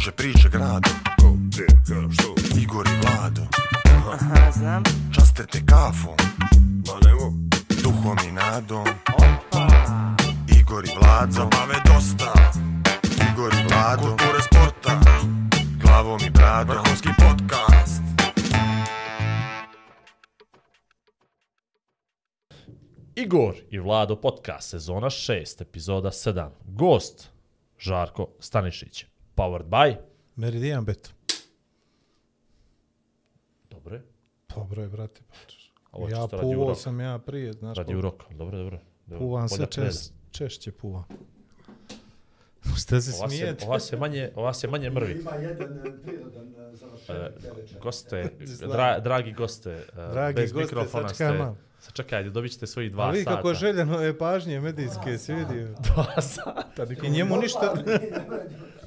Kruže priče grado Ko, gdje, kada, što? Igor i Vlado. Aha, znam. Časte te kafom. Ma nemo, Duhom i nadom. Opa. Igor i Vlado. Zabave dosta. Igor i Vlado. Kulture sporta. Glavom i bradom. Vrhunski podcast. Igor i Vlado podcast, sezona 6, epizoda 7. Gost, Žarko Stanišić. Powered by... Meridian bet. Dobro je. Dobro je, brate. Ovo je ja puvao sam ja prije, znaš Radi kako. uroka. Dobro, dobro. dobro. Puvam preda. češ, češće puvam. Šta se Ova se, smijete? ova se manje, ova se manje mrvi. Ima jedan e, prirodan e, E, završetak te večeri. goste, dra, dragi goste, Dragi bez goste, mikrofona sačekajmo. ste. Sačekajte, dobit ćete svojih dva sata. kako željeno je pažnje medijske, si vidio. Dva sata. I njemu ništa...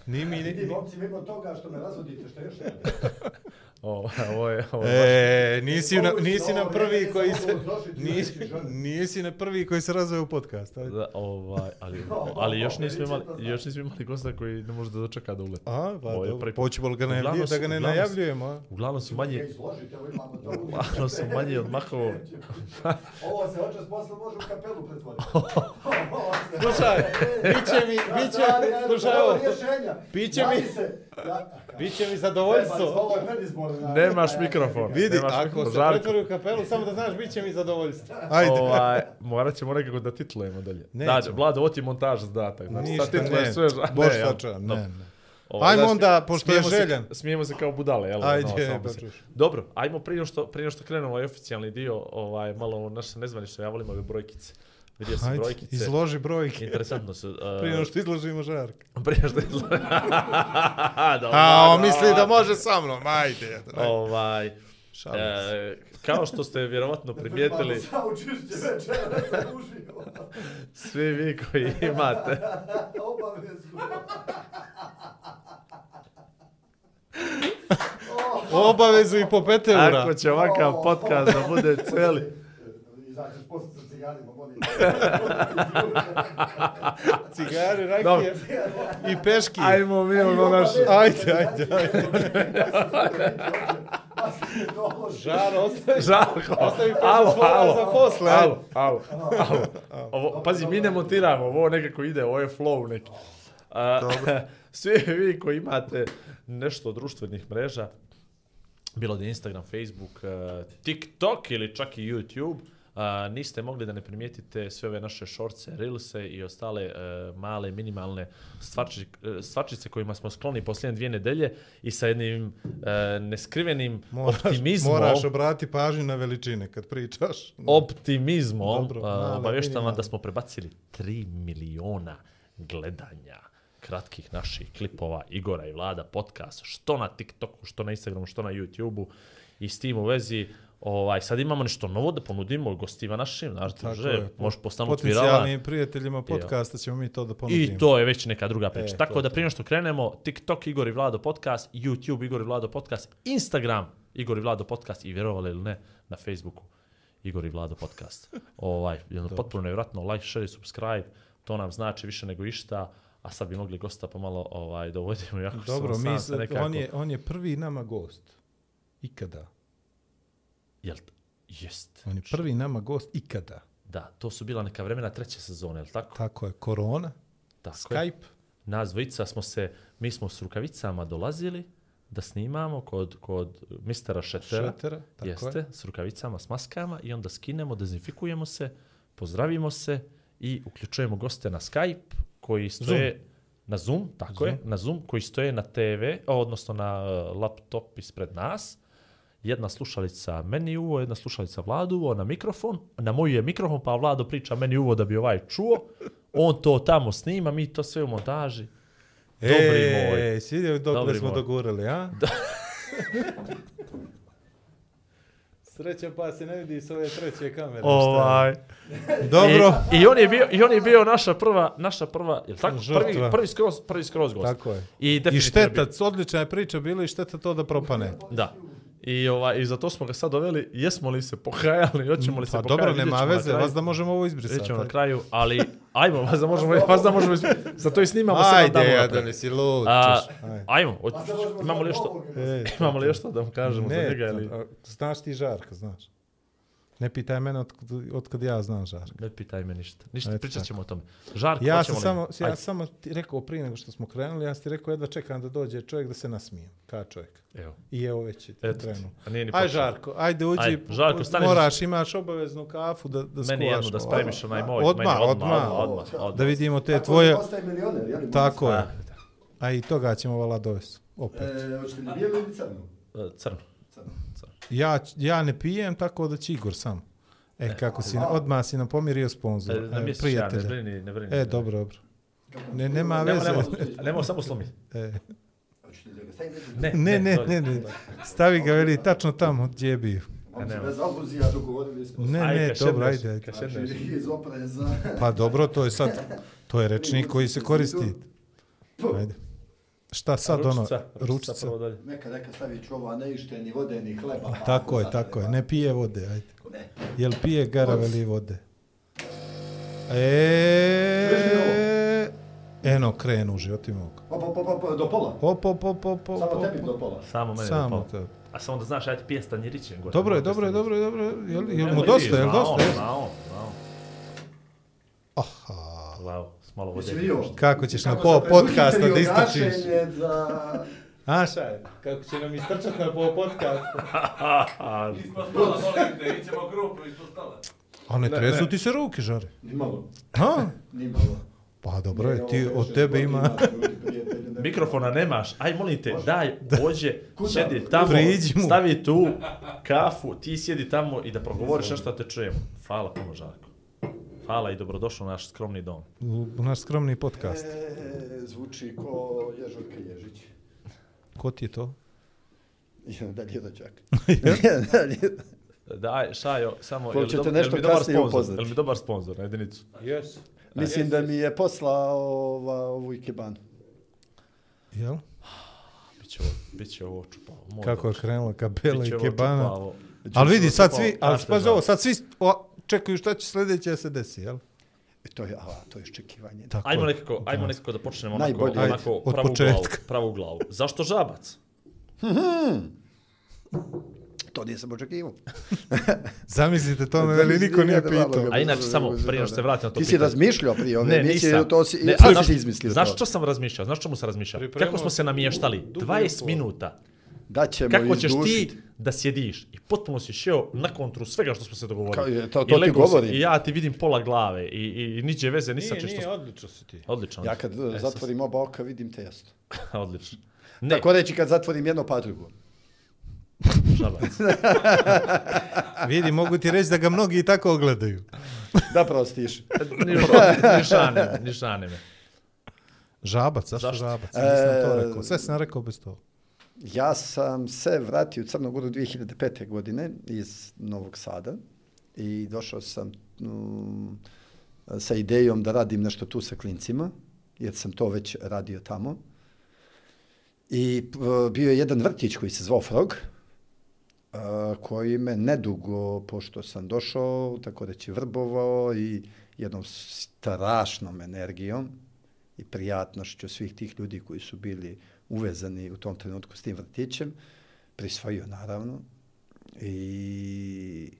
Ni mi, Vidi, ni... momci, mimo toga što me razvodite, što još ne? Ovo, ovo je, ovo je E, nisi na, nisi na prvi koji se... Nisi, Nisi, na prvi koji se razvoje u podcast. ajde. Da, ovaj, ali, ali još nismo imali, još nismo imali gosta koji ne može da dočeka da uleti. A, pa Ovo je dobro. prvi li ga Uglavnom najavljivati, da ga ne uglavnom su- najavljujemo, a? Uglavnom su manje, uglavnom su manje od mahovo. Ovo se očas posle može u kapelu pretvoriti. Slušaj, biće mi, biće, slušaj ovo, Biće mi- biće mi zadovoljstvo. Ovo. Nemaš mikrofon. Vidi, Nemaš ako mikrofon. se Žarko. pretvori u kapelu, samo da znaš, bit će mi zadovoljstvo. Ajde. Ovaj, morat ćemo nekako da titlujemo dalje. Nećemo. Da, Vlado, ovo ti je montaž zadatak. Znači, Ništa, sad titluješ ne. sve ža- Bož sačuvam, ne, ne. Ovaj, Ajmo onda, pošto je smijemo se-. Smijemo se kao budale, jel? Ajde, ono, samo pa se- čuš. Dobro, ajmo prije što, prije što krenemo ovaj oficijalni dio, ovaj, malo ovo naše nezvanično, ja volim ove brojkice. Vidio sam Ajde, brojkice. izloži brojke. Interesantno su. Uh, Prije nego što izložimo žark. prije što izloži. Dobro, A, on misli da može sa mnom, ajde. Ovaj, Šalim se. e, kao što ste vjerovatno primijetili, svi vi koji imate, Obavezno. Obavezu i po pet eura. ako će ovakav podcast da bude celi, Izađeš posle sa cigarima, vodi. Cigare, rakije Dobro. i peški. ajmo mi ono naše. Ajde, ajde, ajde. Žar, ostavi. Žarko, Ostavi alo, alo, za posle, ajde. alo, alo, alo. Ovo, pazi, mi ne montiramo, ovo nekako ide, ovo je flow neki. A, svi vi koji imate nešto od društvenih mreža, bilo da je Instagram, Facebook, eh, TikTok ili čak i YouTube, a, niste mogli da ne primijetite sve ove naše šorce, reelse i ostale e, male, minimalne stvarči, e, stvarčice kojima smo skloni posljednje dvije nedelje i sa jednim e, neskrivenim Moraš, optimizmom, moraš obrati pažnju na veličine kad pričaš. optimizmom, Dobro, a, male, obavještavam minimalne. da smo prebacili 3 miliona gledanja kratkih naših klipova Igora i Vlada podcast, što na TikToku, što na Instagramu, što na YouTubeu i s tim u vezi Ovaj, sad imamo nešto novo da ponudimo gostima našim, znaš, Tako že, je. možeš postanuti virala. Potencijalnim prijateljima podcasta ćemo mi to da ponudimo. I to je već neka druga priča. E, Tako da prije što krenemo, TikTok Igor i Vlado podcast, YouTube Igor i Vlado podcast, Instagram Igor i Vlado podcast i vjerovali ili ne, na Facebooku Igor i Vlado podcast. ovaj, jedno potpuno nevjerojatno, like, share, subscribe, to nam znači više nego išta, a sad bi mogli gosta pomalo ovaj, jako Dobro, sam mi, sad- nekako... on, je, on je prvi nama gost. Ikada. Jel, jest. On je prvi nama gost ikada. Da, to su bila neka vremena treće sezone, jel tako? Tako je, korona, tako je. Skype. Nas dvojica smo se, mi smo s rukavicama dolazili da snimamo kod, kod mistera Šetera. Šetera, tako Jeste, je. s rukavicama, s maskama i onda skinemo, dezinfikujemo se, pozdravimo se i uključujemo goste na Skype koji stoje na Zoom, tako je, na Zoom koji stoje na TV, odnosno na uh, laptop ispred nas. Jedna slušalica meni uvo, jedna slušalica Vladu uvo na mikrofon. Na moju je mikrofon, pa Vlado priča meni uvo da bi ovaj čuo. On to tamo snima, mi to sve u montaži. Dobri moj. E, si vidio dok Dobri smo moj. dogurali, a? Da. Sreća pa se ne vidi s ove treće kamere. je. Ovaj. Dobro. I, I on je bio i on je bio naša prva naša prva, jel tako? Žrtva. Prvi prvi skroz prvi skroz gost. Tako je. I I definitivno je bio- šteta, odlična je priča bila i šteta to da propane. Da. I, ovaj, I zato smo ga sad doveli, jesmo li se pokajali, hoćemo li se Pa pokajati. dobro, nema veze, vas da možemo ovo izbrisati. Vidjet ćemo na kraju, ali ajmo, vas da možemo, vas da možemo, zato i snimamo Ajde, sedam dana ja da nisi lud. A. Ajde. ajmo, Pa imamo li još. E, imamo li još što da vam kažemo za ne, njega ili... znaš ti Žarka, znaš. Ne pitaj mene od, od kad ja znam Žarka. Ne pitaj me ništa, ništa, Eto pričat tako. ćemo o tome. Žarko, Ja sam li- samo, ja Ajde, samo ti rekao prije nego što smo krenuli, ja sam ti rekao jedva čekam da dođe čovjek da se nasmijem. Ka čovjek. Evo, I evo već je krenuo. Aj. Žarko, ajde uđi, Ajde, Žarko, stani. moraš, imaš obaveznu kafu da, da Meni jednu da spremiš onaj moj. Odmah, meni odmah. odmah, odmah, odmah. Da vidimo te Tako tvoje, milioner, jel? tako je. A, i toga ćemo vala dovesti. Opet. E, hoćete li bijelu ili crnu? e, Crno. Ja, ja ne pijem, tako da će Igor sam. E, kako si, odmah si nam pomirio E, sponzor, Na e, ja, ne prijatelja. brini, ne brini. E, dobro, dobro. Ne, nema veze. nemo, nemo, samo slomi. E, da? Ne, ne, ne, ne, ne. Stavi ga, veli, tačno tamo gdje je bio. Bez dogovorili smo se. Ne, ne, kad dobro, ajde. Znači, iz opreza. Pa dobro, to je sad, to je rečnik koji se koristi. Ajde. Šta sad ono, Ručica, ručica ručica? prvo dalje. Neka, neka stavit ću ovo, a ne ište ni vode, ni hleba. Tako je, tako je, treba. ne pije vode, ajde. Ne. Jel pije garaveli vode? E, eno, krenu životi mog. Pa, pa, pa, pa, pa, do pola. Op, op, op, op, op, Samo tebi op. do pola. Samo mene Samo Samo to. A samo da znaš, ja ti pijem stanjirićem. Dobro je, dobro je, dobro je, dobro je. Jel, mu dosta, jel znao, dosta? jel? Znao, znao. Aha. S malo Jesi vode. vidio? Kako ćeš na Kako pol se podcasta da istrčiš? gašenje za... A šta je? Kako će nam istrčati na pol podcasta? Ispod stola, molim te, ićemo grupu ispod stola. A ne tresu ti se ruke, žare. Nimalo. Ha? Nimalo. Pa dobro je, ti od tebe ima... ne- Mikrofona nemaš, aj molim te, daj, dođe, Kuda? sjedi tamo, stavi tu kafu, ti sjedi tamo i da progovoriš nešto da te čujemo. Hvala puno, Žarko. Hvala i dobrodošao u naš skromni dom. U u naš skromni podcast. E, zvuči ko Ježurka Ježić. Ko ti je to? Jedan dalje rođak. Daj, Šajo, samo, Ko ćete nešto dobar kasnije sponsor? upoznati? Jel mi dobar sponsor na jedinicu? Yes. Mislim da mi je poslao ova, ovu ikebanu. Jel? Biće ovo, biće ovo čupavo. Kako je krenula kapela Biće i ovo kebana. čupavo. Ali vidi, sad svi, ali kažete pazi žal. ovo, sad svi o, čekaju šta će sljedeće da se desi, jel? E, to je, a, to je iščekivanje. Tako Ajmo je. nekako, ajmo nekako da počnemo onako, Najbolje. Ajde, onako od pravu početka. glavu, pravu glavu. Zašto žabac? To nisam očekivao. Zamislite to me, veli niko nije pitao. A inače, samo prije što se vratim na to Ti si pitanje. razmišljao prije ove Ne, emisije, to si, ne, a znaš, si izmislio Znaš to. što sam razmišljao? Znaš čemu sam razmišljao? Pripremao Kako smo se namještali? dugo 20 i pol. minuta. Da ćemo Kako ćeš izdužit. ti da sjediš i potpuno si šeo na kontru svega što smo se dogovorili. Kao je, to- I to ti govorim. I ja ti vidim pola glave i, i, i niđe veze, ni sa čim što... smo- odlično si ti. Odlično. Ja kad E, zatvorim oba oka vidim te jasno. Odlično. Ne, Tako reći kad zatvorim jedno pa drugo. žabac. Vidi, mogu ti reći da ga mnogi i tako ogledaju. Da prostiš. Ni, šane me, ni šane me. Žabac, zašto, Zašto? žabac? Nisam to E, rekao. Sve sam rekao bez toga. Ja sam se vratio u Crnu Goru 2005. godine iz Novog Sada i došao sam um, sa idejom da radim nešto tu sa klincima, jer sam to već radio tamo. I uh, bio je jedan vrtić koji se zvao Frog, uh, koji me nedugo, pošto sam došao, tako reći, vrbovao i jednom strašnom energijom i prijatnošću svih tih ljudi koji su bili uvezani u tom trenutku s tim vrtićem, prisvojio naravno i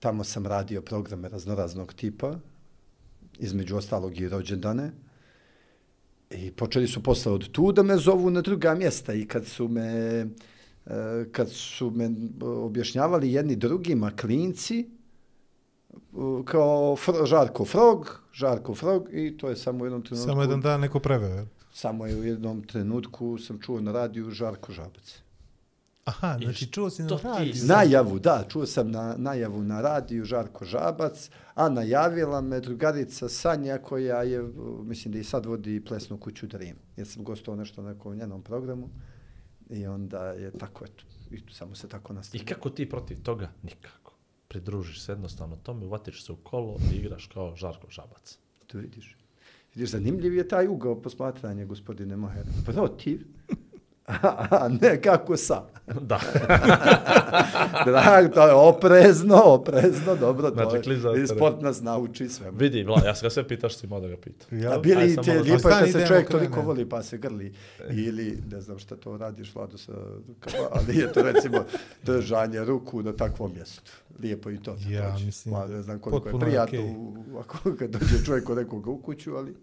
tamo sam radio programe raznoraznog tipa, između ostalog i rođendane, I počeli su posle od tu da me zovu na druga mjesta i kad su me, e, kad su me objašnjavali jedni drugima klinci, e, kao Fr Žarko Frog, Žarko Frog i to je samo u jednom trenutku. Samo jedan dan neko preveo, jel? Samo je u jednom trenutku sam čuo na radiju Žarko Žabac. Aha, I znači čuo si na radiju. zna- Najavu, da, čuo sam na, najavu na radiju Žarko Žabac, a najavila me drugarica Sanja koja je, mislim da i sad vodi plesnu kuću Dream, jer sam gostao nešto na nekom njenom programu i onda je tako, eto, i samo se tako I nastavio. kako ti protiv toga? Nikako. Pridružiš se jednostavno tome, uvatiš se u kolo i igraš kao Žarko Žabac. Tu vidiš. Vidiš, zanimljiv je taj ugao posmatranja, gospodine Moher. Pa Protiv, a ne kako sa. Da. Drag, to je oprezno, oprezno, dobro, to Znači, je. klizaste, I sport nas nauči sve. Vidi, Vla, ja sam ga sve si imao da ga pita. A Ja, bili ti je malo- lijepo je Stani, kad se čovjek toliko voli pa se grli. Ili, ne znam šta to radiš, Vlado, sa, kao- ali je to recimo držanje ruku na takvom mjestu. Lijepo i to. Ja, također. mislim, Ma, ne znam koliko je potpuno je prijatno okej. u- ako kad dođe čovjek kod nekoga u kuću, ali...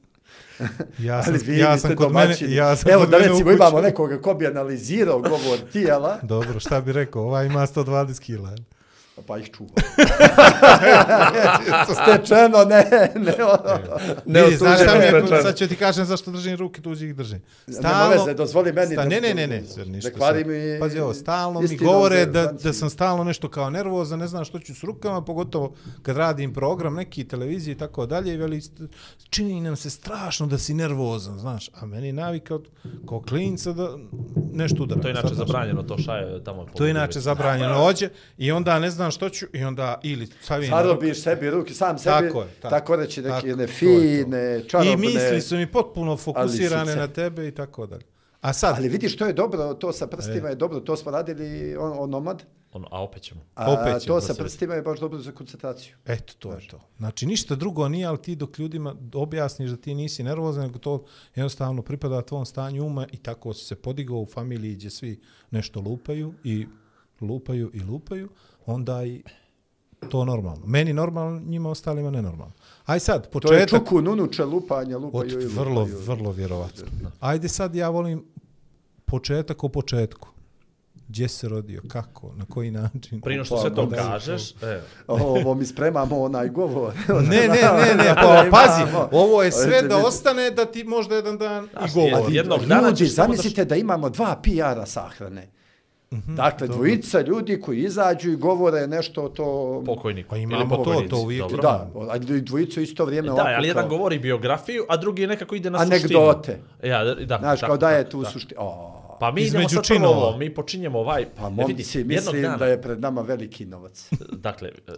ja sam, ali vi ja sam kod mene, ja sam Evo kod da mene recimo imamo nekoga ko bi analizirao govor tijela, Dobro, šta bi rekao, ovaj ima 120 kila. Pa ih čuva. Stečeno, ne, ne, ono. Ne Vidi, znaš šta mi je, sad ću ti kažem zašto držim ruke, tuđi ih držim. Nema veze, dozvoli meni Sta, da- ne, ne, ne, ne, sve, ništa. kvari sad. mi Pazi ovo, stalno mi govore da, zebanci. da sam stalno nešto kao nervozan, ne znam što ću s rukama, pogotovo kad radim program, neki televiziji i tako dalje, i veli, čini nam se strašno da si nervozan, znaš, a meni je navika od, kao klinca da nešto udara. To je inače zabranjeno, to šaje tamo. po To je inače zabranjeno ođe i onda ne znam što ću i onda ili na ruku. Zarobiš sebi ruke, sam sebi, Tako je, tako, tako. reći neke Tako, jedne fine, čarobne. I misli su mi potpuno fokusirane na tebe i tako dalje. A sad, Ali vidiš, to je dobro, to sa E. prstima je dobro, to smo radili on, on nomad, Ono, a opet ćemo. a Opet ćemo to sa prstima je baš dobro za koncentraciju. Eto, to je to. Znači, ništa drugo nije, ali ti dok ljudima objasniš da ti nisi nervozan, nego to jednostavno pripada tvom stanju uma i tako si se podigao u familiji gdje svi nešto lupaju i lupaju i lupaju, onda i to normalno. Meni normalno, njima ostalima nenormalno. Aj sad, To je početak... čuku, nunuče, lupanje, lupaju Od, i vrlo, lupaju. vrlo vjerovatno. Ajde sad, ja volim početak o početku. Gdje se rodio, kako, na koji način. Prije što sve to da, kažeš, e, Ovo mi spremamo onaj govor. Ne, ne, ne, ne, pa pazi, ovo je sve da ostane da ti možda jedan dan i Znaš, govori. jednog dana Ljudi, zamislite da imamo dva PR-a sahrane. Mhm, dakle, dvojica ljudi koji izađu i govore nešto o to... pokojnik. Pa imamo to, pokojnici, to uvijek. dobro. Da, a dvojica isto vrijeme Da, ali jedan kao govori biografiju, a drugi nekako ide na Anegdote. suštinu. Ja, da, Znaš, tako, kao da je tu da. suština. O, Pa mi Između idemo sad činova. ovo, mi počinjemo ovaj... pa e, momci, vidi, mislim dana- da je pred nama veliki novac. Dakle, e,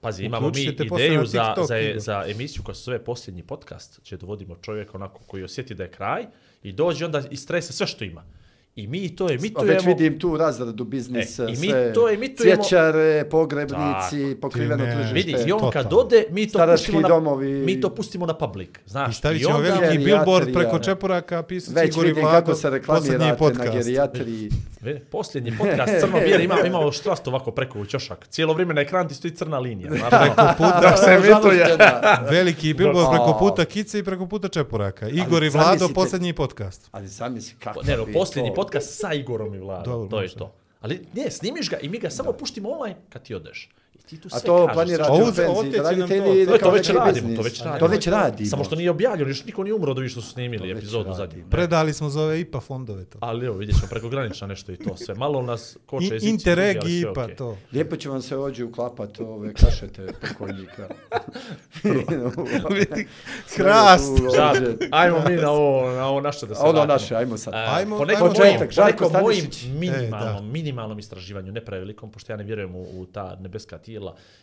pazi, imamo mi Uključite ideju za, za, za emisiju koja se zove Posljednji podcast, će dovodimo čovjeka onako koji osjeti da je kraj i dođe onda istrese sve što ima. I mi to emitujemo... već vidim tu razradu biznisa, E, i mi sve to emitujemo- cjećare, pogrebnici, Tako. pokriveno ne- tržište. Vidi, i on kad ode, mi to, Starački pustimo na, domovi. mi to pustimo na public. Znaš, I stavit ćemo onda- veliki Gerijatrija. billboard preko čepuraka, pisat Već Igor i Vlado, kako se posljednji reklamirate na podcast. gerijatriji. Vidi, Posljednji podcast crno-bijeli ima, imao štrast ovako preko u ćošak. Cijelo vrijeme na ekran ti stoji crna linija. Preko puta, da se emituje. Veliki billboard preko puta Kice i preko puta Čepuraka. Igor i Vlado, posljednji podcast. Ali zamisli kako Ne, posljednji to- podcast sa Igorom i Vladom. Dobro, to je to. Ali ne, snimiš ga i mi ga samo puštimo online kad ti odeš. Ti tu sve A to kažeš. planirate Ovo- otjeci da radite ili To, je- to kao već radimo, biznis? to već radimo. To već radimo. Samo što nije objavljeno, još niko nije umro da vidiš što su snimili epizodu zadnju. Predali smo za ove IPA fondove to. Ali evo, vidjet ćemo prekogranično nešto i to sve. Malo nas koče I, jezici, Interreg i IPA to. Lijepo će vam se ođe uklapati ove kašete pokojnika. Hrast. Da, ajmo mi na ovo, na ovo naše da se Ono naše, ajmo sad. E, Ajmo- po nekom ajmo mojim, početak, po Žarko nekom mojim Stanišić. E, minimalnom, da. minimalnom istraživanju, ne prevelikom, pošto ja ne vjerujem u, u ta nebeska tijela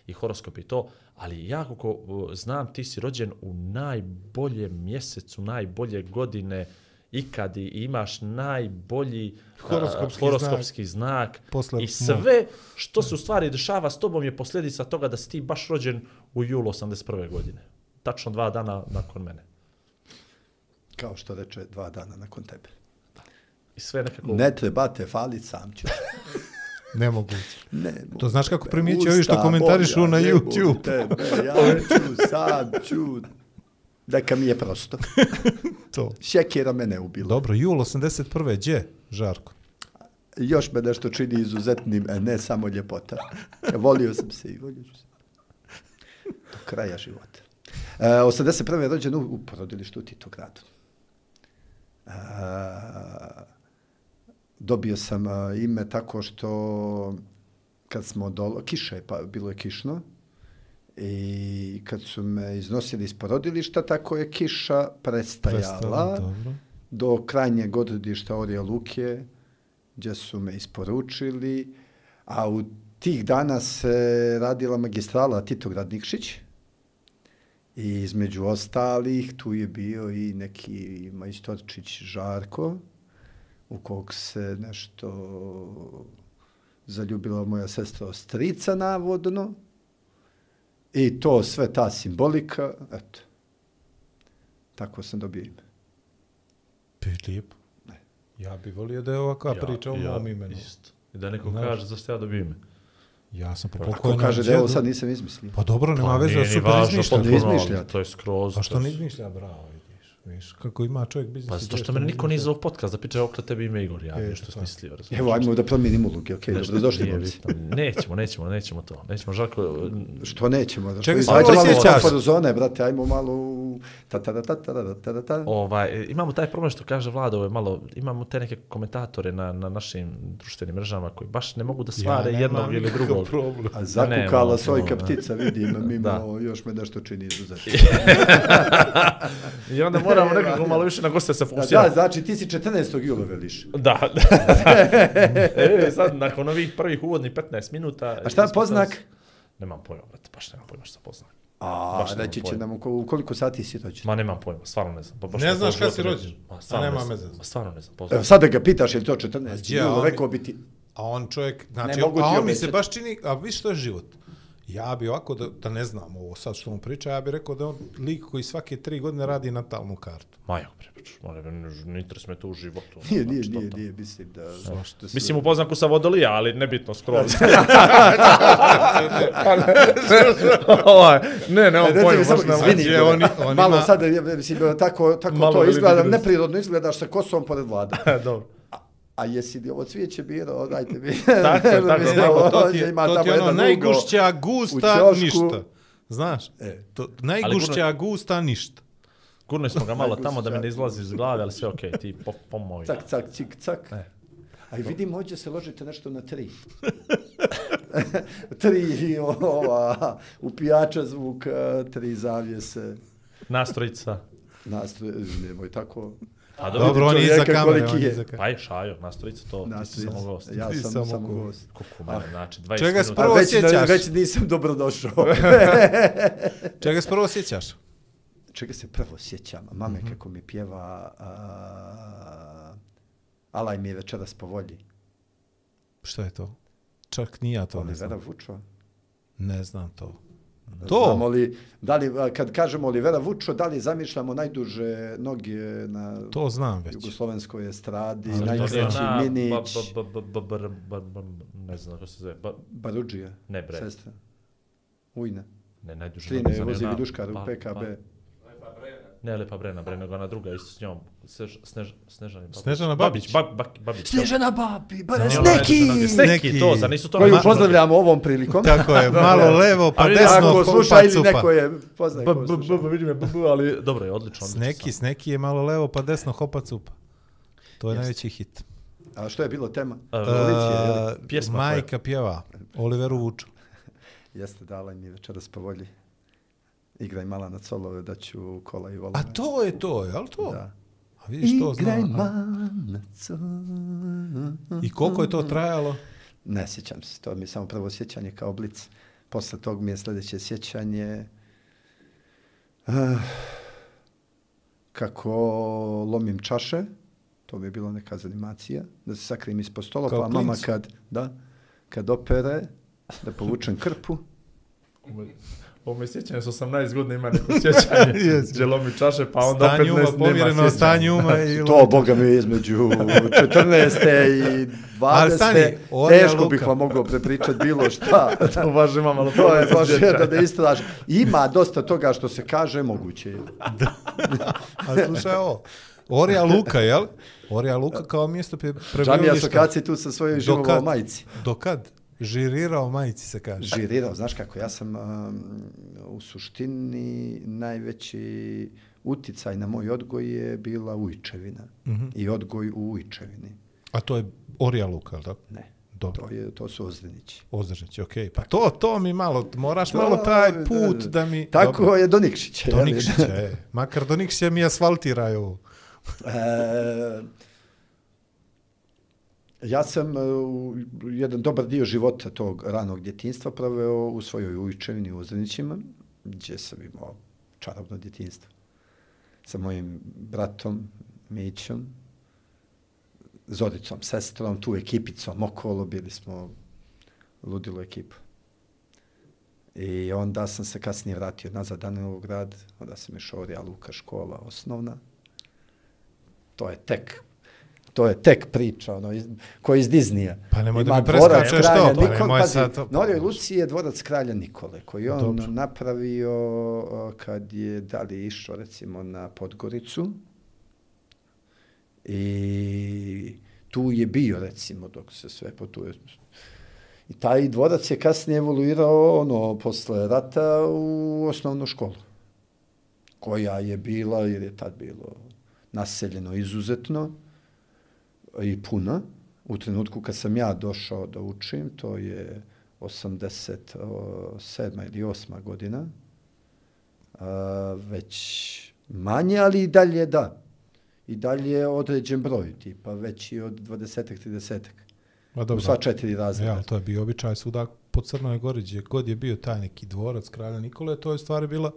i horoskop i to, ali ja kako znam, ti si rođen u najboljem mjesecu, najbolje godine ikad i imaš najbolji uh, Horoskopski horoskopski znak, Posle i sve što se u stvari dešava s tobom je posljedica toga da si ti baš rođen u julu 81. godine. Tačno dva dana nakon mene. Kao što reče dva dana nakon tebe. I sve nekako... Ne trebate falit sam ću. Nemoguće. Ne, To znaš kako primjećuju ovi što komentarišu na YouTube. Tebe, ja ću, sam ću. Neka mi je prosto. To. Šekira me ne ubilo. Dobro, jul 81. Gdje, Žarko? Još me nešto čini izuzetnim, a ne samo ljepota. Volio sam se i volio ću se. Do kraja života. E, 81. je rođen u, u porodilištu u Titogradu. E, dobio sam ime tako što kad smo dolo, kiše, je, pa bilo je kišno, i kad su me iznosili iz porodilišta, tako je kiša prestajala, Prestala, do krajnjeg odredišta Orija Luke, gdje su me isporučili, a u tih dana se radila magistrala Titograd Nikšić, i između ostalih tu je bio i neki majstorčić Žarko, u kog se nešto zaljubila moja sestra od strica, navodno. I to sve ta simbolika, eto. Tako sam dobio ime. Lijepo. Ja bi volio da je ovakva priča o mom imenu. Isto. I da neko Znaš. kaže zašto ja dobijem ime. Ja sam po Ko pokojnom kaže da je ovo djedu- sad nisam izmislio? Pa dobro, nema veze, nije da ni super važno, izmišlja. ne potpuno, ali izmišljate. To je skroz. Pa što to ne izmišlja, bravo, Viš, kako ima čovjek biznis. Pa zato što mene niko nije zvao podcast da piče okle tebi ime Igor, ja nešto smislio. Razumiju. Evo ajmo da promijenimo uloge. Okej, okay, dobro, došli gosti. Nećemo, nećemo, nećemo to. Nećemo žako. Što nećemo? Da što ajmo malo u fazu zone, brate, ajmo malo ta ta ta ta ta ta ta ta. Ovaj imamo taj problem što kaže Vlado, ovaj malo imamo te neke komentatore na na našim društvenim mrežama koji baš ne mogu da svare ja, jednog ili drugog. Problem. A zakukala svoj kaptica, ovaj. vidim, mimo još me nešto čini izuzetno. I onda mora moramo nekako malo više na goste se Da, fokusirati. da, znači ti si 14. jula veliš. Da. e, sad, nakon ovih prvih uvodnih 15 minuta... A šta je poznak? Nemam pojma, brate, baš nemam pojma šta poznak. A, Baš reći će nam u ko- u koliko sati si rođen. Ma nemam pojma, stvarno ne znam. Pa baš Ne me znaš to kad si rođen? Ma, stvarno A nema ne veze. znam. Ma, stvarno ne znam, Evo, sad da ga pitaš je li to 14. Ja, jula, rekao bi ti. A on čovjek, znači, mogu a on mi se baš čini, a vi što je život? Ja bi ovako, da, da ne znam ovo sad što mu priča, ja bi rekao da je on lik koji svake tri godine radi natalnu kartu. Ma jako prepričaš, ma ne, ne, ne interes me to u životu. Nije, ono, nije, što nije, tamo. nije, mislim da... da su- Mislim u poznaku sa Vodolija, ali nebitno skroz. ovaj, ne, nemam E, reci pojma, mi samo, baš nemam. izvini, Znači, Igore, on- on malo ima- sad, je, mislim, tako, tako Malo to izgleda, neprirodno izgledaš sa kosom pored vlada. Dobro. A jesi li ovo cvijeće birao, dajte mi. Tako je, tako Nego, to ti je, ima to tamo ti je ono najgušća gusta ništa. Znaš? E. To, najgušća gusta ništa. Gurnuli smo ga malo tamo da mi ne izlazi iz glave, ali sve okej, ti po, pomovi. Cak, cak, cik, cak. E. A i vidim, hoće se ložite nešto na tri. tri ova, upijača zvuka, tri zavjese. Nastrojica. Nastroje, nemoj tako. Pa dobro, Dobro, on je iza kamere, on je je. iza kamere. Pa je šajo, nastrojica to, ti si samo gost. Ja sam samo samo gost. Kuku mene, znači 20 Čega si minuta. A Prvo već, sjećaš. već nisam dobro došao. Čega se prvo sjećaš? Čega se prvo sjećam? Mame kako mi pjeva a, Alaj mi je večeras po volji. Šta je to? Čak ni ja to ne Olivera znam. Vučo. Ne znam to. Znamo To? li, da li, kad kažemo Olivera Vučo, da li zamišljamo najduže noge na To znam već. jugoslovenskoj estradi, Ali minić, ba- ba- ba- ba- ba- ba- ba- ne znam kako se zove. Ba, Baruđija, ne bre, sestra. Ujna. ne, najduže. Trine noge, vozi na- viduškar u pa- PKB. Ne, Lepa Brena, Brena, nego ona druga, isto s njom. Snež, Snež, Snežana Babić. Snežana Babić. Babić, ba, ba, Babić. Snježana babi, ba, sneki! Sneki, to, zar nisu to? Koju pozdravljamo ovom prilikom. Tako je, malo levo pa Ali desno Ako pa sluša pa ili cupa. neko je poznaje B, ko b, sluša. b, vidi me, b, b, ali dobro je, odlično. odlično Sneki, sam. sneki je malo levo pa desno hopa cupa. To je najveći hit. A što je bilo tema? Je? Uh, Pjesma majka pjeva. Oliveru Vuču. Jeste, dala mi večeras po volji. Igraj mala na solove da ću kola i volove. A to je to, je li to? Da. A vidiš to Igraj zna. mala na solove. I koliko je to trajalo? Ne sjećam se, to mi je samo prvo sjećanje kao blic. Posle tog mi je sljedeće sjećanje uh, kako lomim čaše, to bi je bilo neka zanimacija, da se sakrim ispod stola, Kao pa mama kad, da, kad opere, da povučem krpu, Ovo me sjećanje, su 18 godina ima neko sjećanje. Yes. Mi čaše, pa onda opet Stanje ne, uma, nema povjereno sjećanja. stanje uma i... to, boga mi, između 14. i 20. Ali stani, teško bih vam mogao prepričati bilo šta. To baš ima malo To je baš jedan da istraž. Ima dosta toga što se kaže, moguće je. A slušaj ovo. Orja Luka, jel? Orja Luka kao mjesto pre Džamija prebivališta. Sokaci tu sa svojoj kad? majici. Do kad? Žirirao majici se kaže. Žirirao, znaš kako, ja sam um, u suštini najveći uticaj na moj odgoj je bila Ujčevina. Mhm. I odgoj u Ujčevini. A to je Orja Luka, tako? Ne, Dobro. to, je, to su Ozdrnići. Ozrnić, okej. Pa to, to mi malo, moraš malo taj To, put da, da mi... Tako Dobro. je do Nikšića. Do je? Nikšića, e. Makar do Nikšića mi asfaltiraju. E, ja sam uh, jedan dobar dio života tog ranog djetinstva proveo u svojoj ujčevini u Ozrenićima, gdje sam imao čarobno djetinstvo. Sa mojim bratom, Mićom, Zoricom, sestrom, tu ekipicom okolo, bili smo ludilo ekipa. I onda sam se kasnije vratio nazad Danilov grad, onda sam išao Orija Luka škola osnovna. To je tek to je tek priča, ono, iz, ko iz Diznija. Pa nemoj da Ima mi preskačeš kralja to, pa nemoj pazi, sad to- Na Orjoj Luci je dvorac kralja Nikole, koji on Dobro. napravio kad je, da li je išao recimo na Podgoricu, i tu je bio recimo dok se sve potuje. I taj dvorac je kasnije evoluirao ono posle rata u osnovnu školu koja je bila, jer je tad bilo naseljeno izuzetno i puno. U trenutku kad sam ja došao da učim, to je 87. ili 8. godina, a, već manje, ali i dalje da. I dalje je određen broj, tipa veći od 20-30. Ma U dobro, sva četiri razreda. Ja, to je bio običaj svuda po Crnoj Gori, gdje god je bio taj neki dvorac kralja Nikole, to je stvari bila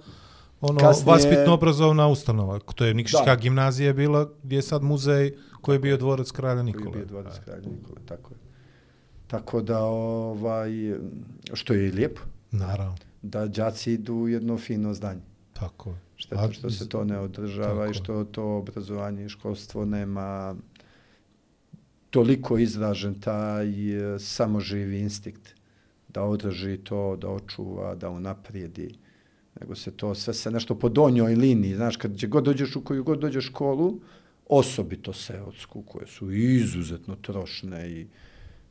ono Kasnije- vaspitno-obrazovna ustanova. To je Nikšićka gimnazija bila gdje je sad muzej koji je bio dvorac kralja koji je Nikole. bio dvorac kralja Nikole, tako je. Tako da, ovaj, što je i lijepo, Naravno, da đaci idu u jedno fino zdanje. tako je. Šteta što se to ne održava i što to obrazovanje i školstvo nema toliko izražen taj e, samoživi instinkt da održi to, da očuva, da unaprijedi, nego se to sve se nešto po donjoj liniji, znaš, kad će god dođeš u koju god dođeš školu, osobito seotsku, koje su izuzetno trošne i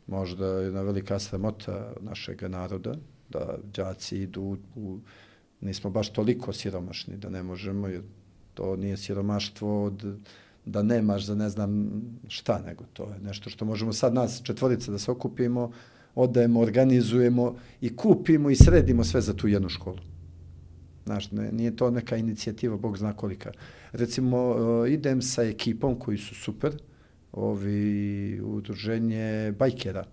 možda jedna velika sramota našeg naroda, da đaci idu u, u nismo baš toliko siromašni da ne možemo, jer to nije siromaštvo od da nemaš za ne znam šta, nego to je nešto što možemo sad nas četvorica da se okupimo, odajemo, organizujemo i kupimo i sredimo sve za tu jednu školu. Znaš, ne, nije to neka inicijativa, Bog zna kolika. Recimo, e, idem sa ekipom koji su super, ovi udruženje bajkera.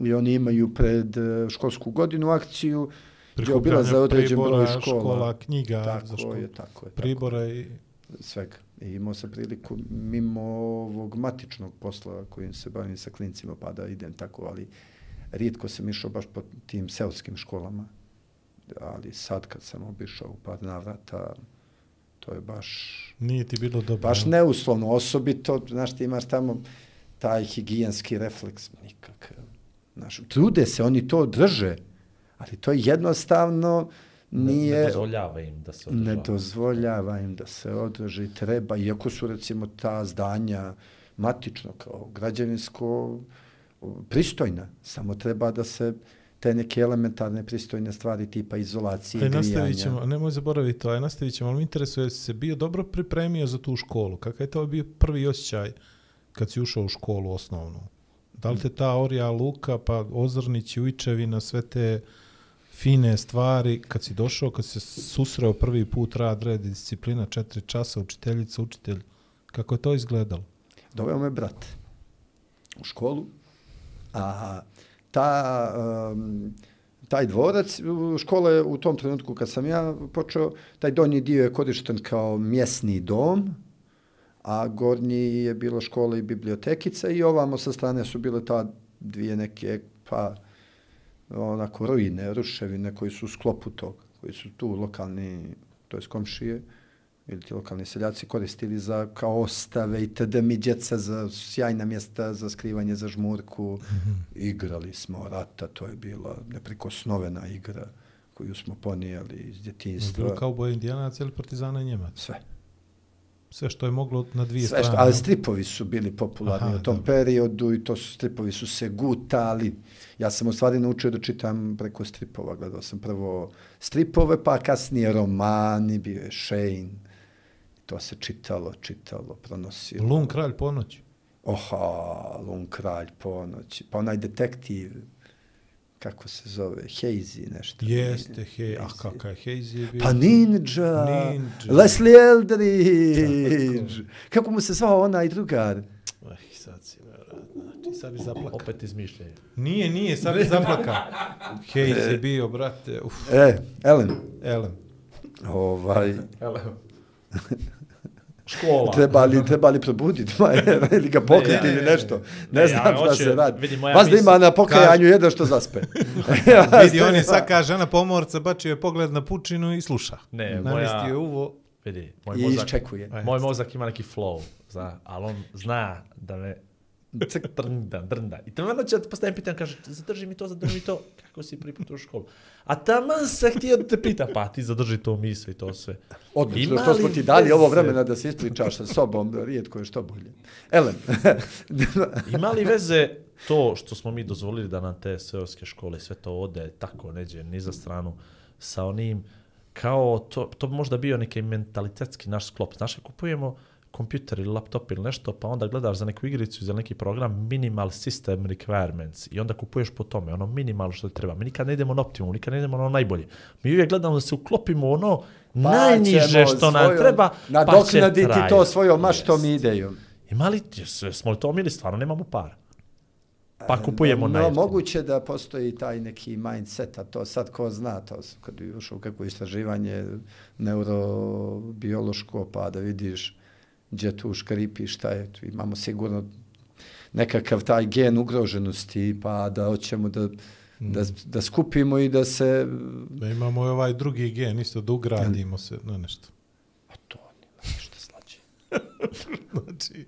I oni imaju pred e, školsku godinu akciju gdje obilaze određen broj škola. škola, knjiga tako za školu. je, tako je. Tako Pribora i svega. I imao sam priliku mimo ovog matičnog posla kojim se bavim sa klincima, pa da idem tako, ali rijetko sam išao baš po tim seoskim školama. Ali sad kad sam obišao u par navrata, to je baš, nije ti bilo dobro. baš neuslovno. Osobito, znaš, ti imaš tamo taj higijenski refleks nikakav. Znaš, trude se, oni to drže, ali to jednostavno nije... Ne, ne dozvoljava im da se održava. Ne dozvoljava im da se održi, treba, iako su recimo ta zdanja matično kao građevinsko pristojna, samo treba da se te neke elementarne pristojne stvari tipa izolacije, Aj, grijanja. nastavit ćemo, nemoj zaboraviti to, aj nastavit ćemo, ali me interesuje, se bio dobro pripremio za tu školu? Kakav je to bio prvi osjećaj kad si ušao u školu osnovnu? Da li te ta Orija Luka, pa Ozrnić, Ujčevina, sve te fine stvari, kad si došao, kad se susreo prvi put rad, red, i disciplina, četiri časa, učiteljica, učitelj, kako je to izgledalo? Doveo me brat u školu, a ta, um, taj dvorac, škola je u tom trenutku kad sam ja počeo, taj donji dio je korišten kao mjesni dom, a gornji je bilo škola i bibliotekica i ovamo sa strane su bile ta dvije neke, pa onako ruine, ruševine koji su u sklopu tog, koji su tu lokalni, to je komšije, ili ti lokalni seljaci koristili za kao ostave i td. mi djeca za sjajna mjesta za skrivanje za žmurku. Igrali smo rata, to je bila neprikosnovena igra koju smo ponijeli iz Je djetinjstva. bilo kao boje indijanac ili partizana i njemac? Sve. Sve što je moglo na dvije Sve što, strane. ali stripovi su bili popularni Aha, u tom dobro. periodu i to su stripovi su se gutali. Ja sam u stvari naučio da čitam preko stripova. Gledao sam prvo stripove, pa kasnije romani, bio je Shane. To se čitalo, čitalo, pronosilo. Lun kralj ponoći. Oha, Lun kralj ponoći. Pa onaj detektiv, kako se zove, Hazy nešto. Jeste, hej, a Hazy. kakav je Hazy bio? Pa Ninja, Ninja. Leslie Eldridge. Kako mu se zvao onaj drugar? Eh, sad si. Znači, sad bi zaplakao. Opet izmišljaju. Nije, nije, sad bi zaplakao. Hazy je bio, brate, uf, E, Ellen. Ellen. Ovaj, Evo, škola. Treba li, treba li probuditi Majera ili ga pokriti Ne, ili ne, nešto. Ne, Ne, znam ja šta hoću- se radi. vidi, moja Vas da ima na pokajanju jedan što zaspe. Vidi, on je sad kaže, žena pomorca, bačio je pogled na pučinu i sluša. Ne, Namestio moja- je uvo. Vidi, moj I mozak, iščekuje. moj mozak ima neki flow, zna, ali on zna da me cik, drnda, drnda. I tamo će ti postavim pitanje, kaže, zadrži mi to, zadrži mi to, kako si prvi put u školu. A tamo se htio da te pita, pa ti zadrži to misle i to sve. Odlično, što smo ti dali ovo vremena da se ispričaš sa sobom, rijetko je što bolje. Elem, Ima li veze to što smo mi dozvolili da nam te seoske škole sve to ode tako neđe ni za stranu sa onim kao to, to bi možda bio neki mentalitetski naš sklop. Znaš, kad kupujemo kompjuter ili laptop ili nešto, pa onda gledaš za neku igricu, za neki program minimal system requirements i onda kupuješ po tome, ono minimalno što ti treba. Mi nikad ne idemo na optimum, nikad ne idemo na ono najbolje. Mi uvijek gledamo da se uklopimo ono pa najniže što nam treba, pa će nadoknaditi trajati. to svojom maštom i idejom. Ima li, smo li to mili, stvarno nemamo para. Pa kupujemo no, na moguće da postoji taj neki mindset, a to sad ko zna, to kad bi ušao u kako istraživanje neurobiološko, pa da vidiš gdje tu škripi, šta je tu. Imamo sigurno nekakav taj gen ugroženosti, pa da hoćemo da, da, da skupimo i da se... Da imamo i ovaj drugi gen, isto da ugradimo se na nešto. A to nema ništa slađe. Znači,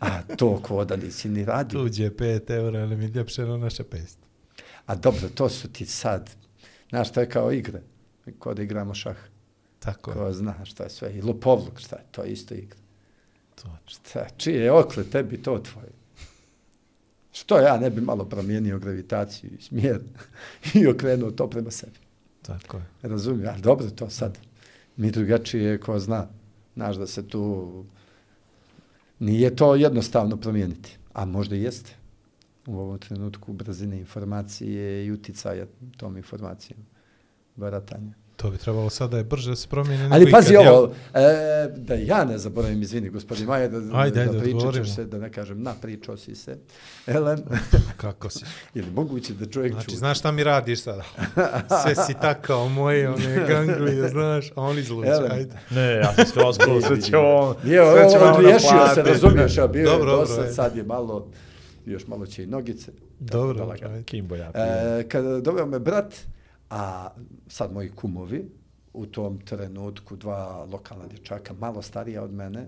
A to ko da nisi ni radio. tuđe 5 eura, ali mi ljepše na naše 500. A dobro, to su ti sad. Znaš, to je kao igre. Ko da igramo šah. Tako je. Ko zna šta je sve. I lupovluk, šta je, to je isto igra. To. Šta, čije je okle, tebi to tvoje. Što ja ne bi malo promijenio gravitaciju i smjer i okrenuo to prema sebi. Tako je. Razumijem, ali dobro to sad. Mi drugačije, ko zna. Znaš da se tu... Nije to jednostavno promijeniti. A možda i jeste. U ovom trenutku brzine informacije i uticaja tom informacijom. Baratanja. To bi trebalo sada je brže da se promijeni. Ali pazi ikad. Ja- ovo, e, da ja ne zaboravim, izvini, gospodin Maja, da, Ajde, da ajde, ćeš se, da ne kažem, napričao si se. Elem, Kako si? je li moguće da čovjek Znači, čuje? znaš šta mi radiš sada? Sve si takao moje, one ganglije, znaš, a on izluče, Elem. ajde. Ne, ja sam skroz sve će on, Nije, sve će ovo vam odriješio se, razumiješ, a bio Dobro, je dobro, dosad, sad je malo, još malo će i nogice. Dobro, dobro. Kimbo ja. E, kada doveo me brat, a sad moji kumovi, u tom trenutku dva lokalna dječaka, malo starija od mene,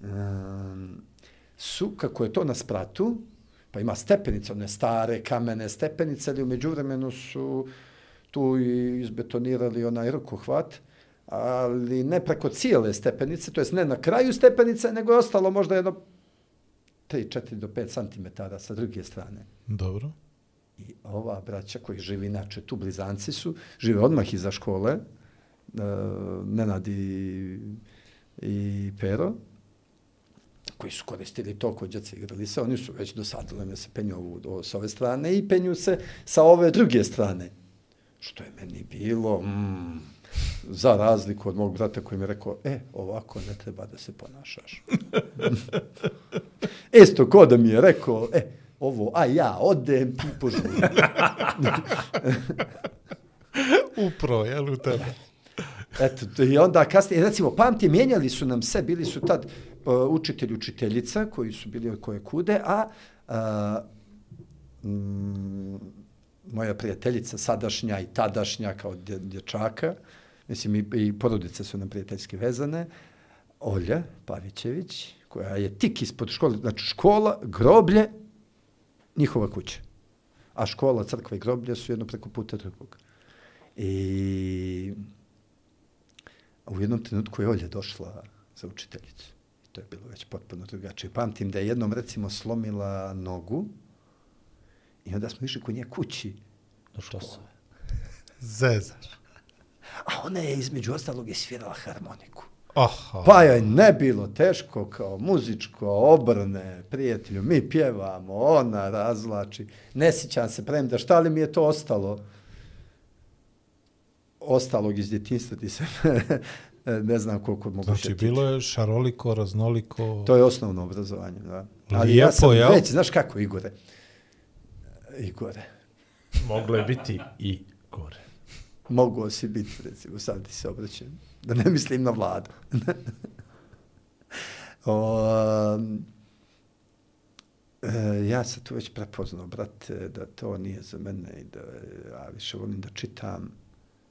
um, su, kako je to na spratu, pa ima stepenice, one stare kamene stepenice, ali umeđu vremenu su tu izbetonirali onaj rukohvat, ali ne preko cijele stepenice, to jest ne na kraju stepenice, nego je ostalo možda jedno 3, 4 do 5 cm sa druge strane. Dobro. I ova braća koji živi inače tu blizanci su, žive odmah iza škole, uh, Nenad i, i Pero, koji su koristili to kod djece igrali se, oni su već dosadili me se penju ovu, o, s ove strane i penju se sa ove druge strane. Što je meni bilo, mm, za razliku od mog brata koji mi je rekao, e, ovako ne treba da se ponašaš. Isto ko da mi je rekao, e, ovo, a ja odem, ti požurim. Upro, jel u tebe? Eto, to- i onda kasnije, recimo, pamti, mijenjali su nam sve, bili su tad uh, učitelj, učiteljica, koji su bili od koje kude, a uh, mm, moja prijateljica, sadašnja i tadašnja, kao dje, dječaka, mislim, i, i porodice su nam prijateljski vezane, Olja Pavićević, koja je tik ispod škole, znači škola, groblje, njihova kuća. A škola, crkva i groblje su jedno preko puta drugog. I u jednom trenutku je Olja došla za učiteljicu. I to je bilo već potpuno drugačije. Pamtim da je jednom, recimo, slomila nogu i onda smo išli kod nje kući. Došlo se. Zezaš. A ona je između ostalog i svirala harmoniku. Oho. Pa joj ne bilo teško kao muzičko, obrne, prijatelju, mi pjevamo, ona razlači. Ne sjećam se, premda šta li mi je to ostalo? Ostalog iz djetinstva ti se ne znam koliko mogu Znači, sjetiti. bilo je šaroliko, raznoliko. To je osnovno obrazovanje, da. Ali Lijepo, ja sam jel? već, znaš kako, Igore? Igore, Moglo je biti i gore. moguo si biti, recimo, sad ti se obraćam. Da ne mislim na vladu. O, e, ja sam tu već prepoznao, brate, da to nije za mene i da ja više volim da čitam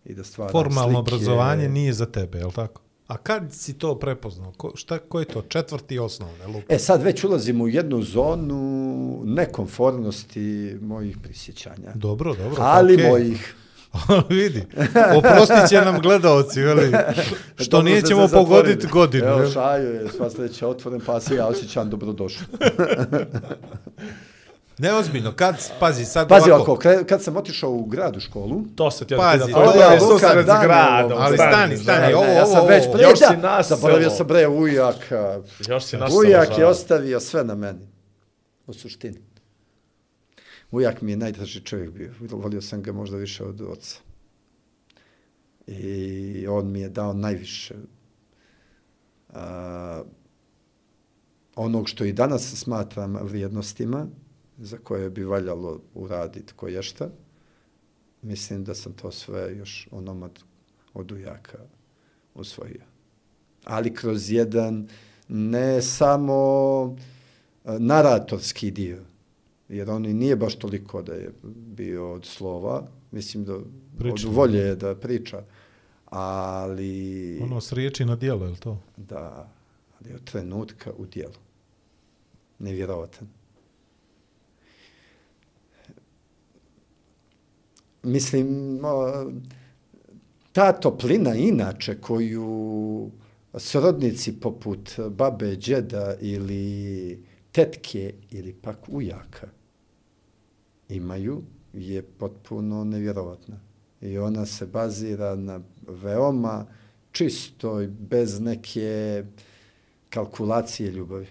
i da stvaram Formalno slike. obrazovanje nije za tebe, je li tako? A kad si to prepoznao? Ko, šta, ko je to? Četvrti osnovne, lupa? E sad već ulazimo u jednu zonu nekonformnosti mojih prisjećanja. Dobro, dobro. Ali okej. mojih. Vidi, oprostit će nam gledalci, veli, što Dobro ste nećemo pogoditi godinu. Evo, šaju je sva sljedeća otvoren, pa se ja osjećam dobrodošlo. Neozbiljno, kad, pazi, sad Pazi ovako, ovako, kre- kad sam otišao u grad u školu, To se ti Pazi, odpida, to je susret s gradom. ali stani, stani, ovo, Ne, ja sam ovo, već ovo. pre, Još si da, nas zaboravio sam bre ujaka. Još si naš Ujak je ostavio sve na meni. U suštini. Ujak mi je najdraži čovjek bio. Volio sam ga možda više od oca. I on mi je dao najviše a, onog što i danas smatram vrijednostima za koje bi valjalo uraditi koje šta. Mislim da sam to sve još onom od, od ujaka usvojio. Ali kroz jedan ne samo e, naratorski dio, jer on i nije baš toliko da je bio od slova, mislim da Priča. od volje je da priča, ali Ono s riječi na dijelo, je li to? da, ali od trenutka u dijelu. Nevjerovatan. Mislim, ta toplina inače koju srodnici poput babe, džeda ili tetke ili pak ujaka imaju je potpuno nevjerovatna. I ona se bazira na veoma čistoj, bez neke kalkulacije ljubavi.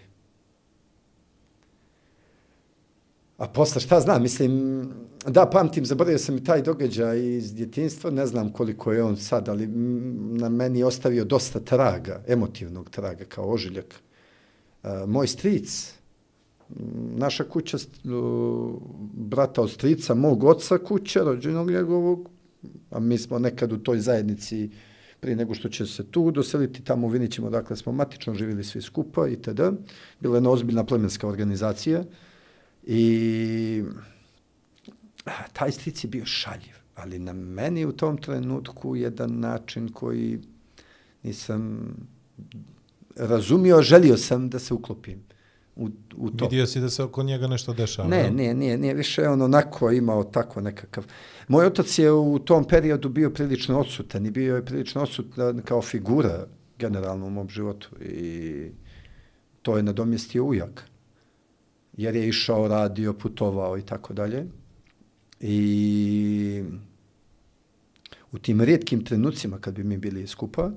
A posle šta znam, mislim, da, pamtim, zaboravio sam i taj događaj iz djetinstva, ne znam koliko je on sad, ali na meni je ostavio dosta traga, emotivnog traga, kao ožiljak. Uh, moj stric, naša kuća, brata od strica, mog oca kuća, rođenog njegovog, a mi smo nekad u toj zajednici prije nego što će se tu doseliti, tamo u Vinićima, dakle smo matično živjeli svi skupa i tada. Bila je jedna ozbiljna plemenska organizacija i taj stric je bio šaljiv, ali na meni u tom trenutku jedan način koji nisam razumio, želio sam da se uklopim u, u to. Vidio si da se oko njega nešto dešava. Ne, jel? nije, nije, više on onako imao tako nekakav... Moj otac je u tom periodu bio prilično odsutan i bio je prilično odsutan kao figura generalno u mom životu i to je nadomjestio ujak. Jer je išao, radio, putovao i tako dalje. I u tim rijetkim trenucima kad bi mi bili skupa,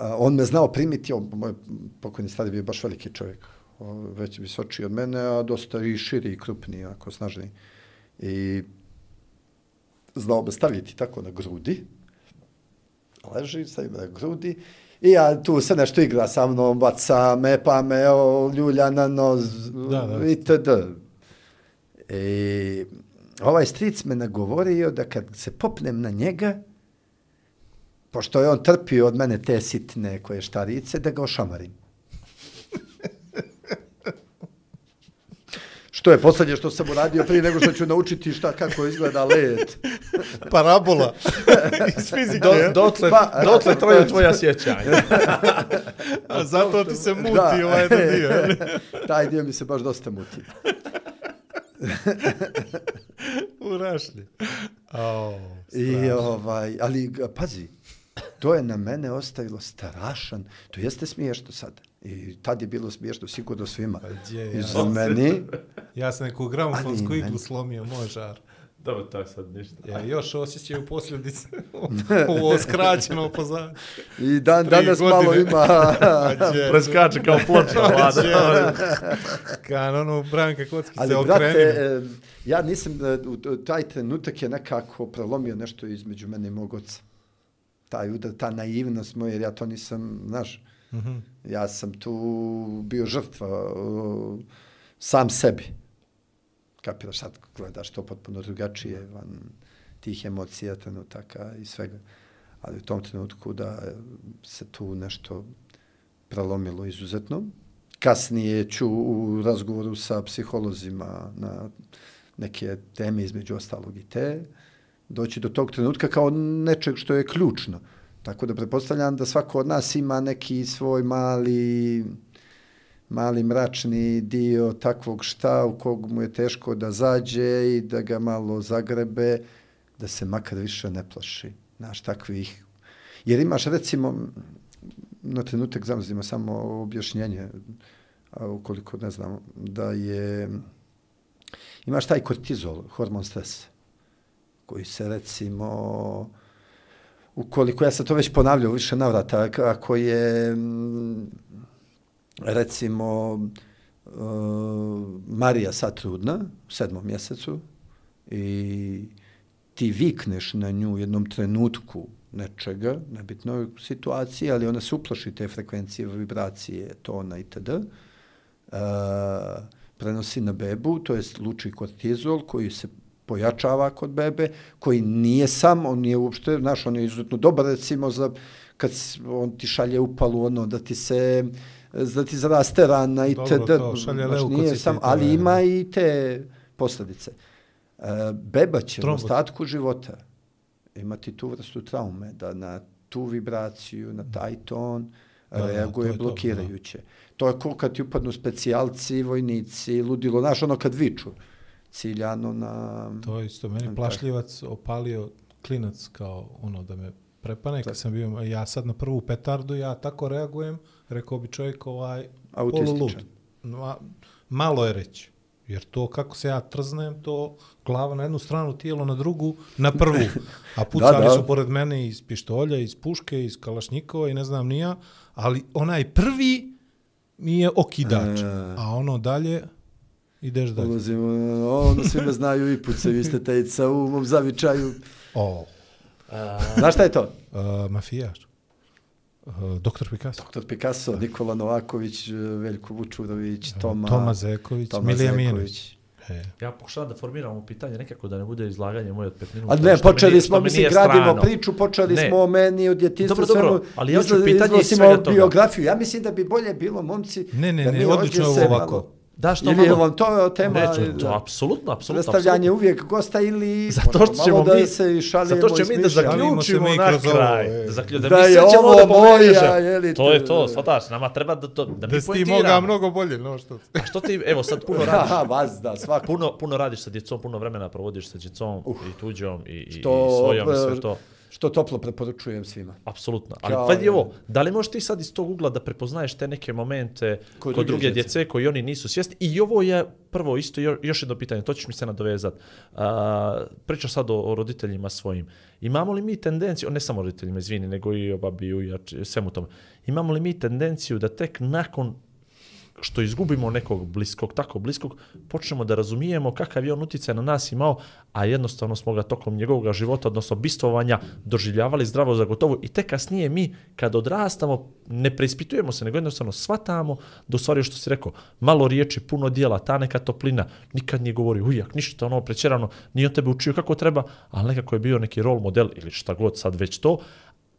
on me znao primiti, on, moj pokojni stari bio baš veliki čovjek, već visočiji od mene, a dosta i širi i krupniji, ako snažniji. I znao me staviti tako na grudi, leži, stavi me na grudi, i ja tu se nešto igra sa mnom, baca me, pa me o, ljulja na nos, Da, da. itd. I ovaj stric me nagovorio da kad se popnem na njega, pošto je on trpio od mene te sitne koje štarice, da ga ošamarim. Što je posljednje što sam uradio prije nego što ću naučiti šta kako izgleda led. Parabola iz fizike. Do, dotle, Pa- dotle traju tvoja sjećanja. A zato ti se muti Da. ovaj jedan dio. Taj dio mi se baš dosta muti. U rašlji. Oh, I ovaj, ali pazi, to je na mene ostavilo strašan, to jeste smiješno sad. I tad je bilo smiješno sigurno svima. Pa gdje, I ja. za meni, ja sam neku gramofonsku Ali iglu meni- slomio, moj žar. Dobro, to je sad ništa. Ja još osjećaju posljedice ovo skraćeno pozadnje. i dan, danas godine. malo ima... Preskače kao ploča, vlada. Kan ono Branka Kocki Ali, se brate, okrenimo. e, ja nisam, e, u- u- taj trenutak je nekako prelomio nešto između mene i mog oca. Taj udar, ta naivnost moja, jer ja to nisam, znaš, Mhm. ja sam tu bio žrtva o, sam sebi. Kapiraš sad, gledaš to potpuno drugačije, van tih emocija, trenutaka i svega. Ali u tom trenutku da se tu nešto prelomilo izuzetno. Kasnije ću u razgovoru sa psiholozima na neke teme između ostalog i te, doći do tog trenutka kao nečeg što je ključno. Tako da pretpostavljam da svako od nas ima neki svoj mali mali mračni dio takvog šta u kog mu je teško da zađe i da ga malo zagrebe, da se makar više ne plaši. Znaš, takvih. Jer imaš, recimo, na trenutak zamrzimo samo objašnjenje, a ukoliko ne znam, da je, imaš taj kortizol, hormon stresa, koji se recimo, ukoliko, ja sam to već ponavljao više navrata, ako je, mm, recimo, uh, Marija sad trudna, u sedmom mjesecu, i ti vikneš na nju u jednom trenutku nečega, nebitnoj situaciji, ali ona se uplaši te frekvencije, vibracije, tona itd., uh, e, prenosi na bebu, to je luči kortizol koji se pojačava kod bebe, koji nije sam, on nije uopšte, znaš, on je izuzetno dobar, recimo, za, kad on ti šalje upalu, ono, da ti se, da ti zaraste rana i te, to šalje znaš, nije sam, to ali je- ima i te posljedice. Uh, beba će u ostatku života imati tu vrstu traume, da na tu vibraciju, na taj ton, Da, da, reaguje to je to, blokirajuće. To je ko kad ti upadnu specijalci, vojnici, ludilo, znaš, ono kad viču, ciljano na... To je isto, meni plašljivac opalio klinac kao ono da me prepane, kad sam bio, ja sad na prvu petardu, ja tako reagujem, rekao bi čovjek ovaj, polulud. Ma, malo je reći. Jer to kako se ja trznem, to glava na jednu stranu, tijelo na drugu, na prvu. A pucali Da, da. su pored mene iz pištolja, iz puške, iz kalašnjikova i ne znam nija, ali onaj prvi mi je okidač. E. A ono dalje, ideš dalje. Ulazimo, ono svi me znaju i puce, vi ste tejica u mom zavičaju. O, Znaš šta je to? uh, mafijaš. Uh, doktor Picasso. Dr. Picasso, Nikola Novaković, Veljko Vučurović, Toma, Toma Zeković, Toma Milija Zeković. Mijenović. E. Ja pokušavam da formiram ovo pitanje nekako da ne bude izlaganje moje od 5 minuta. A ne, mi počeli smo, mi mislim, nije gradimo strano. priču, počeli Ne. smo o meni, o djetinstvu, Dobro, dobro, svemu, ali ja hoću izla- pitanje iz svega toga. biografiju. Ja mislim da bi bolje bilo, momci, Ne, ne, da ne, mi odlično ovo ovako. malo- Da, što Ili je malo... vam to tema... Ne, to, to, apsolutno, apsolutno. predstavljanje apsolutno. uvijek gosta ili Zato što ćemo da mi, se i šalimo zato ćemo mi da zaključimo mi na ovo, kraj. e. Da, zaklju, da, Da mi je sad ćemo da je li To je to, to, da. shvataš, nama treba da, to, da mi Da si ti mogao mnogo bolje, no što. A što ti, evo sad puno radiš, Aha, vas da, svako. puno, puno radiš sa djecom, puno vremena provodiš sa djecom i tuđom i, i, To, i svojom i sve e, to. Što toplo preporučujem svima. Apsolutno. Ali Kao, vidi je. ovo, da li možeš ti sad iz tog ugla da prepoznaješ te neke momente Kod kod, druge druge djece. djece koji oni nisu svjesni? I ovo je prvo isto jo- još jedno pitanje, to ćeš mi se nadovezat. A, pričaš sad o, o roditeljima svojim. Imamo li mi tendenciju, ne samo roditeljima, izvini, nego i o babi, i svemu tome. Imamo li mi tendenciju da tek nakon što izgubimo nekog bliskog, tako bliskog, počnemo da razumijemo kakav je on utjecaj na nas imao, a jednostavno smo ga tokom njegovog života, odnosno bistvovanja, doživljavali zdravo za gotovo. I tek kasnije mi, kad odrastamo, ne preispitujemo se, nego jednostavno shvatamo da u stvari, što si rekao, malo riječi, puno dijela, ta neka toplina, nikad nije govori ujak, ništa ono prećerano, nije on tebe učio kako treba, ali nekako je bio neki rol model ili šta god sad već to,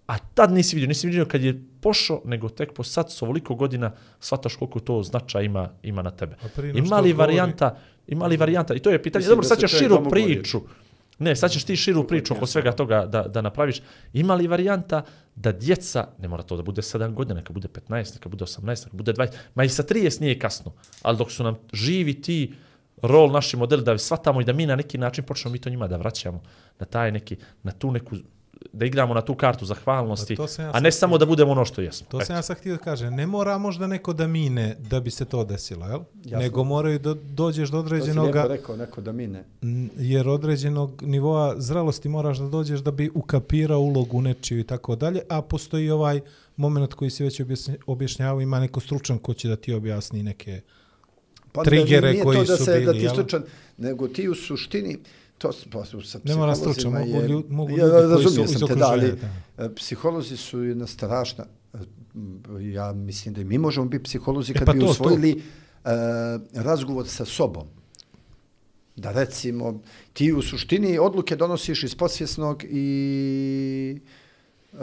A tad nisi vidio, nisi vidio kad je pošao, nego tek po sad s ovoliko godina shvataš koliko to značaj ima, ima na tebe. Ima li varijanta, ima li varijanta, i to je pitanje, Mislim dobro, sad ćeš širu priču, ne, sad ćeš ti širu priču oko svega toga da, da napraviš. Ima li varijanta da djeca, ne mora to da bude 7 godina, neka bude 15, neka bude 18, neka bude 20, ma i sa 30 nije kasno, ali dok su nam živi ti rol naši modeli da shvatamo i da mi na neki način počnemo mi to njima da vraćamo na taj neki, na tu neku da igramo na tu kartu zahvalnosti, Pa to ja a ne samo da budemo ono što jesmo. To Eto. sam ja sad htio da kažem. Ne mora možda neko da mine da bi se to desilo, jel? Jasno. Nego moraju da dođeš do To si lijepo određenog rekao, neko da mine. Jer određenog nivoa zrelosti moraš da dođeš da bi ukapirao ulogu nečiju i tako dalje, a postoji ovaj moment koji si već objašnj- objašnjavao, ima neko stručan ko će da ti objasni neke... Pa Trigere nije koji to da su se, da bili, ti jel? stručan, nego ti u suštini, to s- pa, su sa Ne mora stručan, mogu je- lju- mogu ja, ljudi koji su iz te, da, ali okruženja, e, psiholozi su jedna strašna, e, ja mislim da i mi možemo biti psiholozi kad pa bi to, to. usvojili e, razgovor sa sobom. Da recimo, ti u suštini odluke donosiš iz podsvjesnog i e,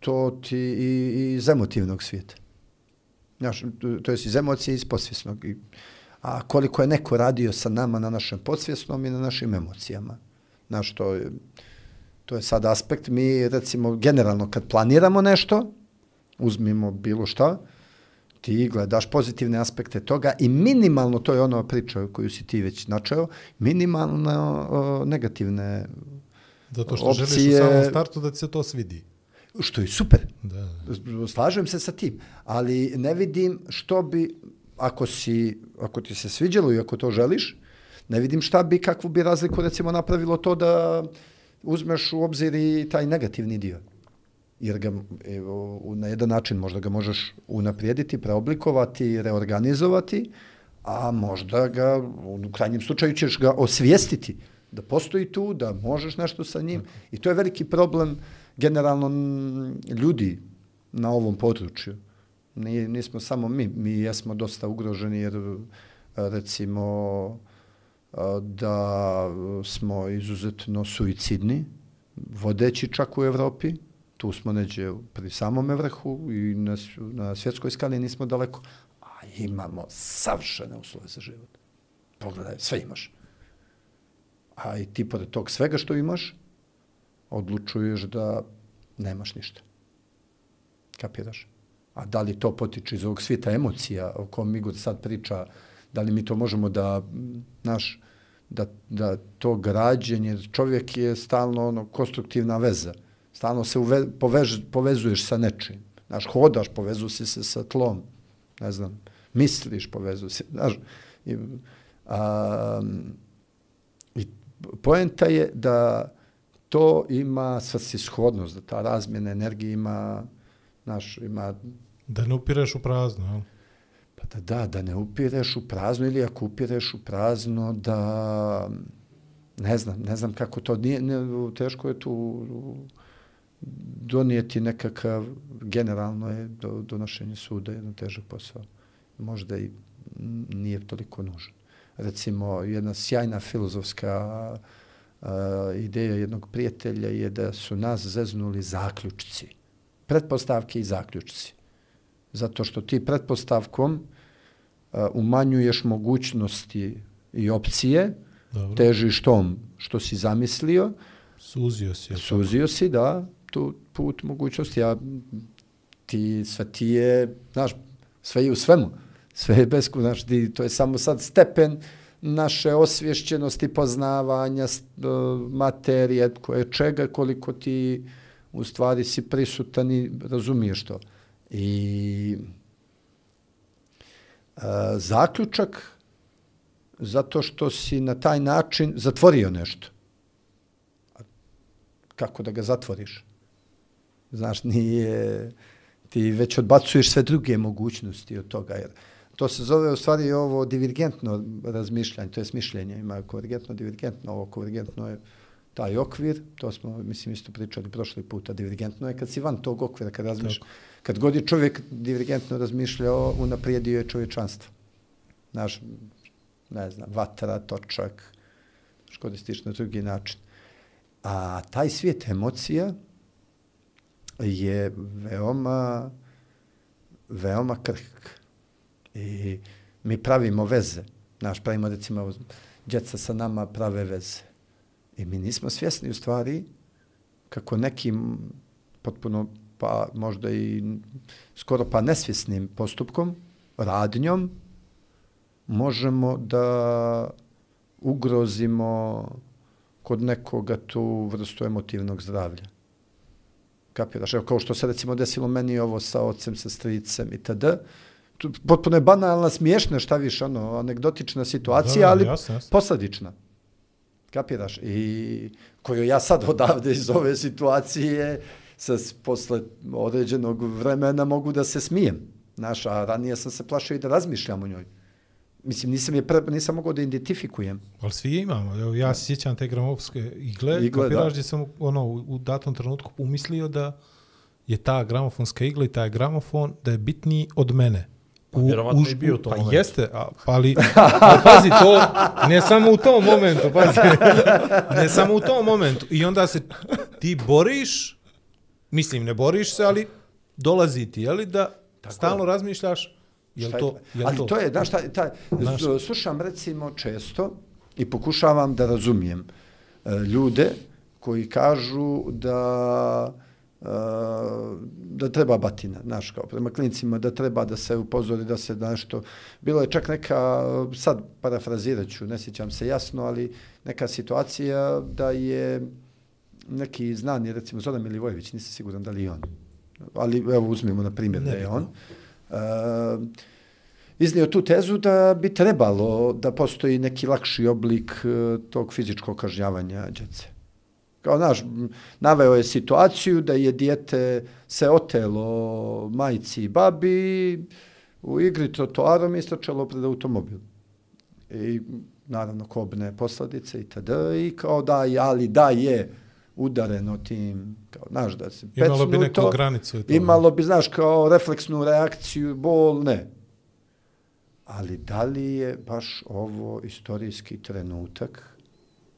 to ti i, iz emotivnog svijeta. Znaš, to- to je iz emocije i iz podsvjesnog. I, a koliko je neko radio sa nama na našem podsvjesnom i na našim emocijama. Znaš, to je, to je sad aspekt. Mi, recimo, generalno kad planiramo nešto, uzmimo bilo šta, ti gledaš pozitivne aspekte toga i minimalno, to je ono priča koju si ti već načeo, minimalno o, negativne, Zato što želiš Opcije- u samom startu da ti se to svidi. što je super. Da, da. Slažem se sa tim, ali ne vidim što bi, ako, si, ako ti se sviđalo i ako to želiš, ne vidim šta bi, kakvu bi razliku recimo napravilo to da uzmeš u obzir i taj negativni dio. Jer ga evo, na jedan način možda ga možeš unaprijediti, preoblikovati, reorganizovati, a možda ga, u krajnjem slučaju ćeš ga osvijestiti da postoji tu, da možeš nešto sa njim. I to je veliki problem generalno ljudi na ovom području. Nije, nismo samo mi, mi jesmo dosta ugroženi jer recimo da smo izuzetno suicidni, vodeći čak u Evropi, tu smo neđe pri samome vrhu i na, na svjetskoj skali nismo daleko, a imamo savršene uslove za život. Pogledaj, sve imaš. A i ti pored tog svega što imaš, odlučuješ da nemaš ništa. Kapiraš? A da li to potiče iz ovog svijeta emocija o kom Igor sad priča, da li mi to možemo da, naš, da, da to građenje, čovjek je stalno ono, konstruktivna veza. Stalno se uve, povež, povezuješ sa nečim. Znaš, hodaš, povezu si se sa tlom. Ne znam, misliš, povezu se. Znaš, i, a, i poenta je da to ima svrsishodnost, da ta razmjena energije ima, znaš, ima Da ne upireš u prazno, jel? Pa da, da, da ne upireš u prazno ili ako upireš u prazno da ne znam, ne znam kako to nije, ne, teško je tu donijeti nekakav generalno je do, donošenje suda jedan težak posao. Možda i nije toliko nužno. Recimo, jedna sjajna filozofska a, ideja jednog prijatelja je da su nas zeznuli zaključci. Pretpostavke i zaključci zato što ti pretpostavkom uh, umanjuješ mogućnosti i opcije, Dobro. težiš tom što si zamislio, Suzio si. jel tako? suzio si, da, tu put mogućnosti, a ti, sve ti je, znaš, sve je u svemu, sve je besku, znaš, ti, to je samo sad stepen naše osvješćenosti, poznavanja, s- do- materije, koje čega, koliko ti u stvari si prisutan i razumiješ to. I a, zaključak zato što si na taj način zatvorio nešto. A Kako da ga zatvoriš? Znaš, nije, ti već odbacuješ sve druge mogućnosti od toga, jer to se zove u stvari ovo divergentno razmišljanje, to je mišljenje, ima konvergentno, divergentno, ovo konvergentno je taj okvir, to smo, mislim, isto pričali prošli puta, divergentno je kad si van tog okvira, kad razmišljaš, kad god je čovjek divergentno razmišljao, unaprijedio je čovječanstvo. Naš, ne znam, vatra, točak, škodistiš na drugi način. A taj svijet emocija je veoma, veoma krhk. I mi pravimo veze. Naš, pravimo recimo, djeca sa nama prave veze. I mi nismo svjesni u stvari kako nekim potpuno pa možda i skoro pa nesvjesnim postupkom, radnjom, možemo da ugrozimo kod nekoga tu vrstu emotivnog zdravlja. Kapiraš? Evo, kao što se recimo desilo meni ovo sa ocem, sa stricem i td. Tu, potpuno je banalna, smiješna, šta više, ono, anegdotična situacija, Da, da, ali jasno, jasno. posledična. Kapiraš? I koju ja sad odavde iz ove situacije sa, s- posle određenog vremena mogu da se smijem. Znaš, a ranije sam se plašio i da razmišljam o njoj. Mislim, nisam, je pre, nisam mogao da identifikujem. Ali svi imamo. Evo, ja se sjećam te gramovske igle, Igle, kapiraš da. gdje sam ono, u, u datom trenutku umislio da je ta gramofonska igla i taj gramofon da je bitniji od mene. Pa vjerovatno i bio u tom pa momentu. jeste, a, pa ali, ali pazi to, ne samo u tom momentu, pazi, ne samo u tom momentu. I onda se ti boriš mislim, ne boriš se, ali dolazi ti, je li da stalno razmišljaš, je li Šta je to, je li Ali to? to je, znaš, taj, taj, Znaš. slušam recimo često i pokušavam da razumijem e, ljude koji kažu da e, da treba batina, znaš, kao prema klincima, da treba da se upozori, da se nešto... Bilo je čak neka, sad parafrazirat ću, ne sjećam se jasno, ali neka situacija da je neki znani, recimo Zoran Milivojević, nisam siguran da li je on, ali evo uzmimo na primjer da je on, uh, iznio tu tezu da bi trebalo da postoji neki lakši oblik uh, tog fizičkog kažnjavanja djece. Kao, znaš, m, naveo je situaciju da je dijete se otelo majci i babi u igri trotoarom istračalo pred automobil. I naravno kobne posledice i tada i kao da, ali da je udareno tim, kao, znaš, da se Imalo bi pecnuto, neku granicu i to, Imalo bi, znaš, kao refleksnu reakciju, bol, ne. Ali da li je baš ovo istorijski trenutak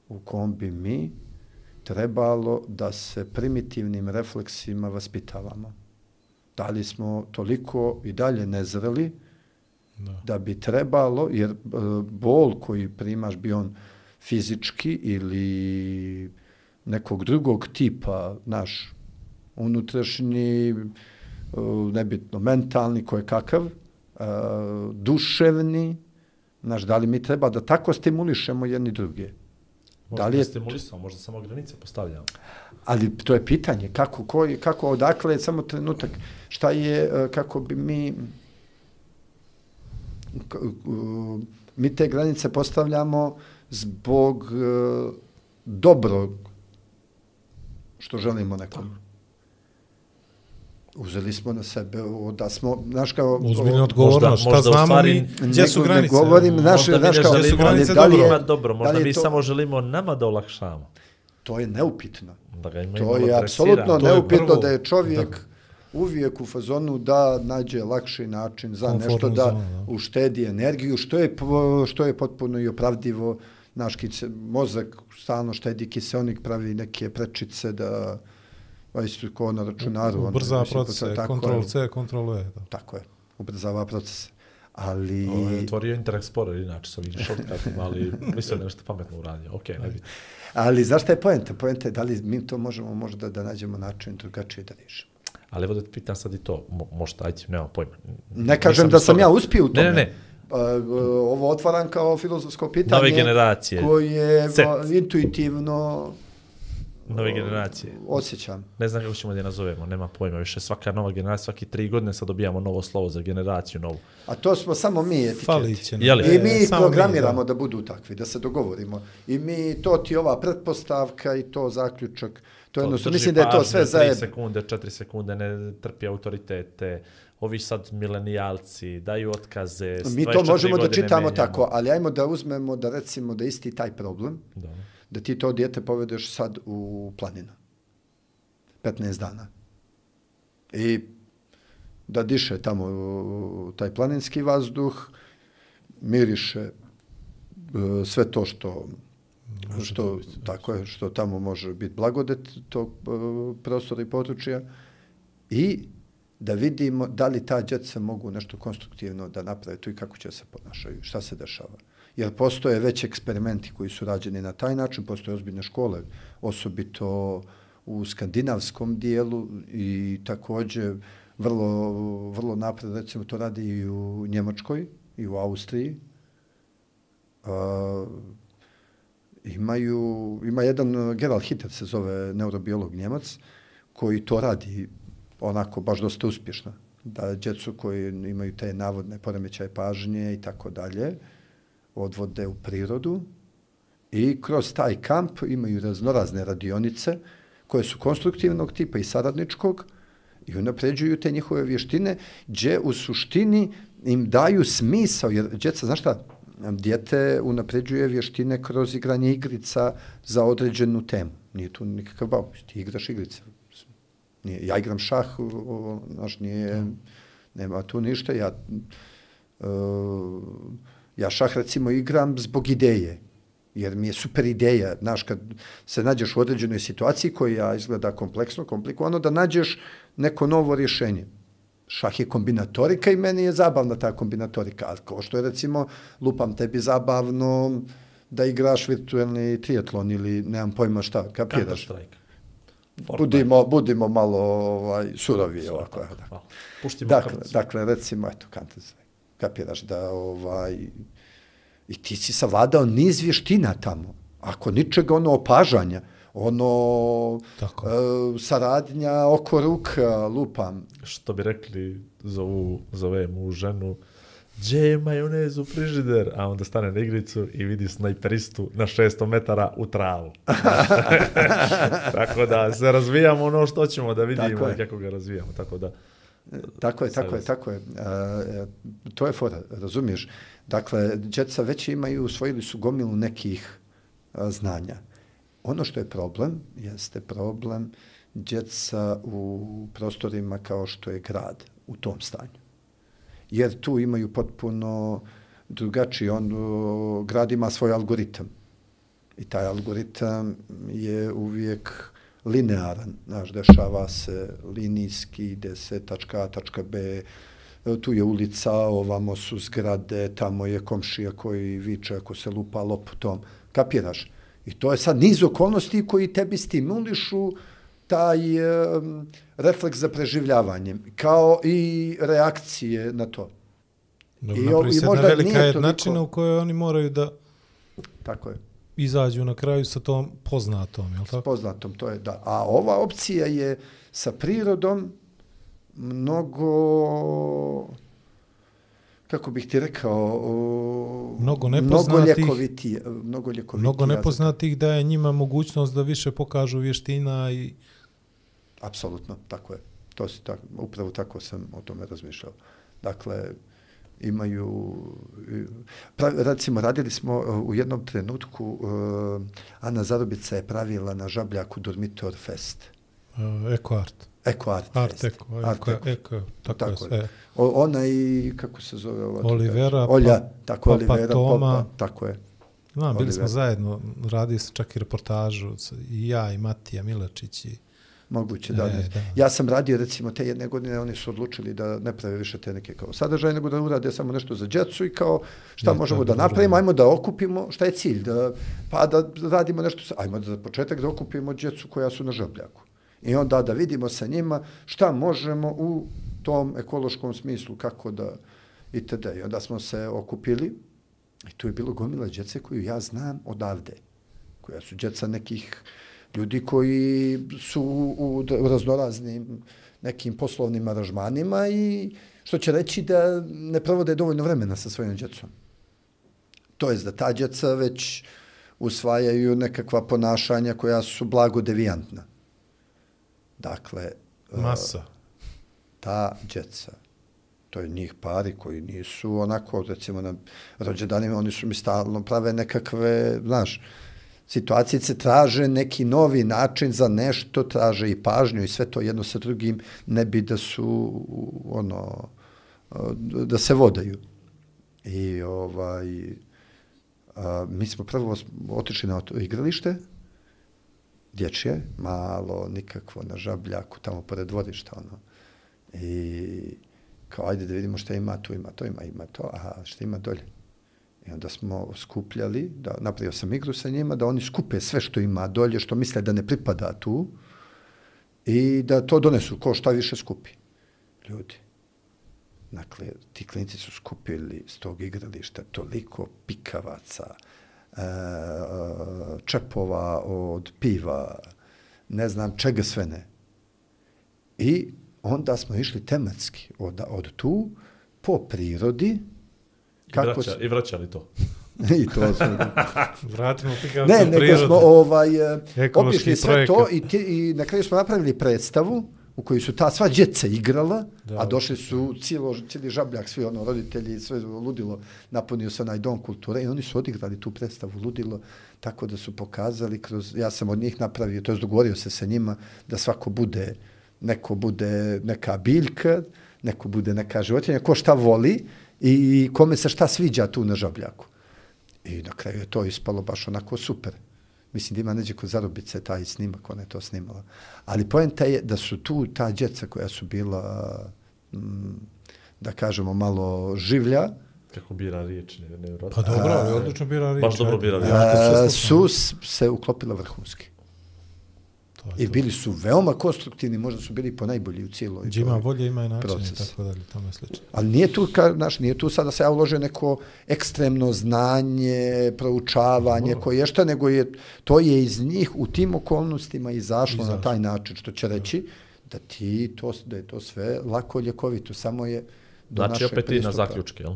u kom bi mi trebalo da se primitivnim refleksima vaspitavamo? Da li smo toliko i dalje nezreli Da. da bi trebalo, jer e, bol koji primaš bi on fizički ili nekog drugog tipa, naš unutrašnji, e, nebitno mentalni, koje kakav, e, duševni, znaš, da li mi treba da tako stimulišemo jedni druge? Možda Da li je- stimulisao, možda samo granice postavljamo. Ali to je pitanje, kako, koji, kako odakle, samo trenutak, šta je, e, kako bi mi, mi te granice postavljamo zbog dobrog što želimo nekom. Uzeli smo na sebe o, da smo, znaš kao... Uzbiljno o- odgovornost, šta možda znamo stvari mi, gdje su ne granice? govorim, znaš, možda mi znaš ne kao, Gdje su želimo granice da li dobro? je- dobro, da možda mi to- samo želimo nama da olakšamo. To je neupitno. Da ga imamo To je apsolutno To je neupitno prvo. da je čovjek uvijek u fazonu da nađe lakši način za Komfortnu nešto da zonu, da. uštedi energiju, što je, što je potpuno i opravdivo. Naš kise, mozak stalno štedi kiseonik, pravi neke prečice da pa isto ko na računaru. ono, Brza mislim, procese, tako kontrol C, kontrol E. Da. Tako je, ubrzava proces. Ali... Ovo je otvorio Internet Explorer, inače sa ovim shortcutima, ali mislim da je nešto pametno uradio. Ok, ne bi. Ali zašto je poenta? Poenta je da li mi to možemo možda da nađemo način drugačije da riješimo. Ali evo da te pitam sad i to, mo, možda, ajde, nema pojma. Ne kažem Nisam da sam toga. ja uspio u tome. Ne, ne, ne. E, ovo otvaram kao filozofsko pitanje. Nove generacije. Koje Set. intuitivno Nove generacije. osjećam. Ne znam kako ćemo da je nazovemo, nema pojma. Više svaka nova generacija, svaki tri godine sad dobijamo novo slovo za generaciju novu. A to smo samo mi etiketi. I mi samo programiramo da budu takvi, da se dogovorimo. I mi, to ti ova pretpostavka i to zaključak. To je jednostavno, mislim da je to sve tri zajedno. sekunde, četiri sekunde, ne trpi autoritete. Ovi sad milenijalci daju otkaze. Mi to 24 možemo da čitamo menjamo. tako, ali ajmo da uzmemo da recimo da isti taj problem, Da. da ti to dijete povedeš sad u planinu. 15 dana. I da diše tamo taj planinski vazduh, miriše e, sve to što što tako je što tamo može biti blagodet tog e, prostora i područja i da vidimo da li ta djeca mogu nešto konstruktivno da naprave tu i kako će se ponašaju, šta se dešava. Jer postoje već eksperimenti koji su rađeni na taj način, postoje ozbiljne škole, osobito u skandinavskom dijelu i također vrlo, vrlo napred, recimo to radi i u Njemačkoj i u Austriji. Uh, imaju, ima jedan Gerald Hitter se zove neurobiolog Njemac koji to radi onako baš dosta uspješno da djecu koji imaju te navodne poremećaje pažnje i tako dalje odvode u prirodu i kroz taj kamp imaju raznorazne radionice koje su konstruktivnog tipa i saradničkog i unapređuju te njihove vještine gdje u suštini im daju smisao jer djeca, znaš šta, dijete unapređuje vještine kroz igranje igrica za određenu temu. Nije tu nikakav bauk, ti igraš igrice. Nije, ja igram šah, znaš, nije, nema tu ništa. Ja, uh, ja šah recimo igram zbog ideje. jer mi je super ideja, znaš, kad se nađeš u određenoj situaciji koja izgleda kompleksno, komplikovano, da nađeš neko novo rješenje. Šah je kombinatorika i meni je zabavna ta kombinatorika, ali kao što je recimo, lupam tebi zabavno da igraš virtualni triatlon ili nemam pojma šta, Counter kapiraš. Strike. Budimo, budimo malo ovaj, surovi ovako. Da. Puštimo Dakle, krvcu. dakle, recimo, eto, Strike. Kapiraš da, ovaj, i ti si savladao niz vještina tamo. Ako ničega, ono, opažanja, ono, Tako. e, saradnja oko ruka, lupam. Što bi rekli, zovu, zove mu ženu, gdje je majonez u frižider? A onda stane na igricu i vidi snajperistu na 600 metara u travu. Tako da se razvijamo ono što ćemo da vidimo Tako i kako ga razvijamo. Tako da, Tako je, tako je, tako je. E, to je fora, razumiješ? Dakle, djeca već imaju, usvojili su gomilu nekih a, znanja. Ono što je problem, jeste problem djeca u prostorima kao što je grad, u tom stanju. Jer tu imaju potpuno drugačiji, on, grad ima svoj algoritam. I taj algoritam je uvijek linearan, znaš, dešava se linijski, ide se tačka A, tačka B, e, tu je ulica, ovamo su zgrade, tamo je komšija koji viče ako se lupa loputom, kapiraš? I to je sad niz okolnosti koji tebi stimulišu taj um, refleks za preživljavanje, kao i reakcije na to. Dobro, I napravi i se jedna velika jednačina u kojoj oni moraju da Tako je. izađu na kraju sa tom poznatom, je li S tako? poznatom, to je da. A ova opcija je sa prirodom mnogo kako bih ti rekao, o, Mnogo mnogo nepoznatih- ljekovitije, mnogo ljekovitije. Mnogo nepoznatih daje njima mogućnost da više pokažu vještina i Apsolutno, tako je. To si tako, upravo tako sam o tome razmišljao. Dakle, imaju, pra, recimo, radili smo uh, u jednom trenutku, uh, Ana Zarubica je pravila na Žabljaku Dormitor Fest. uh, Eko Art. Eko Art, Art Fest. Eko, Art Eko, Eko. Tako, Tako je. je. E, O, ona i, kako se zove ova? Olivera, Olja, pa- tako, Papa Olivera, Toma. Popa, tako je. Znam, bili smo zajedno, radio sam čak i reportažu, i ja i Matija Milačić i Moguće, da, E, ne. da. Ja sam radio, recimo, te jedne godine, oni su odlučili da ne prave više te neke kao sadržaje, nego da urade samo nešto za djecu i kao šta Je, to možemo je da napravimo, da. ajmo da okupimo, šta je cilj, da, pa da radimo nešto, sa, ajmo da za početak da okupimo djecu koja su na žabljaku. I onda da vidimo sa njima šta možemo u tom ekološkom smislu, kako da itd. I onda smo se okupili i tu je bilo gomila djece koju ja znam odavde, koja su djeca nekih ljudi koji su u, raznoraznim nekim poslovnim aranžmanima i što će reći da ne provode dovoljno vremena sa svojom djecom. To je da ta djeca već usvajaju nekakva ponašanja koja su blago devijantna. Dakle, e, masa. ta djeca, to je njih pari koji nisu onako, recimo na rođendanima, oni su mi stalno prave nekakve, znaš, situacijice traže neki novi način za nešto, traže i pažnju i sve to jedno sa drugim, ne bi da su, ono, da se vodaju. I ovaj, a, mi smo prvo otišli na igralište, dječje, malo, nikakvo, na žabljaku, tamo pored dvorišta, ono. I kao, ajde da vidimo šta ima, tu ima to, ima, ima to, a šta ima dolje. I onda smo skupljali, da napravio sam igru sa njima, da oni skupe sve što ima dolje, što misle da ne pripada tu, i da to donesu, ko šta više skupi. Ljudi. Dakle, ti klinci su skupili s tog igrališta toliko pikavaca, e, čepova od piva, ne znam čega sve ne. I onda smo išli tematski od, od tu, po prirodi, I, vraća, I vraćali to. I to smo... Vratimo pikavce ne, nego prirodu. smo ovaj, e, obišli sve projekat. to i, ti, i na kraju smo napravili predstavu u kojoj su ta sva djeca igrala, da, a došli su cijelo, cijeli žabljak, svi ono, roditelji, sve ludilo, napunio se onaj dom kulture i oni su odigrali tu predstavu ludilo, tako da su pokazali kroz, ja sam od njih napravio, to je dogovorio se sa njima, da svako bude, neko bude neka biljka, neko bude neka životinja, ko šta voli i kome se šta sviđa tu na žabljaku. I na kraju je to ispalo baš onako super. Mislim da ima neđe kod zarobice taj snimak, ona je to snimala. Ali poenta je da su tu ta djeca koja su bila, da kažemo, malo življa, Kako bira riječ, ne, ne, Pa dobro, ali odlično bira riječ. Baš dobro bira riječ. A, su se uklopila vrhunski. To je I to. bili su veoma konstruktivni, možda su bili po najbolji u cijeloj. Gdje ima volje, ima i način i proces. tako dalje, tome slično. Ali nije tu, ka, znaš, nije tu sada se ja uložio neko ekstremno znanje, proučavanje, Dobro. koje je šta, nego je, to je iz njih u tim okolnostima izašlo, Izašlo. na taj način, što će reći da ti to, da je to sve lako ljekovito, samo je do Znači, našeg opet ti na pristupa. zaključke, jel?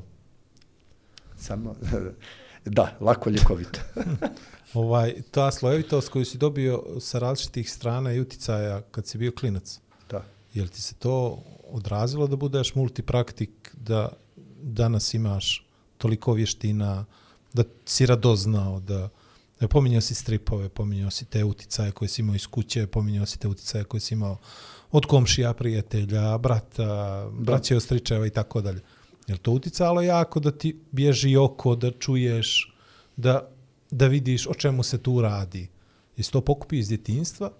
Samo, da, lako ljekovito. Ovaj, ta slojevitost koju si dobio sa različitih strana i uticaja kad si bio klinac, da. je li ti se to odrazilo da budeš multipraktik, da danas imaš toliko vještina, da si radoznao, da, da pominjao si stripove, pominjao si te uticaje koje si imao iz kuće, pominjao si te uticaje koje si imao od komšija, prijatelja, brata, braće, ostričeva i tako dalje. Je to uticalo jako da ti bježi oko, da čuješ, da, da vidiš o čemu se tu radi? Jesi to pokupi iz djetinstva?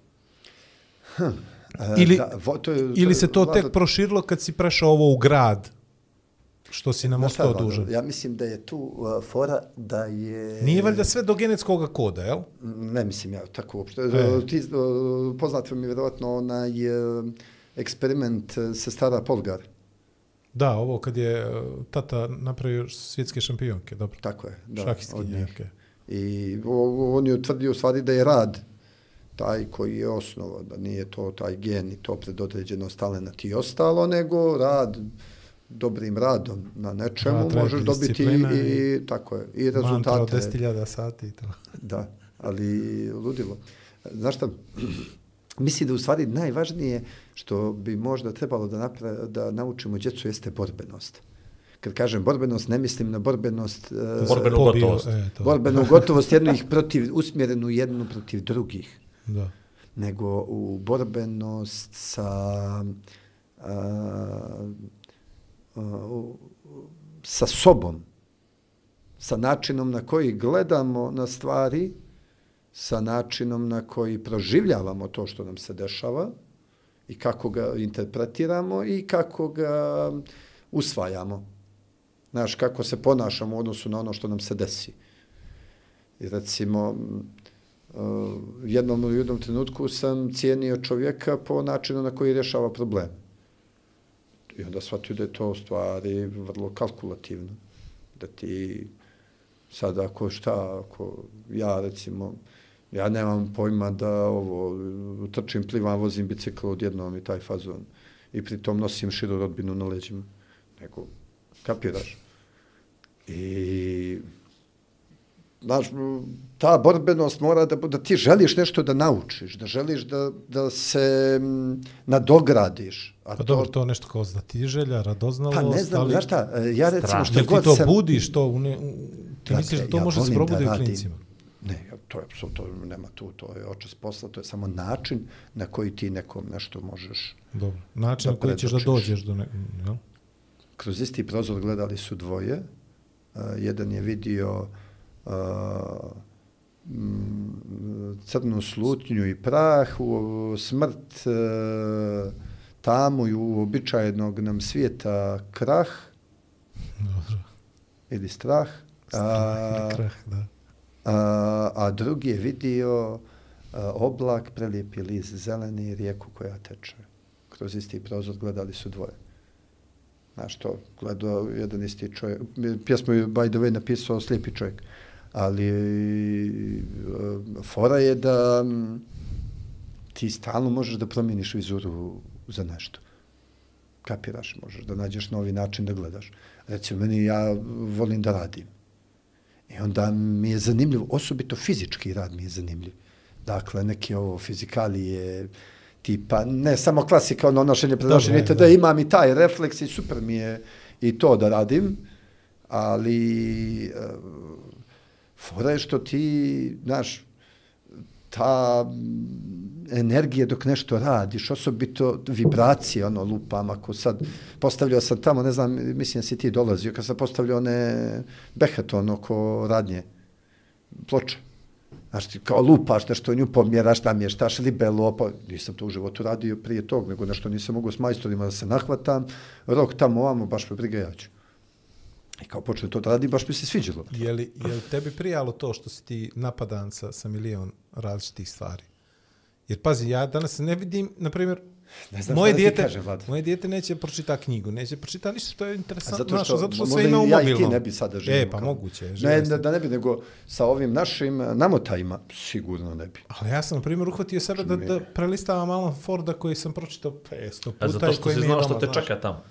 E, Ili- da, vo, to je, Ili se to Vlado, tek proširilo kad si prešao ovo u grad, što si nam ostao dužan? Ja mislim da je tu uh, fora da je... Nije valjda sve do genetskog koda, jel? Ne mislim ja tako uopšte. E. Ti, o, poznat vam je vjerovatno onaj e, eksperiment e, sestara Polgar. Da, ovo kad je e, tata napravio svjetske šampionke, dobro. Tako je. Da, Šahistkinje. I on je utvrdio u stvari da je rad taj koji je osnova, da nije to taj gen i to predodređenost talent i ostalo, nego rad dobrim radom na nečemu Rad, možeš dobiti i, i- tako je, i Mantra od rezultate. 10.000 sati i to. Da, ali ludilo. Znaš šta, mislim da u stvari najvažnije što bi možda trebalo da, napra, da naučimo djecu jeste borbenost. Kad kažem borbenost, ne mislim na borbenost, e, Borbenu Pobio, gotovost. E, to. borbenu gotovost jednih protiv, usmjerenu jednu protiv drugih, Da. nego u borbenost sa a, a, u- sa sobom, sa načinom na koji gledamo na stvari, sa načinom na koji proživljavamo to što nam se dešava i kako ga interpretiramo i kako ga usvajamo. Znaš, kako se ponašamo u odnosu na ono što nam se desi. I recimo, u jednom u jednom trenutku sam cijenio čovjeka po načinu na koji rješava problem. I onda shvatio da je to u stvari vrlo kalkulativno. Da ti sad ako šta, ako ja recimo, ja nemam pojma da ovo, trčim, plivam, vozim bicikl odjednom i taj fazon. I pritom nosim širu rodbinu na leđima. Nego, kapiraš? I znaš, ta borbenost mora da, da ti želiš nešto da naučiš, da želiš da, da se mm, nadogradiš. A Pa dobro, to nešto kao znatiželja, radoznalost, Pa ne znam, znaš šta, e, ja recimo što Jel ti god to sam... budiš to? U ne, u, ti Brate, misliš da to ja može se volim da probudi u radim. klincima? Ne, to je apsolutno, nema tu, to je očas posla, to je samo način na koji ti nekom nešto možeš. Dobro. Način na koji ćeš da dođeš do ne... Jel? Kroz isti prozor gledali su dvoje. Uh, jedan je vidio uh, crnu slutnju i prah, u smrt, uh, tamu i uobičajenog nam svijeta krah Dobro. ili strah. A, Krah, da. a, a drugi je vidio a, oblak, prelijepi list zeleni rijeku koja teče. Kroz isti prozor gledali su dvoje. Znaš to, gledao jedan isti čovjek. Pjesmu je, by the way, napisao slijepi čovjek. Ali eh, fora je da mm, ti stalno možeš da promijeniš vizuru za nešto. Kapiraš, možeš da nađeš novi način da gledaš. Recimo, meni ja volim da radim. I onda mi je zanimljivo, osobito fizički rad mi je zanimljiv. Dakle, neke ovo fizikalije, tipa, ne samo klasika, ono nošenje, prenošenje, da da. imam i taj refleks i super mi je i to da radim, ali uh, fora je što ti, znaš, ta energija dok nešto radiš, osobito vibracije, ono, lupam, ako sad postavljao sam tamo, ne znam, mislim da si ti dolazio, kad sam postavljao one behaton oko radnje, ploča. Znaš, ti kao lupaš nešto nju pomjeraš, namještaš libelo, pa nisam to u životu radio prije tog, nego nešto nisam mogu s majstorima da se nahvatam, rok tamo ovamo, baš me briga ja ću. I kao počne to da radi, baš mi se sviđalo. Je li, je li tebi prijalo to što si ti napadan sa, sa milion različitih stvari? Jer pazi, ja danas ne vidim, na primjer, Ne znam moje dijete, kažem, Vlado. moje dijete neće pročita knjigu, neće pročita ništa što je interesantno, Zato što, što, zato što sve ima u i ja i ti ne bi sada živimo. E, pa kao- moguće. je, Ne, ne, da ne bi, nego sa ovim našim namotajima, sigurno ne bi. Ali ja sam, na primjer, uhvatio sebe da, da prelistavam Alan Forda koji sam pročitao 500 puta. A zato što koji si mi je znao što te znaš. čeka tamo.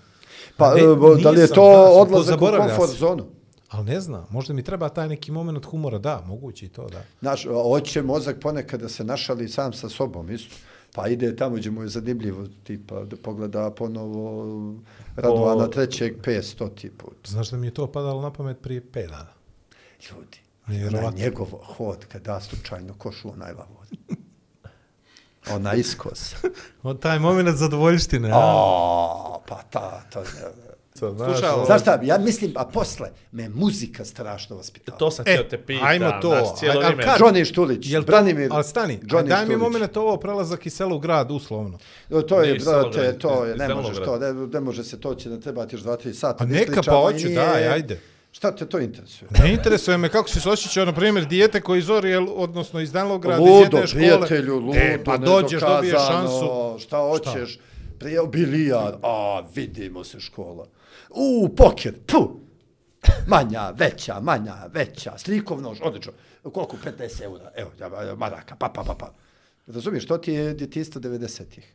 Pa, Ne, e, da li je to znaš, to odlazak u zaboravlja komfort zonu? Ali ne znam, možda mi treba taj neki moment humora, da, moguće i to, da. Znaš, hoće mozak ponekad da se našali sam sa sobom isto. Pa ide tamo gdje mu je zanimljivo, tipa da pogleda ponovo Radovana trećeg 500 put. Znaš da mi je to padalo na pamet prije 5 dana. Ljudi, Nevjerovatno. na njegov hod kada slučajno košu onaj lavod. Ona iskos. Od taj moment zadovoljštine, a? Pa ta, to je... Slušaj, ovo- Znaš šta, ja mislim, a posle me muzika strašno vaspitala. To sam E, htio te pitam. ajmo to. Znaš, cijelo kad- Johnny Štulić, Jel to, Branimir. ali stani, Johnny aj, daj mi Štulić. moment ovo prelazak iz sela u grad, uslovno. No, to je, Nije brate, to je, ne možeš to, ne, ne može se, to će da trebati još 2-3 sata. A neka pa hoću, daj, ajde. Šta te to interesuje? Ne interesuje me kako si se osjećao, na primjer, dijete koji iz Orijel, odnosno iz Danlograda, iz Ludo, jedne škole. prijatelju, ludo, e, pa dođeš, dobiješ šansu. Šta hoćeš? Prije bilijar, a vidimo se škola. U, poker, pu! Manja, veća, manja, veća, slikov nož, odlično. Koliko? 15 eura, evo, maraka, pa, pa, pa, pa. Razumiješ, to ti je djetista 90-ih.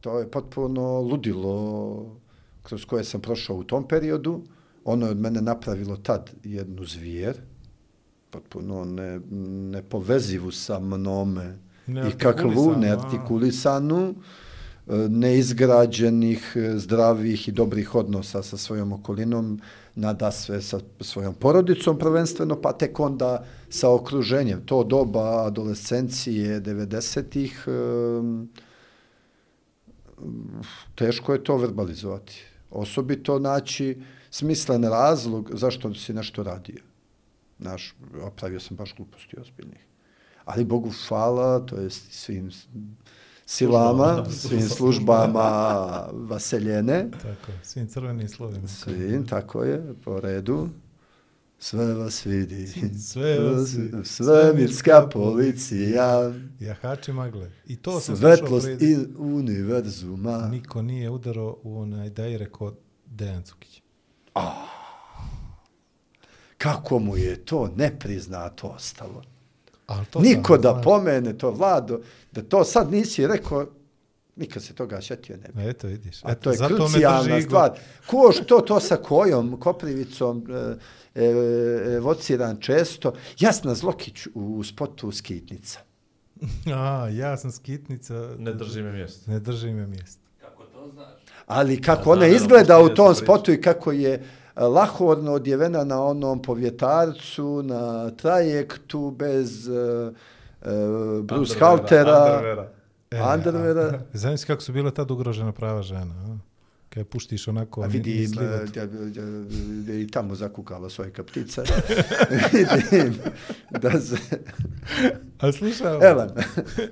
To je potpuno ludilo kroz koje sam prošao u tom periodu. Ono je od mene napravilo tad jednu zvijer, potpuno ne, nepovezivu sa mnome i kakvu, Neartikulisanu, neizgrađenih, zdravih i dobrih odnosa sa svojom okolinom, nada sve sa svojom porodicom prvenstveno, pa tek onda sa okruženjem. To doba adolescencije 90-ih, teško je to verbalizovati. Osobito naći smislen razlog zašto si nešto radio. Naš, opravio sam baš gluposti ozbiljnih. Ali Bogu hvala, to je svim silama, svim službama vaseljene, Tako, svim crvenim slovima. svim, tako je, po redu. Sve vas vidi, Sve vas vidi. svemirska policija, Jahači magle. I to slušao svetlost i univerzuma. Niko nije udarao u onaj da je rekao Dejan Cukić. Kako mu je to nepriznato ostalo. To Niko da znaš. pomene to, Vlado, da to sad nisi rekao, nikad se toga šetio ne bi. Eto, vidiš. A Eto, to je zato me krucijalna stvar. Ko što to sa kojom, Koprivicom, e, e, evociran često. Jasna Zlokić u spotu Skitnica. A, ja sam skitnica. Ne drži me mjesto. Ne drži me mjesto. Ali kako ona izgleda u tom spotu i kako je e, lahorno odjevena na onom povjetarcu, na trajektu bez uh, uh, Bruce Haltera, Underweara. Underweara. Znam kako su bile tad ugrožena prava žena. A? Kad puštiš onako... A vidim, livot. e, da, da, da je i tamo zakukala svoje kaptice. vidim da se... A slušaj, Elem,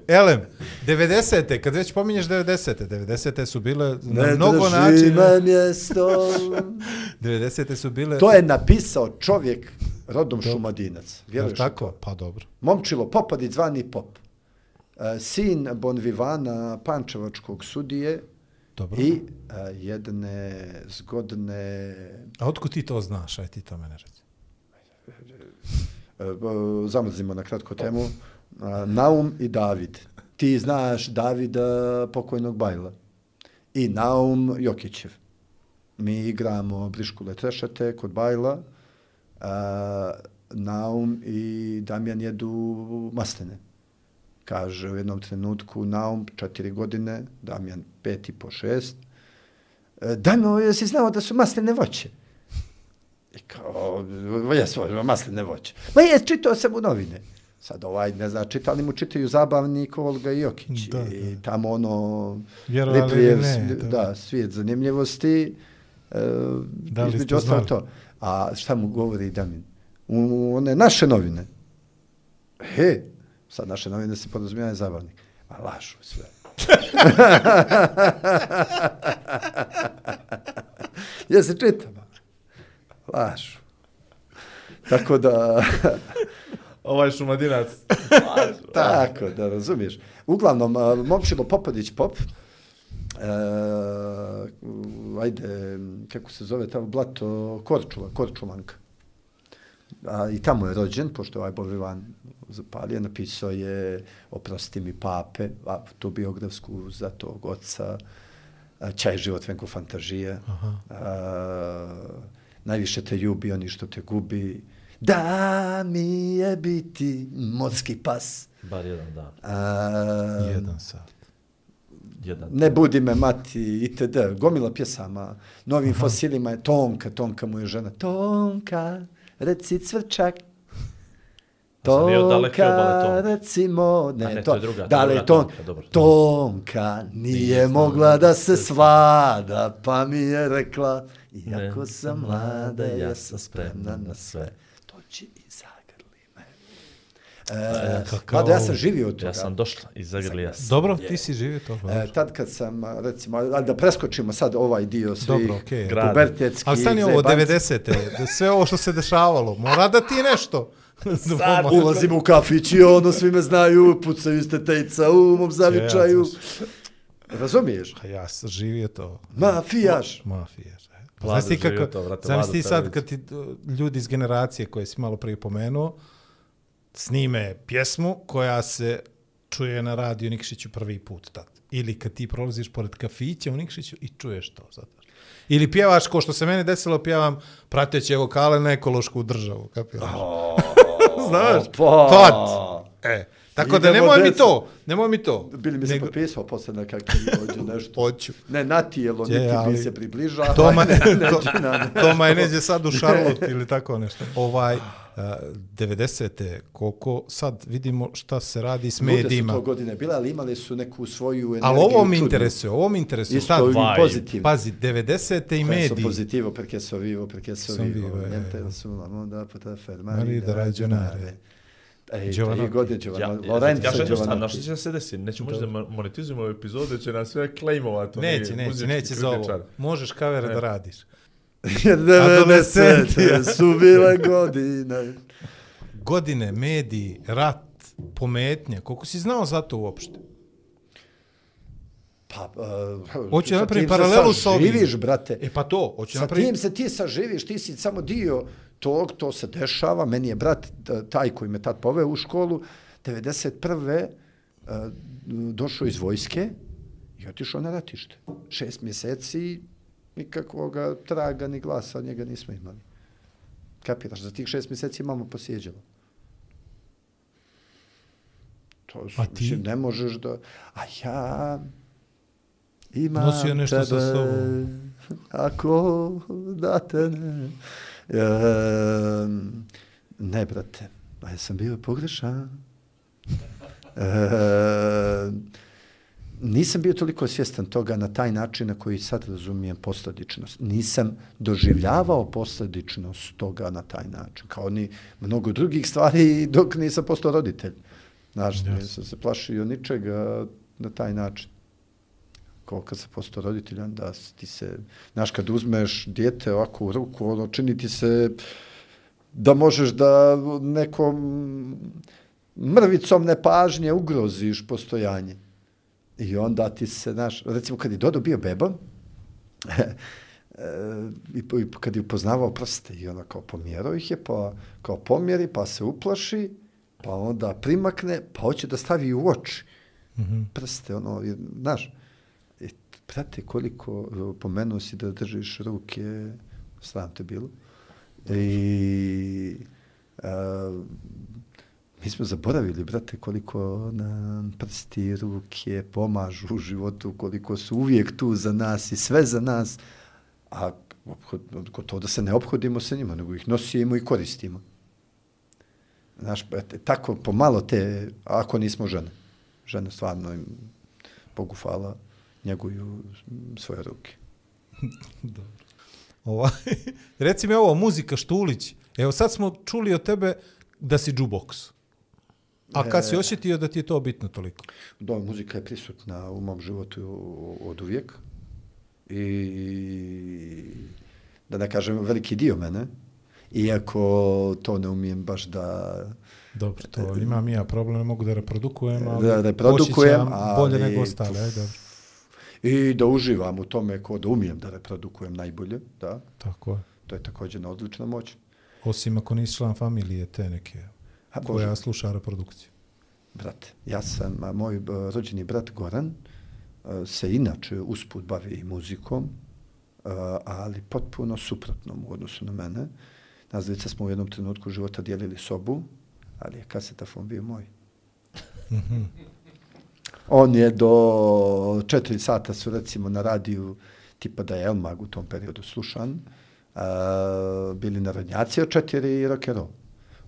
Elem, 90. kad već pominješ 90. 90. su bile na ne mnogo načina. me mjesto. 90. su bile... To je napisao čovjek rodom šumadinac. Jel Vjeruješ li tako? Pa dobro. Momčilo Popadić, zvani Pop. E, Sin Bonvivana, pančevačkog sudije Dobro. i e, jedne zgodne A otkud ti to znaš? Aj ti to mene reci. E, zamrzimo na kratko temu, a, Naum i David. Ti znaš Davida pokojnog Bajla i Naum Jokićev. Mi igramo Briškule Trešete kod Bajla, a, Naum i Damjan jedu masline. Kaže u jednom trenutku Naum četiri godine, Damjan pet i po šest. E, Damjan, jesi znao da su masline voće? I kao, svoj, masline voće. Ma je, čitao sam u novine. Sad ovaj, ne zna, čitali mu čitaju zabavnik Olga Jokić. Da, I tamo ono, Vjerovali ili Liplijev, ne, to- da, svijet zanimljivosti. E, Da li između ste ostalo to. A šta mu govori Damjan? U one naše novine. He, sad naše novine se podrazumijaju zabavnik. A lažu sve. ja se čitam. Lažu. Tako da, Ovaj šumadinac. tako da, razumiješ. Uglavnom, Momčilo Popadić Pop, e, ajde, kako se zove tamo, Blato Korčula, Korčulanka. A, I tamo je rođen, pošto je ovaj Bob Ivan zapalio, napisao je Oprosti mi pape, a, tu biografsku za tog oca, Čaj život venko fantažije, a, najviše te ljubi oni što te gubi, da mi je biti morski pas. Bar jedan dan. A, Jedan sat. Jedan. Ne budi me mati itd. Gomila pjesama. Novim fosilima je Tonka, Tonka mu je žena. Tonka, reci cvrčak. sam bio daleke obale Tonka. recimo, ne, ne, to, to je druga, da li ton, Tonka, dobro. Tonka nije mogla da se svada, pa mi je rekla, iako Ne, sam mlada, ja sam spremna na sve. Dođi i zagrli me. E, kakav mada ja sam živio od toga. Ja sam došla i zagrlija sam. Dobro, ti si živio to. E, tad kad sam, recimo, ali da preskočimo sad ovaj dio svih Dobro. Grad. pubertetskih Ali stani ovo, zajebanci. 90-te, da sve ovo što se dešavalo, mora da ti nešto. Sad Ulazim u kafić i ono, svi me znaju, pucaju ste tejca u mom zavičaju. Razumiješ? A ja živio to. Mafijaš. Mafijaš. e. Pa Znaš ti kako, to, znaš ti sad kad ti uh, ljudi iz generacije koje si malo prije pomenuo, snime pjesmu koja se čuje na radiju Nikšiću prvi put tad. Ili kad ti prolaziš pored kafića u Nikšiću i čuješ to. Sad. Ili pjevaš, ko što se meni desilo, pjevam prateće vokale na ekološku državu. Kapiraš? Znaš? Opa. Tad. E, tako da Idemo, nemoj mi deco. to, nemoj mi to. Bili mi se Nego- potpisao posle na kakvi dođe nešto. Hoću. Ne na tijelo, Je, niti ali- mi se približa. Toma, Ajde, to, Toma je neđe sad u Charlotte ili tako nešto. Ovaj, uh, 90. koliko sad vidimo šta se radi s Lude su medijima. to godine bile, ali imali su neku svoju energiju. Ali ovo mi interesuje, ovo mi interesuje. Isto Tad, i vibe. pozitivno. pazi, 90. i Koje su mediji. positivo perché so vivo, perché so Son vivo. vivo, eh. Niente sulla moda potrà fermare Mari da ragionare. Ej, Giovanotti. tri godine Ja, Giovanotti. ja, Lorenzo ja, ja jednostavno, Giovanotti. što će se desiti? Nećemo možda da monetizujemo epizode, će nas sve klejmovati. Neće, neće, neće za ovo. Možeš kavere Ne. da radiš. Jer 90 Adolescenti. su bile godine. Godine, mediji, rat, pometnje. Koliko si znao za to uopšte? Pa, uh, Hoće sa napraviti paralelu sa ovim. Živiš, brate. E pa to, hoće Sa napraviti... tim se ti saživiš, ti si samo dio tog, to se dešava. Meni je brat taj koji me tad poveo u školu, 91. Uh, došao iz vojske i otišao na ratište. Šest mjeseci nikakvog traga ni glasa od njega nismo imali. Kapiraš, za tih šest mjeseci imamo posjeđalo. To su, A ti? mislim, ne možeš da... A ja imam Nosio nešto tebe, sa sobom. Ako da te ne... E, ne, brate, a ja sam bio pogrešan. E, nisam bio toliko svjestan toga na taj način na koji sad razumijem posledičnost. Nisam doživljavao posledičnost toga na taj način, kao ni mnogo drugih stvari dok nisam postao roditelj. Znaš, nisam se plašio ničega na taj način. Kao kad se postao roditelj, onda ti se, znaš, kad uzmeš dijete ovako u ruku, ono, čini ti se da možeš da nekom mrvicom nepažnje ugroziš postojanje. I onda ti se, znaš, recimo kad je Dodo bio beba, e, i, i kad je upoznavao prste i ona kao pomjerao ih je, pa kao pomjeri, pa se uplaši, pa onda primakne, pa hoće da stavi u oči. Prste, ono, i, znaš, i, prate koliko, e, pomenuo si da držiš ruke, sram te bilo, i a, mi smo zaboravili, brate, koliko nam prsti, ruke pomažu u životu, koliko su uvijek tu za nas i sve za nas, a obhod- to da se ne obhodimo sa njima, nego ih nosimo i koristimo. Znaš, brate, tako pomalo te, ako nismo žene, žene stvarno im, Bogu hvala, njeguju svoje ruke. Dobro. Ovaj, reci mi ovo, muzika Štulić. Evo sad smo čuli od tebe da si džuboks. A kad si osjetio da ti je to bitno toliko? Da, muzika je prisutna u mom životu od uvijek. I da ne kažem veliki dio mene. Iako to ne umijem baš da... Dobro, to imam ja problem, ne mogu da reprodukujem, ali Da reprodukujem, osjećam bolje ali- nego ostale. Ajde, dobro. I da uživam u tome ko da umijem da reprodukujem najbolje, da. Tako je. To je također na odlična moć. Osim ako nisi član familije te neke Koja sluša reprodukciju. Brate, ja sam, a moj rođeni brat Goran a, se inače usput bavi muzikom, ali potpuno suprotnom u odnosu na mene. Nas dvica smo u jednom trenutku života dijelili sobu, ali je kasetafon bio moj. On je do četiri sata su recimo na radiju tipa da je Elmag u tom periodu slušan, a, bili narodnjaci od četiri i rock.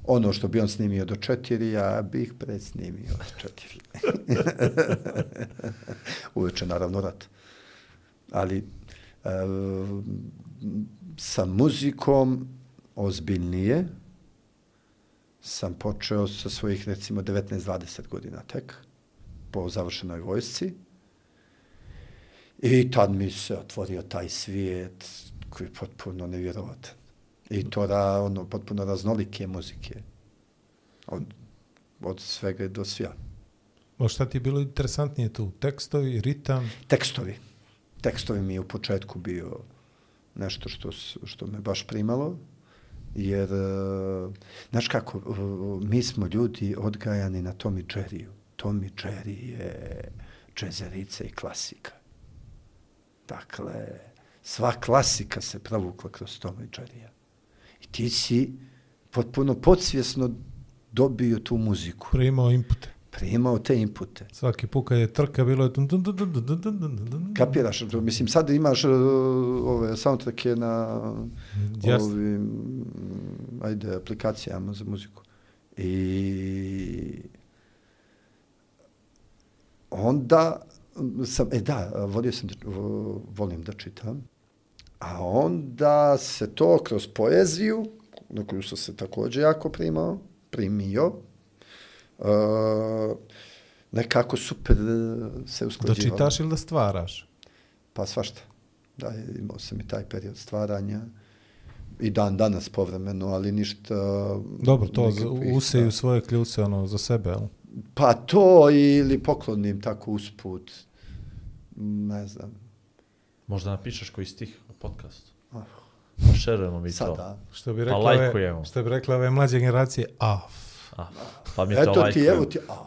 Ono što bi on snimio do četiri, ja bih presnimio od četiri. Uveče naravno rat. Ali e, sa muzikom ozbiljnije sam počeo sa svojih recimo 19-20 godina tek po završenoj vojsci. I tad mi se otvorio taj svijet koji je potpuno nevjerovatan. I to da, ono, potpuno raznolike muzike. Od, od svega do svja. O šta ti je bilo interesantnije tu? Tekstovi, ritam? Tekstovi. Tekstovi mi je u početku bio nešto što, što me baš primalo, jer, e, znaš kako, e, mi smo ljudi odgajani na Tommy Jerryu. Tommy Jerry je džezerica i klasika. Dakle, sva klasika se provukla kroz Tommy Jerrya ti si potpuno podsvjesno dobio tu muziku. Primao impute. Primao te impute. Svaki put kad je trka bilo je... Kapiraš, mislim, sad imaš uh, ove soundtracke na Just. ovim ajde, aplikacijama za muziku. I onda sam, e da, volio sam da, volim da čitam a onda se to kroz poeziju, na koju sam se također jako primao, primio, uh, nekako super se Da usklađivalo. čitaš ili da stvaraš? Pa svašta. Da, imao sam i taj period stvaranja i dan danas povremeno, ali ništa... Dobro, to useju da. svoje kljuce ono, za sebe, jel? Pa to ili poklonim tako usput. Ne znam. Možda napišeš koji stih u podcastu. Pa šerujemo mi to. Sada. Što bi Pa rekla, lajkujemo. ove, što bi rekla ove mlađe generacije, af. A, pa mi to Eto ti, lajkujemo. evo ti, a,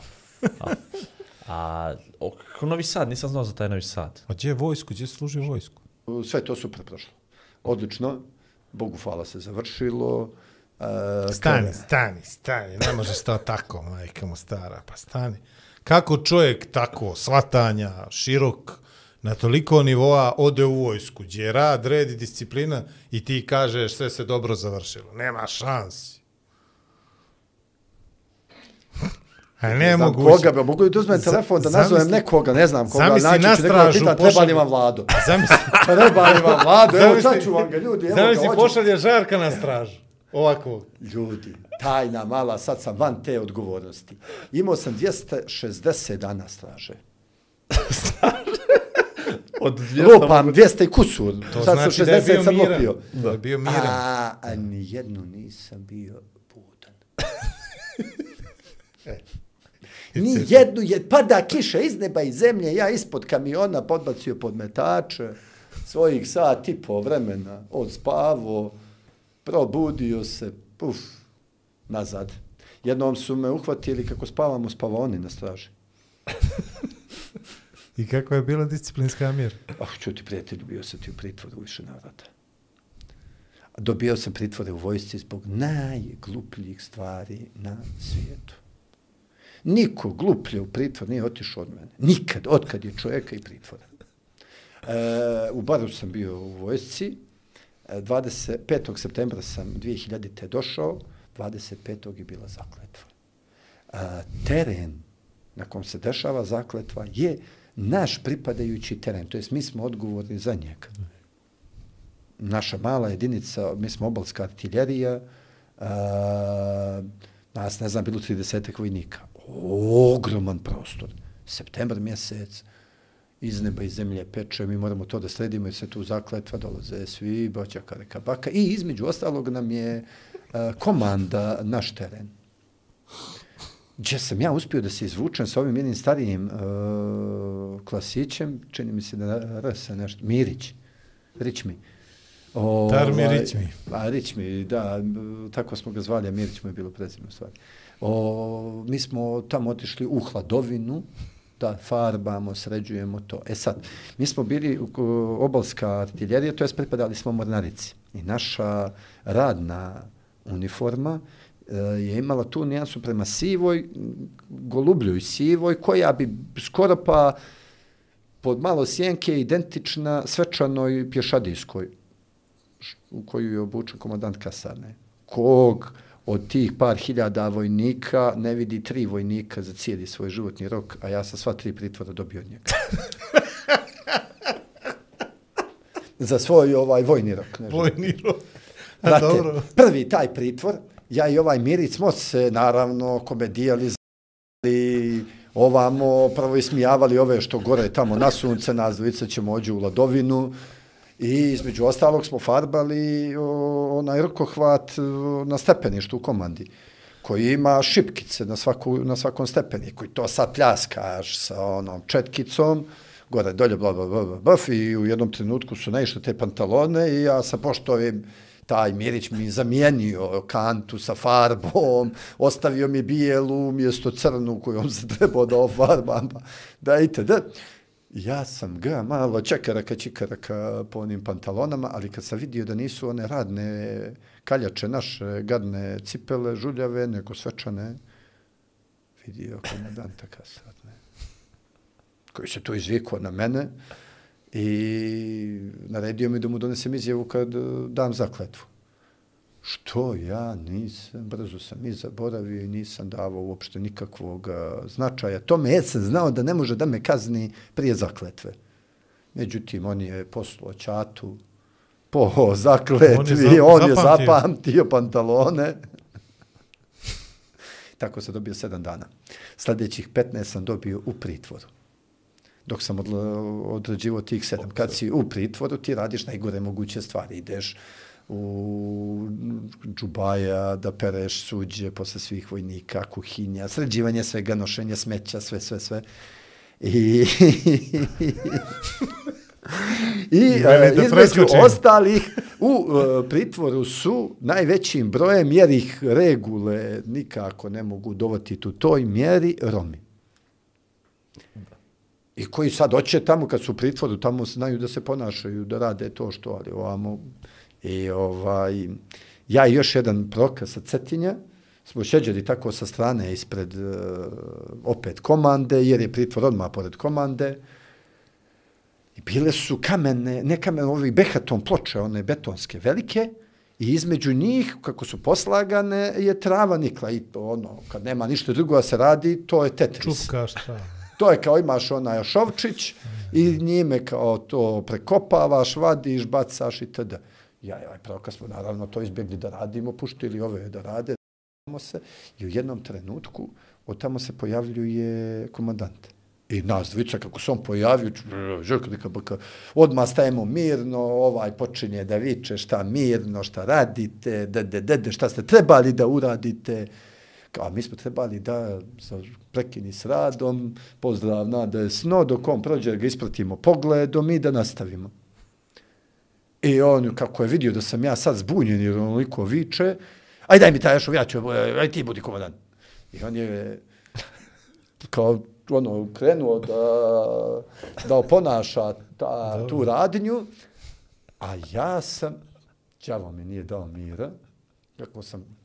A, o, kako Novi Sad? Nisam znao za taj Novi Sad. A gdje je vojsku? Gdje služi vojsku? sve to super prošlo. Odlično. Bogu hvala se završilo. E, Stani, krene- stani, stani. Ne možeš to tako, majka mu stara. Pa stani. Kako čovjek tako, svatanja, širok, na toliko nivoa ode u vojsku, gdje je rad, red i disciplina i ti kažeš sve se dobro završilo. Nema šansi. A ne znam mogu. koga, be, mogu li da uzmem telefon da zamisli- nazovem nekoga, ne znam koga, zamisli naći na ću nekoga pitan, treba li vam vlado? Zamisli, treba li vam vlado? Evo, Zamisli- sad ću vam ga, ljudi, evo ga, zamisli pošalje žarka na stražu. Ovako. Ljudi, tajna mala, sad sam van te odgovornosti. Imao sam 260 dana straže. Od Lupam 200 i kusur. To sad znači sam da je 60 bio sam miran. lopio. Da je bio miran. A, a nijednu nisam bio budan. E. Ni jednu, je, pada kiša iz neba i zemlje, ja ispod kamiona podbacio podmetače, svojih sat i po vremena, odspavo, probudio se, puf, nazad. Jednom su me uhvatili kako spavam u spavoni na straži. I kako je bila disciplinska mjera? Ah, oh, čuti, prijatelju, bio sam ti u pritvoru u više navrata. Dobio sam pritvore u vojsci zbog najglupljih stvari na svijetu. Niko gluplje u pritvor nije otišao od mene. Nikad, otkad je čovjeka i pritvora. E, u Baru sam bio u vojsci. E, 25. septembra sam 2000. došao. 25. je bila zakletva. E, teren na kom se dešava zakletva je naš pripadajući teren. To jest mi smo odgovorni za njega. Naša mala jedinica, mi smo obalska artiljerija, a, nas, ne znam, bilo 30 vojnika. ogroman prostor. Septembar mjesec, iz neba i zemlje peče, mi moramo to da sredimo jer se tu zakletva, dolaze svi, boća kareka baka. I između ostalog nam je a, komanda naš teren. Gdje sam ja uspio da se izvučem sa ovim jednim starijim uh, klasićem, čini mi se da rasa nešto, Mirić, Rić mi. O, Tar mi, ovaj, rić mi. A, rić mi, da, tako smo ga zvali, a Mirić mu je bilo prezime u stvari. O, mi smo tamo otišli u hladovinu, da farbamo, sređujemo to. E sad, mi smo bili u obalska artiljerija, to je pripadali smo mornarici. I naša radna uniforma je imala tu nijansu prema sivoj, golubljoj sivoj, koja bi skoro pa pod malo sjenke identična svečanoj pješadijskoj u koju je obučen komandant kasarne. Kog od tih par hiljada vojnika ne vidi tri vojnika za cijeli svoj životni rok, a ja sam sva tri pritvora dobio od njega. za svoj ovaj vojni rok. Ne Vojni rok. Brate, dobro. prvi taj pritvor, ja i ovaj Mirić smo se naravno komedijali, z**li, ovamo, prvo ismijavali ove što gore tamo na sunce, nas dvojica ćemo ođu u ladovinu i između ostalog smo farbali o, onaj rkohvat na stepeništu u komandi koji ima šipkice na, svaku, na svakom stepeniku i to sad pljaskaš sa onom četkicom, gore dolje, bla, bla, bla, bla, bla, i u jednom trenutku su naišle te pantalone i ja sa poštovim taj Mirić mi zamijenio kantu sa farbom, ostavio mi bijelu umjesto crnu kojom se trebao da ofarbam, pa da. Ja sam ga malo čekaraka čikaraka po onim pantalonama, ali kad sam vidio da nisu one radne kaljače naše, gadne cipele, žuljave, nego svečane, vidio komandanta kasatne, koji se to izvikao na mene i naredio mi da mu donesem izjavu kad eh, dam zakletvu. Što ja nisam, brzo sam i zaboravio i nisam davao uopšte nikakvog značaja. Tome je sam znao da ne može da me kazni prije zakletve. Međutim, on je poslao čatu po zakletvi, on za- je, zapamtio. zapamtio pantalone. Tako sam dobio sedam dana. Sljedećih 15 sam dobio u pritvoru dok sam odla- odrađivao tih sedam. Kad si u pritvoru, ti radiš najgore moguće stvari. Ideš u džubaja, da pereš suđe posle svih vojnika, kuhinja, sređivanje svega, nošenje smeća, sve, sve, sve. I, I e, da između ostalih u e, pritvoru su najvećim brojem, jer ih regule nikako ne mogu dovati u toj mjeri Romi. I koji sad oće tamo kad su u pritvoru, tamo znaju da se ponašaju, da rade to što, ali ovamo. I ovaj, ja i još jedan proka sa Cetinja, smo šeđeli tako sa strane ispred uh, opet komande, jer je pritvor odmah pored komande. I bile su kamene, ne kamene, ovi behaton ploče, one betonske, velike, i između njih, kako su poslagane, je trava nikla. I to ono, kad nema ništa drugo da se radi, to je tetris. Čupka šta? To je kao imaš onaj šovčić i njime kao to prekopavaš, vadiš, bacaš i td. Ja i ovaj pravka smo naravno to izbjegli da radimo, puštili ove da rade, se i u jednom trenutku od tamo se pojavljuje komandant. I nas dvica, kako se on pojavio, e, žrka neka baka, odmah stajemo mirno, ovaj počinje da viče šta mirno, šta radite, de, de, de, šta ste trebali da uradite. Kao, mi smo trebali da sa prekini s radom, pozdrav nada je sno, dok on prođe ga ispratimo pogledom i da nastavimo. I on, kako je vidio da sam ja sad zbunjen jer on onoliko viče, aj daj mi taj ja ću, aj ti budi komandant. I on je kao ono, krenuo da, da oponaša ta, tu radnju, a ja sam, đavo mi nije dao mira, kako sam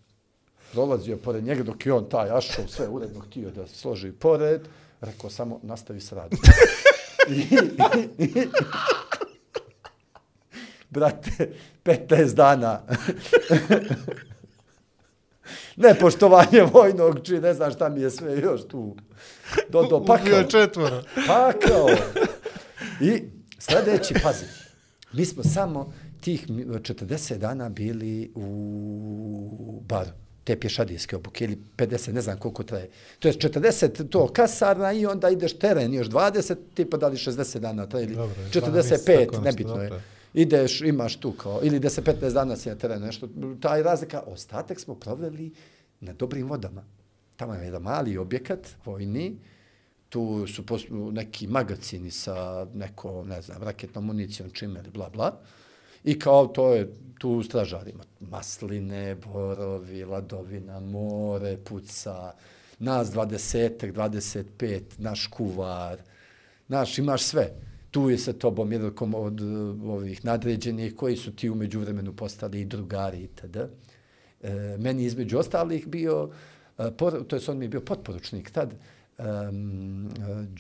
prolazio pored njega dok je on taj ašov sve uredno htio da složi pored, rekao samo nastavi s radom. Brate, 15 dana nepoštovanje vojnog, či ne znam šta mi je sve još tu. Do, do, pa Ubio je četvora. pa kao. I sljedeći, pazi, mi smo samo tih mi- 40 dana bili u baru. Te pješadijske obuke ili 50, ne znam koliko traje. To je 40 to kasarna i onda ideš teren još 20, tipa da li 60 dana traje ili Dobro, 45, tako nebitno je. Ideš, imaš tu kao, ili 10-15 dana si na terenu, nešto. Taj razlika, ostatak smo proveli na dobrim vodama. Tamo je jedan mali objekat, vojni, tu su neki magacini sa neko, ne znam, raketnom municijom, čime ili bla, bla. I kao to je tu stražarima. Masline, borovi, ladovina, more, puca, nas 20, 25, naš kuvar, naš imaš sve. Tu je sa tobom jednakom od eh, ovih nadređenih koji su ti umeđu vremenu postali i drugari itd. E, eh, meni između ostalih bio, eh, por, to je on mi je bio potporučnik tad, um,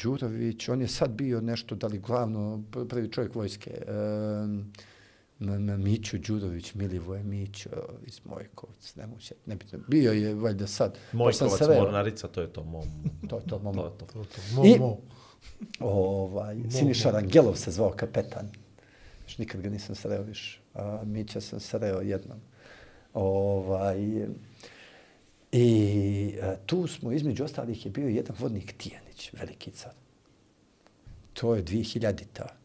Đurović, on je sad bio nešto, da li glavno, prvi čovjek vojske, um, M- M- Mićo Đurović, Milivoje Mićo iz Mojkovac, ne mogu se, nebitno. Bio je valjda sad. Mojkovac, Mornarica, to je to mom. To je to, mom. To je to. To, to. Mo, I-. Ovaj, Siniša Rangelov se zvao kapetan. Još nikad ga nisam sreo više. A Mića sam sreo jednom. Ovaj, I a, tu smo, između ostalih, je bio jedan vodnik Tijanić, veliki car. To je 2000-ta.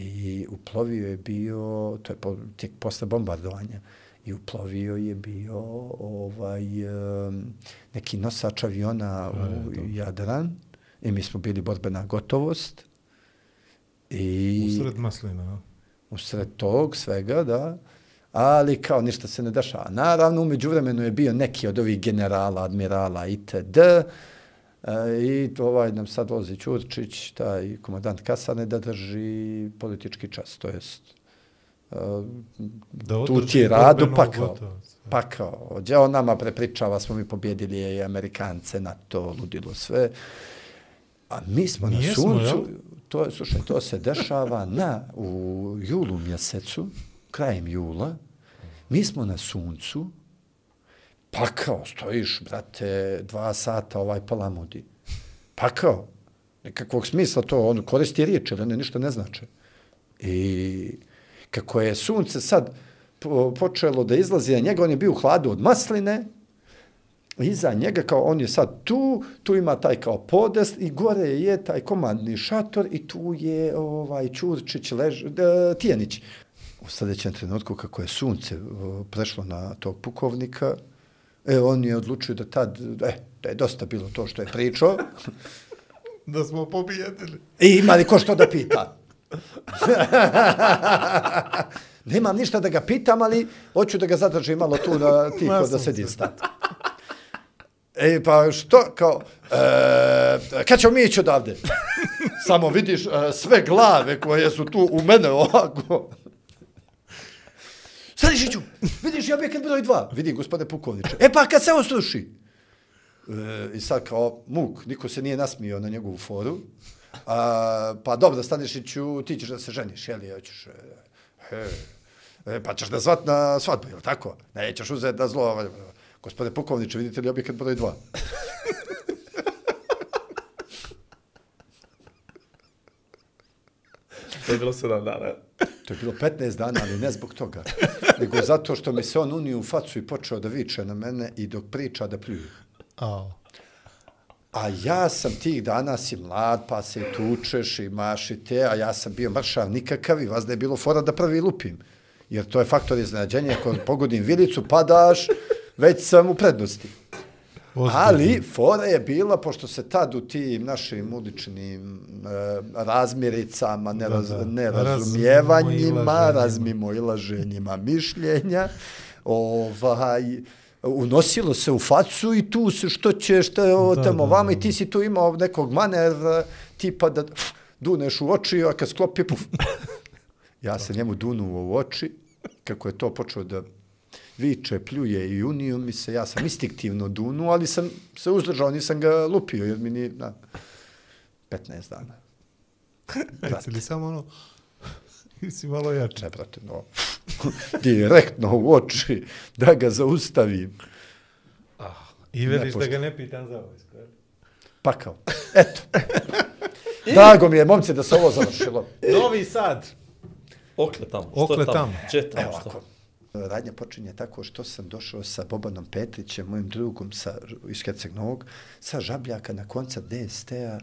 I uplovio je bio, to je po, tijek posle bombardovanja, i uplovio je bio ovaj, neki nosač aviona u Jadran i mi smo bili borbena gotovost. I Usred maslina, usred tog svega, da, ali kao ništa se ne dešava. Naravno, umeđu vremenu je bio neki od ovih generala, admirala itd. E, I ovaj nam sad vozi Ćurčić, taj komandant kasarne, da drži politički čas, to jest e, Da tu ti je radu, borbenu pa kao, gotovost. pa kao, ođe on nama prepričava, smo mi pobjedili i Amerikance na to, ludilo sve. A mi smo na Nijesmo, suncu, jel? to, slušaj, to se dešava na, u julu mjesecu, krajem jula, mi smo na suncu, pakao, stojiš, brate, dva sata ovaj palamudi. Pakao. nekakvog smisla to, on koristi riječi, ali one ništa ne znače. I kako je sunce sad počelo da izlazi na njega, on je bio u hladu od masline, iza njega kao on je sad tu, tu ima taj kao podest i gore je taj komandni šator i tu je ovaj Ćurčić, lež, da, Tijanić. U sljedećem trenutku kako je sunce prešlo na tog pukovnika, e, on je odlučio da tad, e, da je dosta bilo to što je pričao, Da smo pobijedili. I ima li ko što da pita? Nemam ništa da ga pitam, ali hoću da ga zadržim malo tu na tiho da sunce. sedi stat. E, pa što, kao, e, kad ćemo mi ići odavde? Samo vidiš e, sve glave koje su tu u mene ovako. Stanišiću, vidiš ja objekat broj dva. Vidi, gospodine pukovniče. E pa kad se on sluši? E, I sad kao muk, niko se nije nasmio na njegovu foru. A, pa dobro, Stanišiću, ti ćeš da se ženiš, jel? Hoćeš, e, he, e, pa ćeš da zvat na svadbu, jel tako? Nećeš uzeti da zlo. ovaj, Gospodine pukovniče, vidite li objekat broj dva? To je bilo 7 dana. To je bilo 15 dana, ali ne zbog toga. Nego zato što mi se on unio u facu i počeo da viče na mene i dok priča da pljuje. A ja sam tih dana si mlad, pa se i tučeš, i te, a ja sam bio mršav nikakav i vas da je bilo fora da prvi lupim. Jer to je faktor iznenađenja, ako pogodim vilicu, padaš, već sam u prednosti. Ozbiljno. Ali fora je bila, pošto se tad u tim našim uličnim e, razmiricama, neraz, Da, da. nerazumijevanjima, Razmimoilaženjima. razmimoilaženjima mišljenja, ovaj, unosilo se u facu i tu se što će, što je Da, tamo da, vama da. i ti si tu imao nekog manevra tipa da pf, duneš u oči, a kad sklopi, puf. Ja se njemu dunuo u oči, kako je to počeo da viče, pljuje i unio mi se, ja sam instinktivno dunuo, ali sam se uzdržao, nisam ga lupio, jer mi ni, na, 15 dana. Jesi li samo ono... si malo jače. Ne, brate, no, direktno u oči, da ga zaustavim. I veriš da ga ne pitan za vojsko. jel? Pakao. Eto. Drago mi je, momci, da se ovo završilo. Novi Sad. Okle tamo. Okle tamo? tamo. Če tamo, Evo što? Radnja počinje tako što sam došao sa Bobanom Petrićem, mojim drugom sa, iz Herceg Novog, sa Žabljaka na koncert DST-a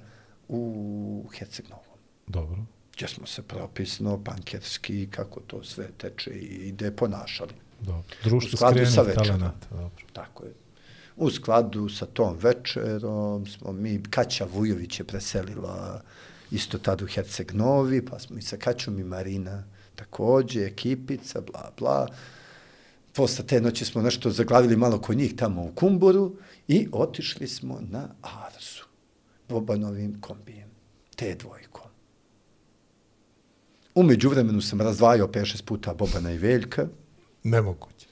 u Herceg Novom. Dobro. Gdje smo se propisno, pankerski, kako to sve teče i ide ponašali. Dobro. Društvo skrenih talenata. Dobro. Tako je. U skladu sa tom večerom smo mi, Kaća Vujović je preselila isto tad u Herceg Novi, pa smo i sa Kaćom i Marina takođe, ekipica, bla, bla. Posle te noći smo nešto zaglavili malo kod njih tamo u Kumboru i otišli smo na Arzu, Bobanovim kombijem, te dvojkom. Umeđu vremenu sam razdvajao 5-6 puta Bobana i Veljka, Nemoguće.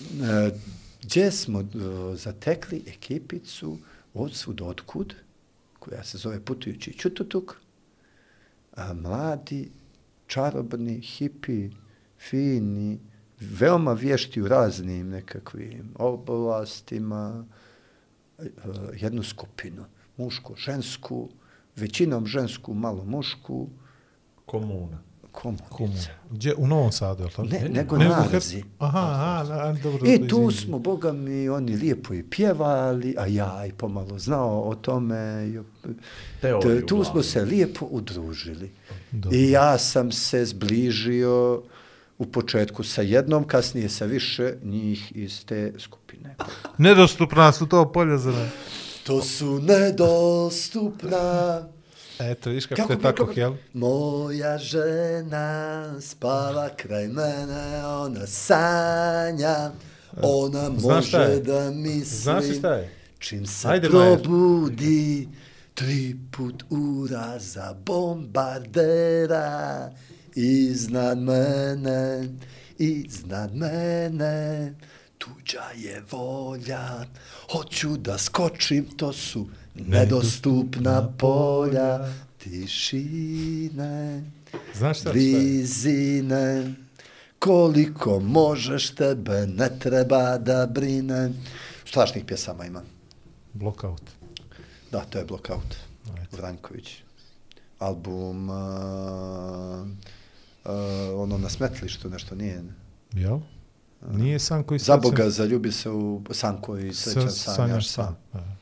E, gdje smo e, zatekli ekipicu od svud otkud, koja se zove Putujući Čututuk, a mladi, čarobni, hipi, fini, veoma vješti u raznim nekakvim oblastima, e, jednu skupinu, mušku, žensku, većinom žensku, malo mušku, Komuna. Kumu. komunice. Gdje? U Novom Sadu, je li tako? Ne, nego Ne, u na Her- Arzi. Aha, aha, na, dobro. I dobro, tu izvini. smo, boga mi, oni lijepo i pjevali, a ja i pomalo znao o tome. Teoriju tu smo se lijepo udružili. Dobro. I ja sam se zbližio u početku sa jednom, kasnije sa više njih iz te skupine. Nedostupna su to polja za nas. To su nedostupna. Eto, viš kako, Kako je tako, kako- jel? Moja žena spava kraj mene, ona sanja, ona Znaš može je? da misli. Znaš šta je? Čim se Ajde, Majer. probudi, tri put uraza bombardera, iznad mene, iznad mene, tuđa je volja, hoću da skočim, to su nedostupna polja, tišine, Znaš šta? blizine, koliko možeš tebe, ne treba da brine. Strašnih pjesama ima. Blockout. Da, to je Blockout. Ajde. Vranjković. Album uh, uh, ono na smetlištu nešto nije. Jel? Nije san koji Za srećan- Boga zaljubi se u Sanko i srećan Sa- sanjaš sam. sam.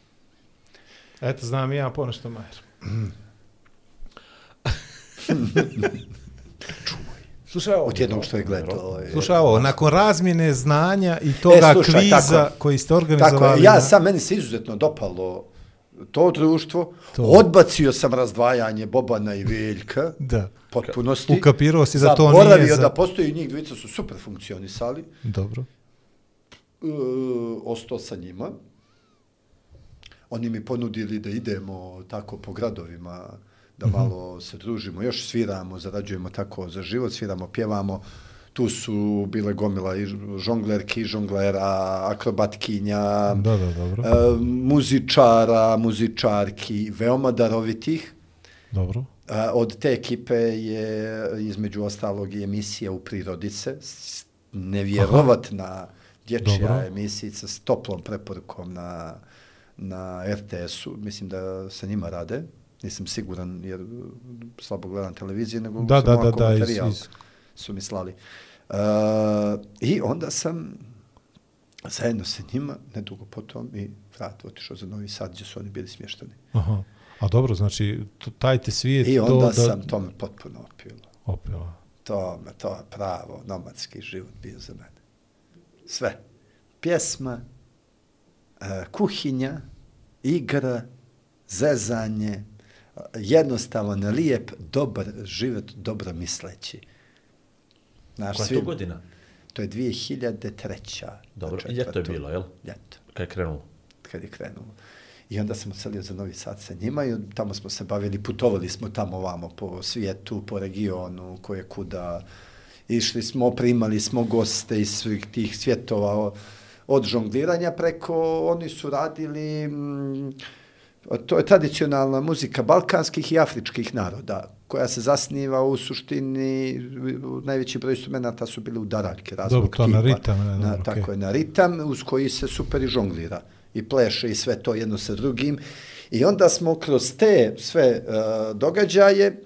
Eto, znam i ja ponešto, Majer. Slušaj ovo. Od jednog što je gledao. je- Slušaj ovo, nakon razmjene znanja i toga E, slušaj, kviza tako- koji ste organizovali... Tako ja sam, meni se izuzetno dopalo to društvo, To. odbacio sam razdvajanje Bobana i Veljka, Da. potpunosti. Ukapirao si da to nije za- da postoji njih dvojica su super funkcionisali. Dobro. e, ostao sa njima. Oni mi ponudili da idemo tako po gradovima, da malo se družimo, još sviramo, zarađujemo tako za život, sviramo, pjevamo. Tu su bile gomila i žonglerki, žonglera, akrobatkinja, Da, da, dobro. e, muzičara, muzičarki, veoma darovitih. Dobro. A, Od te ekipe je između ostalog i emisija u Prirodice, nevjerovatna dječja Dobro. emisijica s toplom preporukom na, na RTS-u, mislim da sa njima rade, nisam siguran jer slabo gledam televiziju, nego Da, sam da, da, ovako da, iz, iz, su mi slali. Uh, I onda sam zajedno sa njima, nedugo potom, i vrat otišao za Novi Sad, gdje su oni bili smješteni. aha. A dobro, znači, taj te svijet I to onda da... sam tome potpuno opilo. Opila. To, me, to je pravo nomadski život bio za mene. Sve. Pjesma, e, kuhinja, igra, zezanje, e, jednostavan, lijep, dobar život, dobro misleći. Naš Koja je to godina? To je 2003. Dobro, i ljeto je četvrtu. bilo, jel? Ljeto Kad je krenulo? kad je krenulo. I onda sam odselio za Novi Sad sa njima i tamo smo se bavili, putovali smo tamo ovamo po svijetu, po regionu, koje kuda. Išli smo, primali smo goste iz svih tih svjetova od žongliranja preko, oni su radili, mm, to je tradicionalna muzika balkanskih i afričkih naroda, koja se zasniva u suštini, najveći broj instrumenta su bili udaraljke raznog Dobro, to na tipa. ritam, ne, na, dobro, tako je, na ritam uz koji se super i žonglira i pleše i sve to jedno sa drugim. I onda smo kroz te sve uh, događaje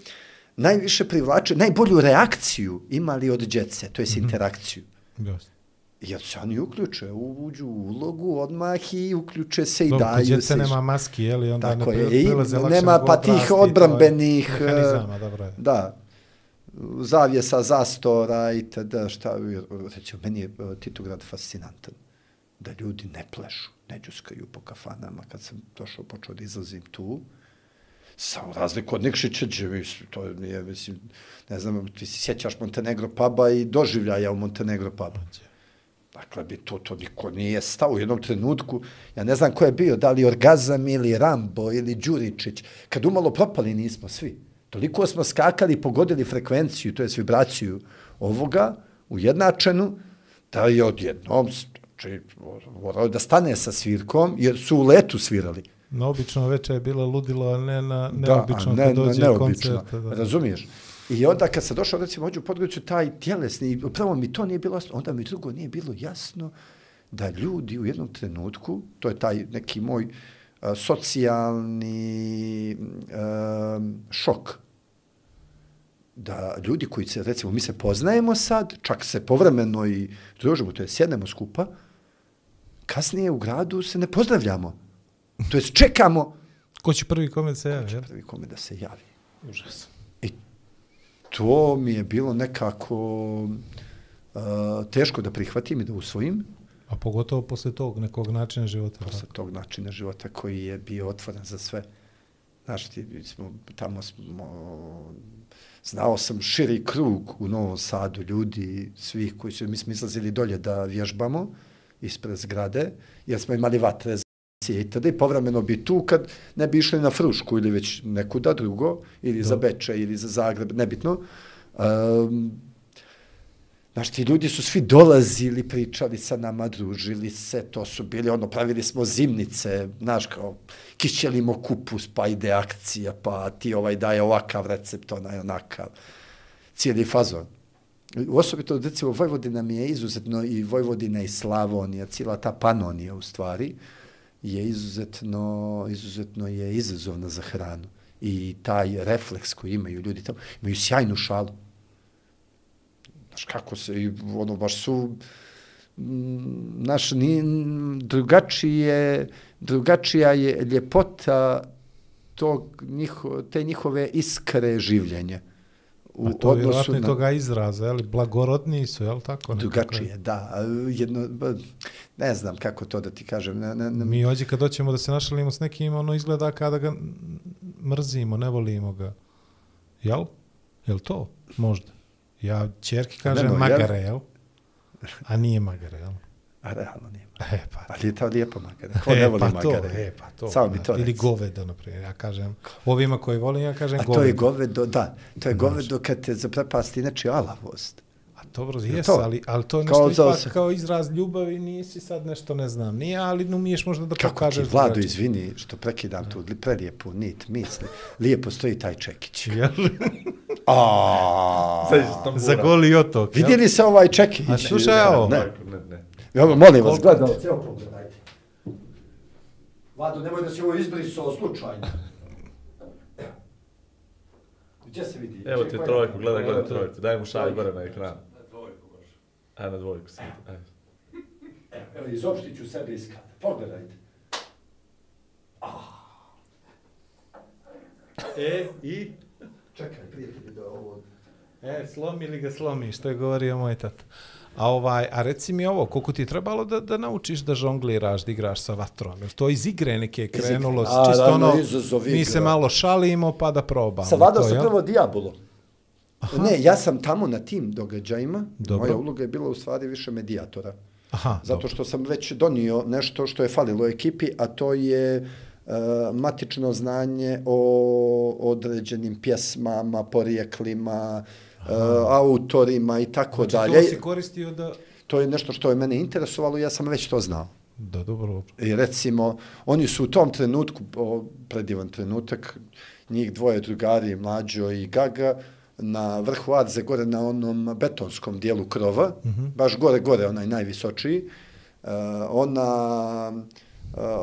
najviše privlače, najbolju reakciju imali od djece, to je mm -hmm. interakciju. Jasno. Jer se oni uključe, uđu u ulogu odmah i uključe se i Dobro, daju se. nema maski, je li, onda Tako ne je, i nema pa tih odbrambenih, e, dobro. Da, zavjesa zastora i tada šta, recimo, meni je e, Titograd fascinantan. Da ljudi ne plešu, ne džuskaju po kafanama. Kad sam došao, počeo da izlazim tu, sa razliku od Nikšića, to je, mislim, ne znam, ti se sjećaš Montenegro puba i doživljaja u Montenegro puba. Dakle, bi to, to niko nije stao u jednom trenutku. Ja ne znam ko je bio, da li Orgazam ili Rambo ili Đuričić. Kad umalo propali nismo svi. Toliko smo skakali i pogodili frekvenciju, to je vibraciju ovoga, ujednačenu, da je odjednom, znači, morao da stane sa svirkom, jer su u letu svirali. Na obično večer je bilo ludilo, a ne na Da, neobično a ne, kad dođe ne, neobično. koncert. Da. Razumiješ? I onda kad sam došao, recimo, hođu u Podgoricu, taj tjelesni, prvo mi to nije bilo jasno, onda mi drugo nije bilo jasno da ljudi u jednom trenutku, to je taj neki moj a, socijalni a, šok, da ljudi koji se, recimo, mi se poznajemo sad, čak se povremeno i družimo, to je sjednemo skupa, kasnije u gradu se ne pozdravljamo. To jest čekamo Ko će prvi kome da se javi, jel? prvi kome da se javi. Užas. To mi je bilo nekako uh, teško da prihvatim i da usvojim A pogotovo posle tog nekog načina života. posle tog načina života koji je bio otvoren za sve. Znaš, ti, smo, tamo smo, znao sam širi krug u Novom Sadu ljudi, svih koji su, mi smo izlazili dolje da vježbamo ispred zgrade, jer smo imali vatre za i tada i povremeno bi tu kad ne bi išli na Frušku ili već nekuda drugo, ili za Beče ili za Zagreb, nebitno. Um, Znaš, ti ljudi su svi dolazili, pričali sa nama, družili se, to su bili, ono, pravili smo zimnice, znaš, kao, kićelimo kupus, pa ide akcija, pa ti ovaj daje ovakav recept, onaj onakav. Cijeli fazon. Osobito, recimo, Vojvodina mi je izuzetno, i Vojvodina i Slavonija, cijela ta panonija, u stvari, je izuzetno, izuzetno je izazovna za hranu. I taj refleks koji imaju ljudi tamo, imaju sjajnu šalu. Znaš, kako se, ono, baš su, naš, znaš, ni, drugačije, drugačija je ljepota tog, njiho, te njihove iskre življenja. U A to je vjerojatno i toga izraza, jel? Blagorodniji su, jel tako? nekako? Drugačije, da. Jedno, ne znam kako to da ti kažem. Ne, ne, ne, Mi ođe kad doćemo da se našalimo s nekim, ono izgleda kada ga mrzimo, ne volimo ga. Jel? Jel to? Možda. Ja čerki kažem ne, no, magare, jel? A nije magare, jel? A realno nije. E, pa. Ali je to lijepo magare. Ko ne E, voli pa to, magare? e, pa to. Samo mi to Ili reci. govedo, na primjer. Ja kažem, ovima koji volim, ja kažem A govedo. to je govedo, da. To je govedo kad te zaprepasti inače alavost. A dobro, jes, to? ali, ali to je Kao nešto za ipak se- kao izraz ljubavi, nisi sad nešto, ne znam, nije, ali ne umiješ možda da Kako ti, pokažeš Vlado, drugačije. izvini što prekidam tu li- prelijepu nit misli. Lijepo stoji taj čekić. Jel? A, tambura. Za goli otok, jel? Vidjeli se ovaj čekić? A slušaj ovo. Ne, Ne, ne. Evo, molim vas, gledalci, evo pogledajte. Vlado, nemoj da si ovo izbrisao slučajno. Gdje se vidi? Evo ti trojku, gledaj, gledaj trojku. Daj mu šalj gore na ekran. Dvojku baš. Ajde na dvojku sad. Ajde. Evo, evo, izopštit ću sebi iz kada. Pogledajte. E, i? Čekaj, prijatelji, da ovo... E, slomi li ga slomi, što je govorio moj tata. A, ovaj, a reci mi ovo, koliko ti je trebalo da, da naučiš da žongliraš, da igraš sa vatrom? Jel to iz igre neke je krenulo? igre. A, čisto ravno ono, mi se malo šalimo pa da probamo. Savladao to, sam prvo Diabolo. Ne, ja sam tamo na tim događajima. Dobro. Moja uloga je bila u stvari više medijatora. Aha, Zato što sam već donio nešto što je falilo ekipi, a to je uh, matično znanje o određenim pjesmama, porijeklima, uh, autorima i tako Znači, dalje. to si koristio da... To je nešto što je mene interesovalo ja sam već to znao. Da, dobro. I recimo, oni su u tom trenutku, o, predivan trenutak, njih dvoje drugari, Mlađo i Gaga, na vrhu Adze, gore na onom betonskom dijelu krova, Mhm. baš gore, gore, onaj najvisočiji, uh, ona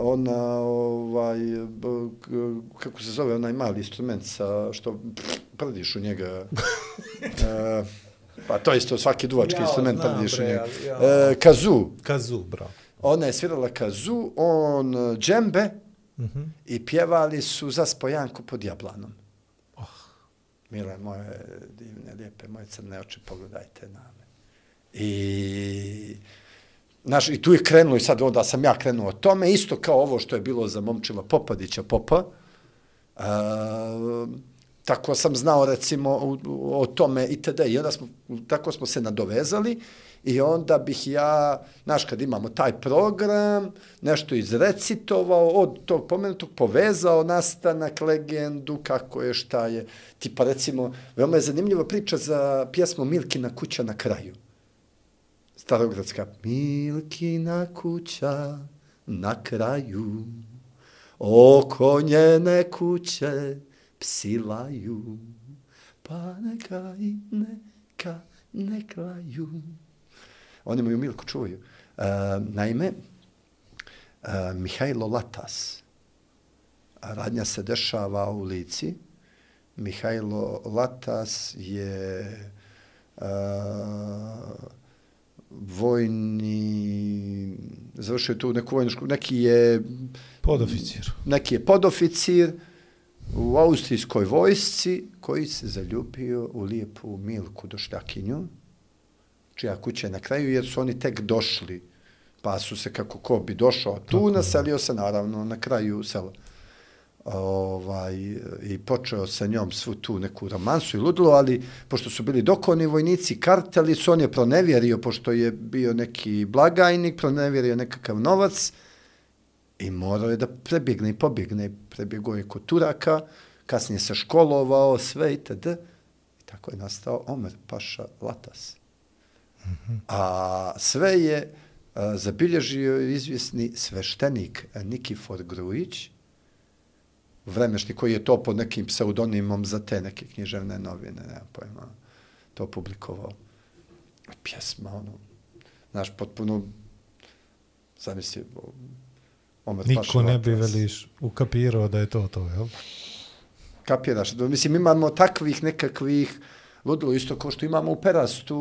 ona, ovaj, kako se zove, onaj mali instrument sa, što prdiš u njega. E, pa to je isto svaki duvački Jao, instrument znam, prdiš u bre, njega. ali jao. E, kazu. Kazu, bravo. Ona je svirala kazu, on džembe Mhm. i pjevali su za spojanku pod jablanom. Oh. Mile moje divne, lijepe, moje crne oči, pogledajte na me. I, znaš, i tu je krenulo i sad onda sam ja krenuo o tome, isto kao ovo što je bilo za momčila Popadića Popa. E, tako sam znao recimo o, o tome itd. I onda smo, tako smo se nadovezali i onda bih ja, znaš, kad imamo taj program, nešto izrecitovao od tog pomenutog, povezao nastanak, legendu, kako je, šta je. Tipa recimo, veoma je zanimljiva priča za pjesmu Milkina kuća na kraju. Starogradska. Milkina kuća na kraju, oko njene kuće psilaju, pa neka i neka ne klaju. Oni moju Milku čuvaju. E, naime, e, Mihajlo Latas, radnja se dešava u Lici, Mihajlo Latas je e, vojni, završio je tu neku vojnu školu, neki je Podoficir. neki je podoficir u austrijskoj vojsci koji se zaljubio u lijepu Milku Došljakinju, čija kuća je na kraju, jer su oni tek došli, pa su se kako ko bi došao tu, naselio se naravno na kraju sela. Ovaj, I počeo sa njom svu tu neku romansu i ludilo, ali pošto su bili dokoni vojnici, karteli su, on je pronevjerio, pošto je bio neki blagajnik, pronevjerio nekakav novac, I morao je da prebjegne i pobjegne. Prebjegao je kod Turaka, kasnije se školovao, sve itd. I tako je nastao Omer Paša Latas. A sve je a, zabilježio izvjesni sveštenik Nikifor Grujić, vremešni koji je to pod nekim pseudonimom za te neke književne novine, nema pojma, to publikovao. Pjesma, ono, znaš, potpuno, zamisli, Omer Paša Niko ne bi veliš ukapirao da je to to, jel? Kapiraš? Da, Mislim, imamo takvih nekakvih ludilo, isto kao što imamo u Perastu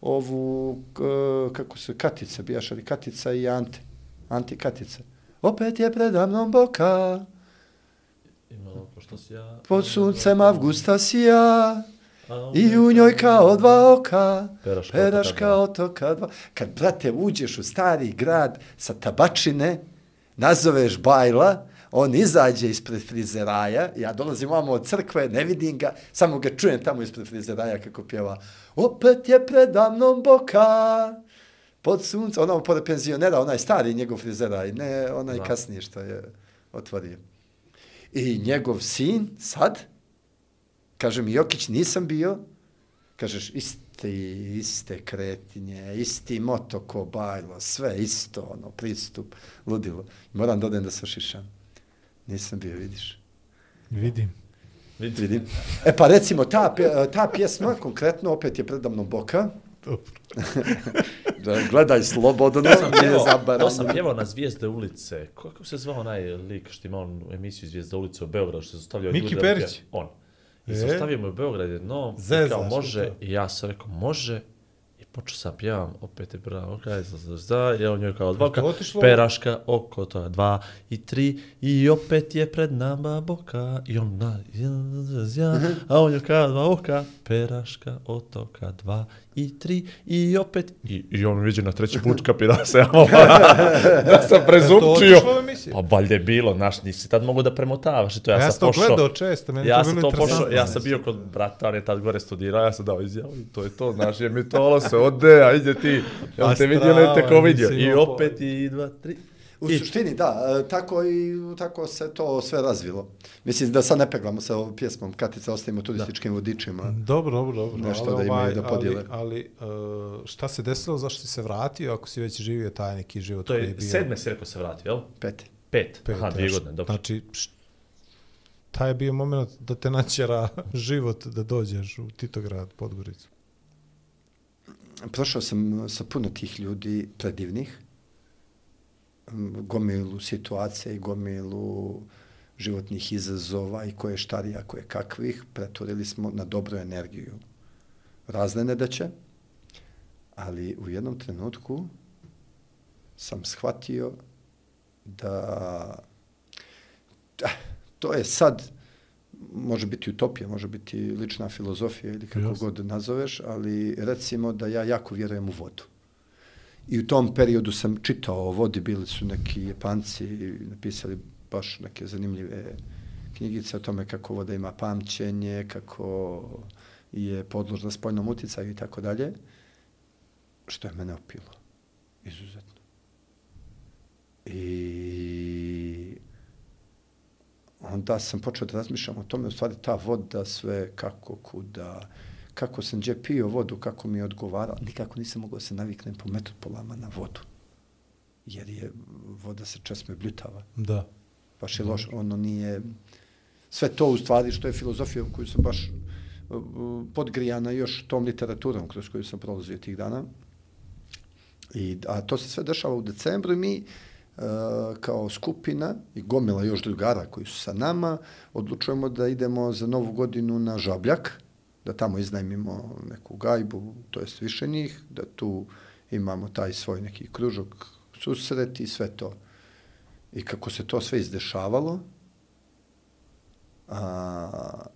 ovu, kako se, Katica, bijaš ali Katica i Ante. Ante Katica. Opet je predamnom boka, Imalo ko što si ja... pod suncem avgusta sija, A i u njoj kao dva oka, Peraška peraška otoka otoka dva. Kad, brate, uđeš u stari grad sa tabačine, nazoveš bajla, on izađe ispred frizeraja, ja dolazim ovamo od crkve, ne vidim ga, samo ga čujem tamo ispred frizeraja kako pjeva Opet je predamnom boka, pod sunce, ono pored penzionera, onaj stari njegov frizeraj, ne onaj Da. kasnije što je otvorio. I njegov sin, sad, kaže mi Jokić, nisam bio, kažeš, isti, iste kretinje, isti moto ko bajlo, sve isto, ono, pristup, ludilo. Moram da odem da se šišam. Nisam bio, vidiš. Vidim. Vidi. Vidim. E pa recimo, ta, ta pjesma, konkretno, opet je predamno Boka. Dobro. Da, Gledaj slobodno, To sam nije pjevao, to zabarano. sam pjevao na Zvijezde ulice. Kako se zvao onaj lik što ima on emisiju Zvijezde ulice u Beogradu što se zostavljao Miki ljude da pje- Perić? On. I E? zostavio me u Beograd i Zezaš kao može to? i ja sam rekao može i počeo sam pjevam opet je bravo kaj za za za i on njoj kao dvoka peraška oko to dva i tri i opet je pred nama boka i on na ja, a on joj kao dva oka peraška otoka dva i tri i opet i, i on viđe na treći put kapira se ja da sam prezupčio pa valjda je bilo, znaš, nisi tad mogu da premotavaš i to ja, Ja sam sam to pošao. gledao često, meni ja to bilo pošao, interesantno. ja sam bio kod brata, on je tad gore studirao, ja sam dao izjavu i to je to, znaš, je mi to se ode, a ide ti, ja te vidio, ne te ko vidio. I opet i dva, tri. U I- suštini, da, e, tako i tako se to sve razvilo. Mislim da sad ne peglamo sa ovom pjesmom Katica, ostavimo turističkim vodičima. Dobro, dobro, dobro. Nešto ali da imaju ovaj, da podijele. Ali, ali uh, šta se desilo, zašto si se vratio ako si već živio taj neki život To koji je je bio? sedme si rekao se vratio, jel? Peti. Pet. pet, Aha, dvije ja, godine, dobro. Znači, taj je bio moment da te načera život da dođeš u Titograd, Podgoricu. Prošao sam sa puno tih ljudi predivnih. Gomilu situacija i gomilu životnih izazova i koje štarija, koje kakvih, pretvorili smo na dobru energiju. Razne nedaće, ali u jednom trenutku sam shvatio da eh, to je sad može biti utopija, može biti lična filozofija ili kako Jasno. god nazoveš, ali recimo da ja jako vjerujem u vodu. I u tom periodu sam čitao o vodi, bili su neki Japanci i napisali baš neke zanimljive knjigice o tome kako voda ima pamćenje, kako je podložna spoljnom uticaju i tako dalje, što je mene opilo. Izuzetno. I onda sam počeo da razmišljam o tome, u stvari ta voda sve kako, kuda, kako sam gdje pio vodu, kako mi je odgovara, nikako nisam mogao se naviknem po metropolama na vodu. Jer je voda se česme bljutava. Da. Baš je loš, ono nije... Sve to u stvari što je filozofija koju sam baš uh, uh, podgrijana još tom literaturom kroz koju sam prolazio tih dana. I, a to se sve dešava u decembru i mi uh, kao skupina i gomila još drugara koji su sa nama, odlučujemo da idemo za novu godinu na Žabljak, da tamo iznajmimo neku gajbu, to jest više njih, da tu imamo taj svoj neki kružok susret i sve to. I kako se to sve izdešavalo, a,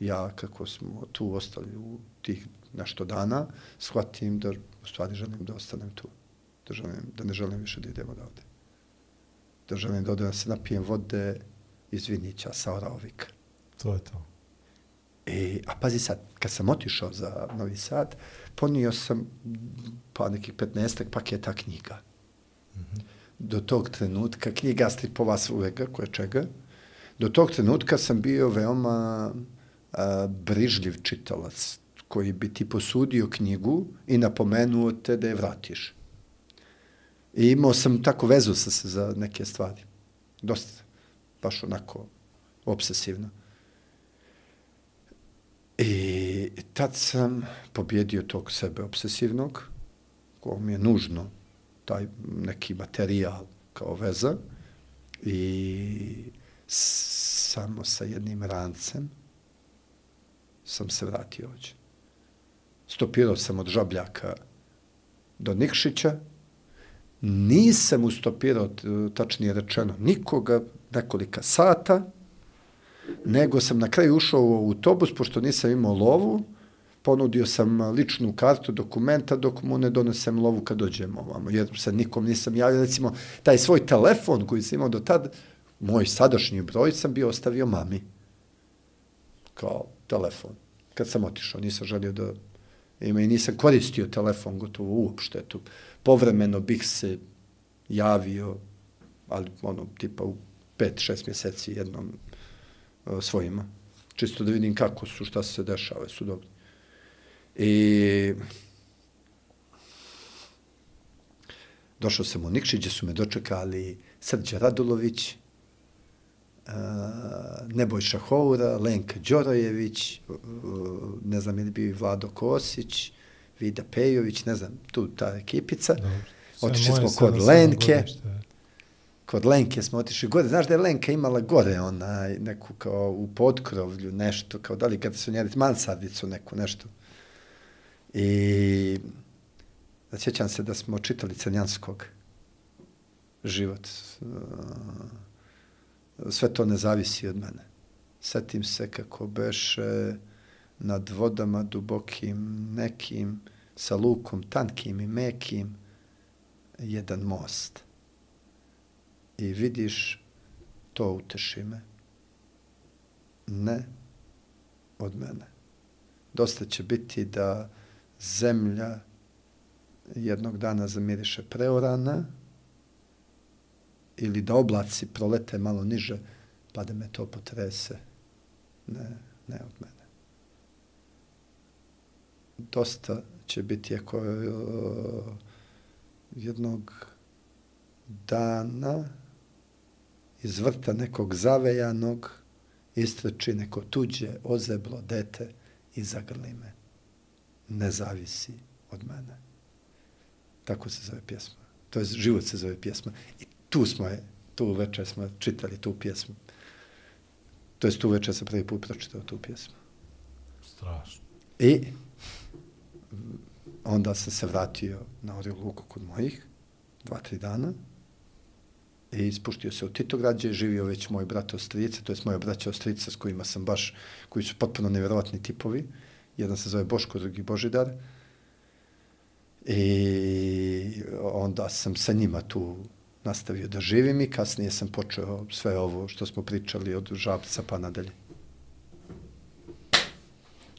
ja kako smo tu ostali u tih nešto dana, shvatim da u stvari želim da ostanem tu. Da, želim, da ne želim više da idem odavde. Da želim da odem da se napijem vode iz Vinića sa Oraovika. To je to. E, a pazi sad, kad sam otišao za Novi Sad, ponio sam pa nekih 15 paketa knjiga. Mm -hmm. Do tog trenutka, knjiga stripova svega, koje čega, do tog trenutka sam bio veoma a, brižljiv čitalac, koji bi ti posudio knjigu i napomenuo te da je vratiš. I imao sam tako vezu sa se za neke stvari. Dosta, baš onako obsesivno. I tad sam pobjedio tog sebe obsesivnog, ko mi je nužno taj neki materijal kao veza. I samo sa jednim rancem sam se vratio ovdje. Stopirao sam od Žabljaka do Nikšića, nisam ustopirao, tačnije rečeno, nikoga nekolika sata, nego sam na kraju ušao u autobus, pošto nisam imao lovu, ponudio sam ličnu kartu dokumenta dok mu ne donesem lovu kad dođem ovamo, jer sa nikom nisam javio. Recimo, taj svoj telefon koji sam imao do tad, moj sadašnji broj sam bio ostavio mami. Kao telefon. Kad sam otišao, nisam želio da ima i nisam koristio telefon gotovo uopšte. Tu. Povremeno bih se javio, ali ono, tipa u pet, šest mjeseci jednom svojima. Čisto da vidim kako su, šta se dešava, su dobri. I došao sam u Nikšić, gdje su me dočekali Srđa Radulović, uh, Nebojša Houra, Lenka Đorojević, uh, ne znam je li bio i Vlado Kosić, Vida Pejović, ne znam, tu ta ekipica. Dobro. Otišli smo kod Lenke. godište. Kod Lenke smo otišli gore. Znaš da je Lenka imala gore onaj, neku kao u podkrovlju nešto, kao da li kada su njeli mansardicu neku nešto. I da sjećam se da smo čitali Crnjanskog život. Sve to ne zavisi od mene. Setim se kako beše nad vodama dubokim nekim, sa lukom tankim i mekim, jedan most. I vidiš, to uteši me. Ne od mene. Dosta će biti da zemlja jednog dana zamiriše preorana ili da oblaci prolete malo niže pa da me to potrese. Ne, ne od mene. Dosta će biti ako uh, jednog dana iz vrta nekog zavejanog istreči neko tuđe ozeblo dete i zagrli me. Ne zavisi od mene. Tako se zove pjesma. To je život se zove pjesma. I tu smo je, tu večer smo čitali tu pjesmu. To jest tu večer sam prvi put pročitao tu pjesmu. Strašno. I onda sam se vratio na Oriju Luku kod mojih, dva, tri dana, i spuštio se u Titograd, gdje je živio već moj brat Ostrice, to je moje braća Ostrice s kojima sam baš, koji su potpuno nevjerovatni tipovi. Jedan se zove Boško, drugi Božidar. I onda sam sa njima tu nastavio da živim i kasnije sam počeo sve ovo što smo pričali od žabca pa nadalje.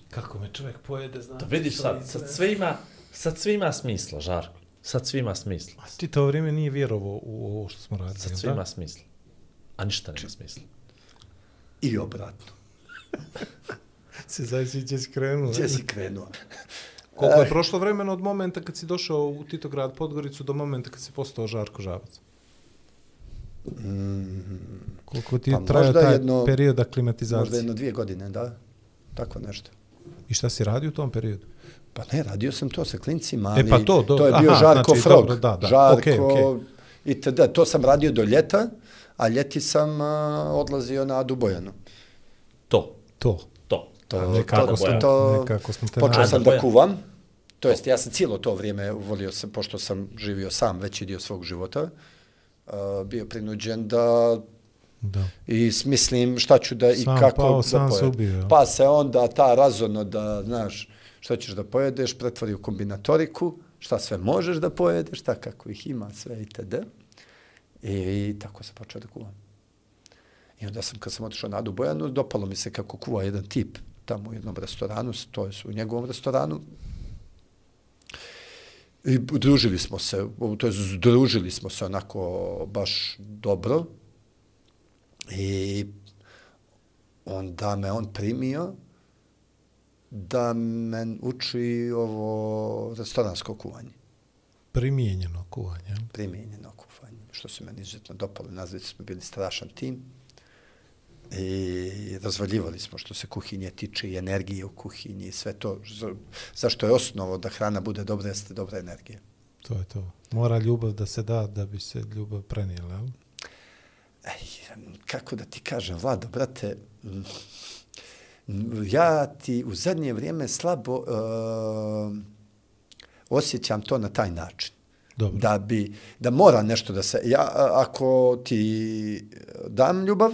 Kako me čovjek pojede, znači. Da vidiš sad, sad sve ima, sad sve ima smisla, Žarko. Sad sve ima smisla. Ti to vrijeme nije vjerovao u ovo što smo radili, Sad sve da? ima smisla. A ništa nema smisla. I obratno. Se zaista će skrenuo. Gdje si krenuo? Koliko je prošlo vremena od momenta kad si došao u Titograd Podgoricu do momenta kad si postao Žarko Žabac? Koliko ti Pa možda taj jedno- period Možda aklimatizacije? jedno dvije godine, da. Tako nešto. I šta si radio u tom periodu? Pa ne, radio sam to sa klincima, ali E, pa to, do- to je bio aha, Žarko znači, Frog. dobro, da, da, Žarko okej, okej. i tada. To sam radio do ljeta, a ljeti sam a, odlazio na Dubojanu. To, To. to. To, nekako to, smo- to, nekako smo te počeo sam da kuvam. To jest, ja sam cijelo to vrijeme volio sam, pošto sam živio sam veći dio svog života, a, bio prinuđen da Da. i smislim šta ću da i Sam kako pao, da sam se ubio? Pa se onda ta razono da, znaš, šta ćeš da pojedeš, pretvori u kombinatoriku, šta sve možeš da pojedeš, šta kako ih ima, sve itd. I, i tako sam počeo da kuvam. I onda sam, kad sam otišao na Adu Bojanu, dopalo mi se kako kuva jedan tip tamo u jednom restoranu, to je u njegovom restoranu. I družili smo se, to je združili smo se onako baš dobro. I onda me on primio da men uči ovo restoransko kuvanje, Primijenjeno kuvanje. primijenjeno kuvanje, što se meni izuzetno dopalo. Nazvici smo bili strašan tim i razvaljivali smo što se kuhinje tiče i energije u kuhinji i sve to. Za- Zašto je osnovo da hrana bude dobra, jeste dobra energija. To je to. Mora ljubav da se da da bi se ljubav prenijela. jel? Ej, kako da ti kažem, Vlado, brate, ja ti u zadnje vrijeme slabo uh, osjećam to na taj način. Dobro. Da bi, da mora nešto da se, ja, ako ti dam ljubav,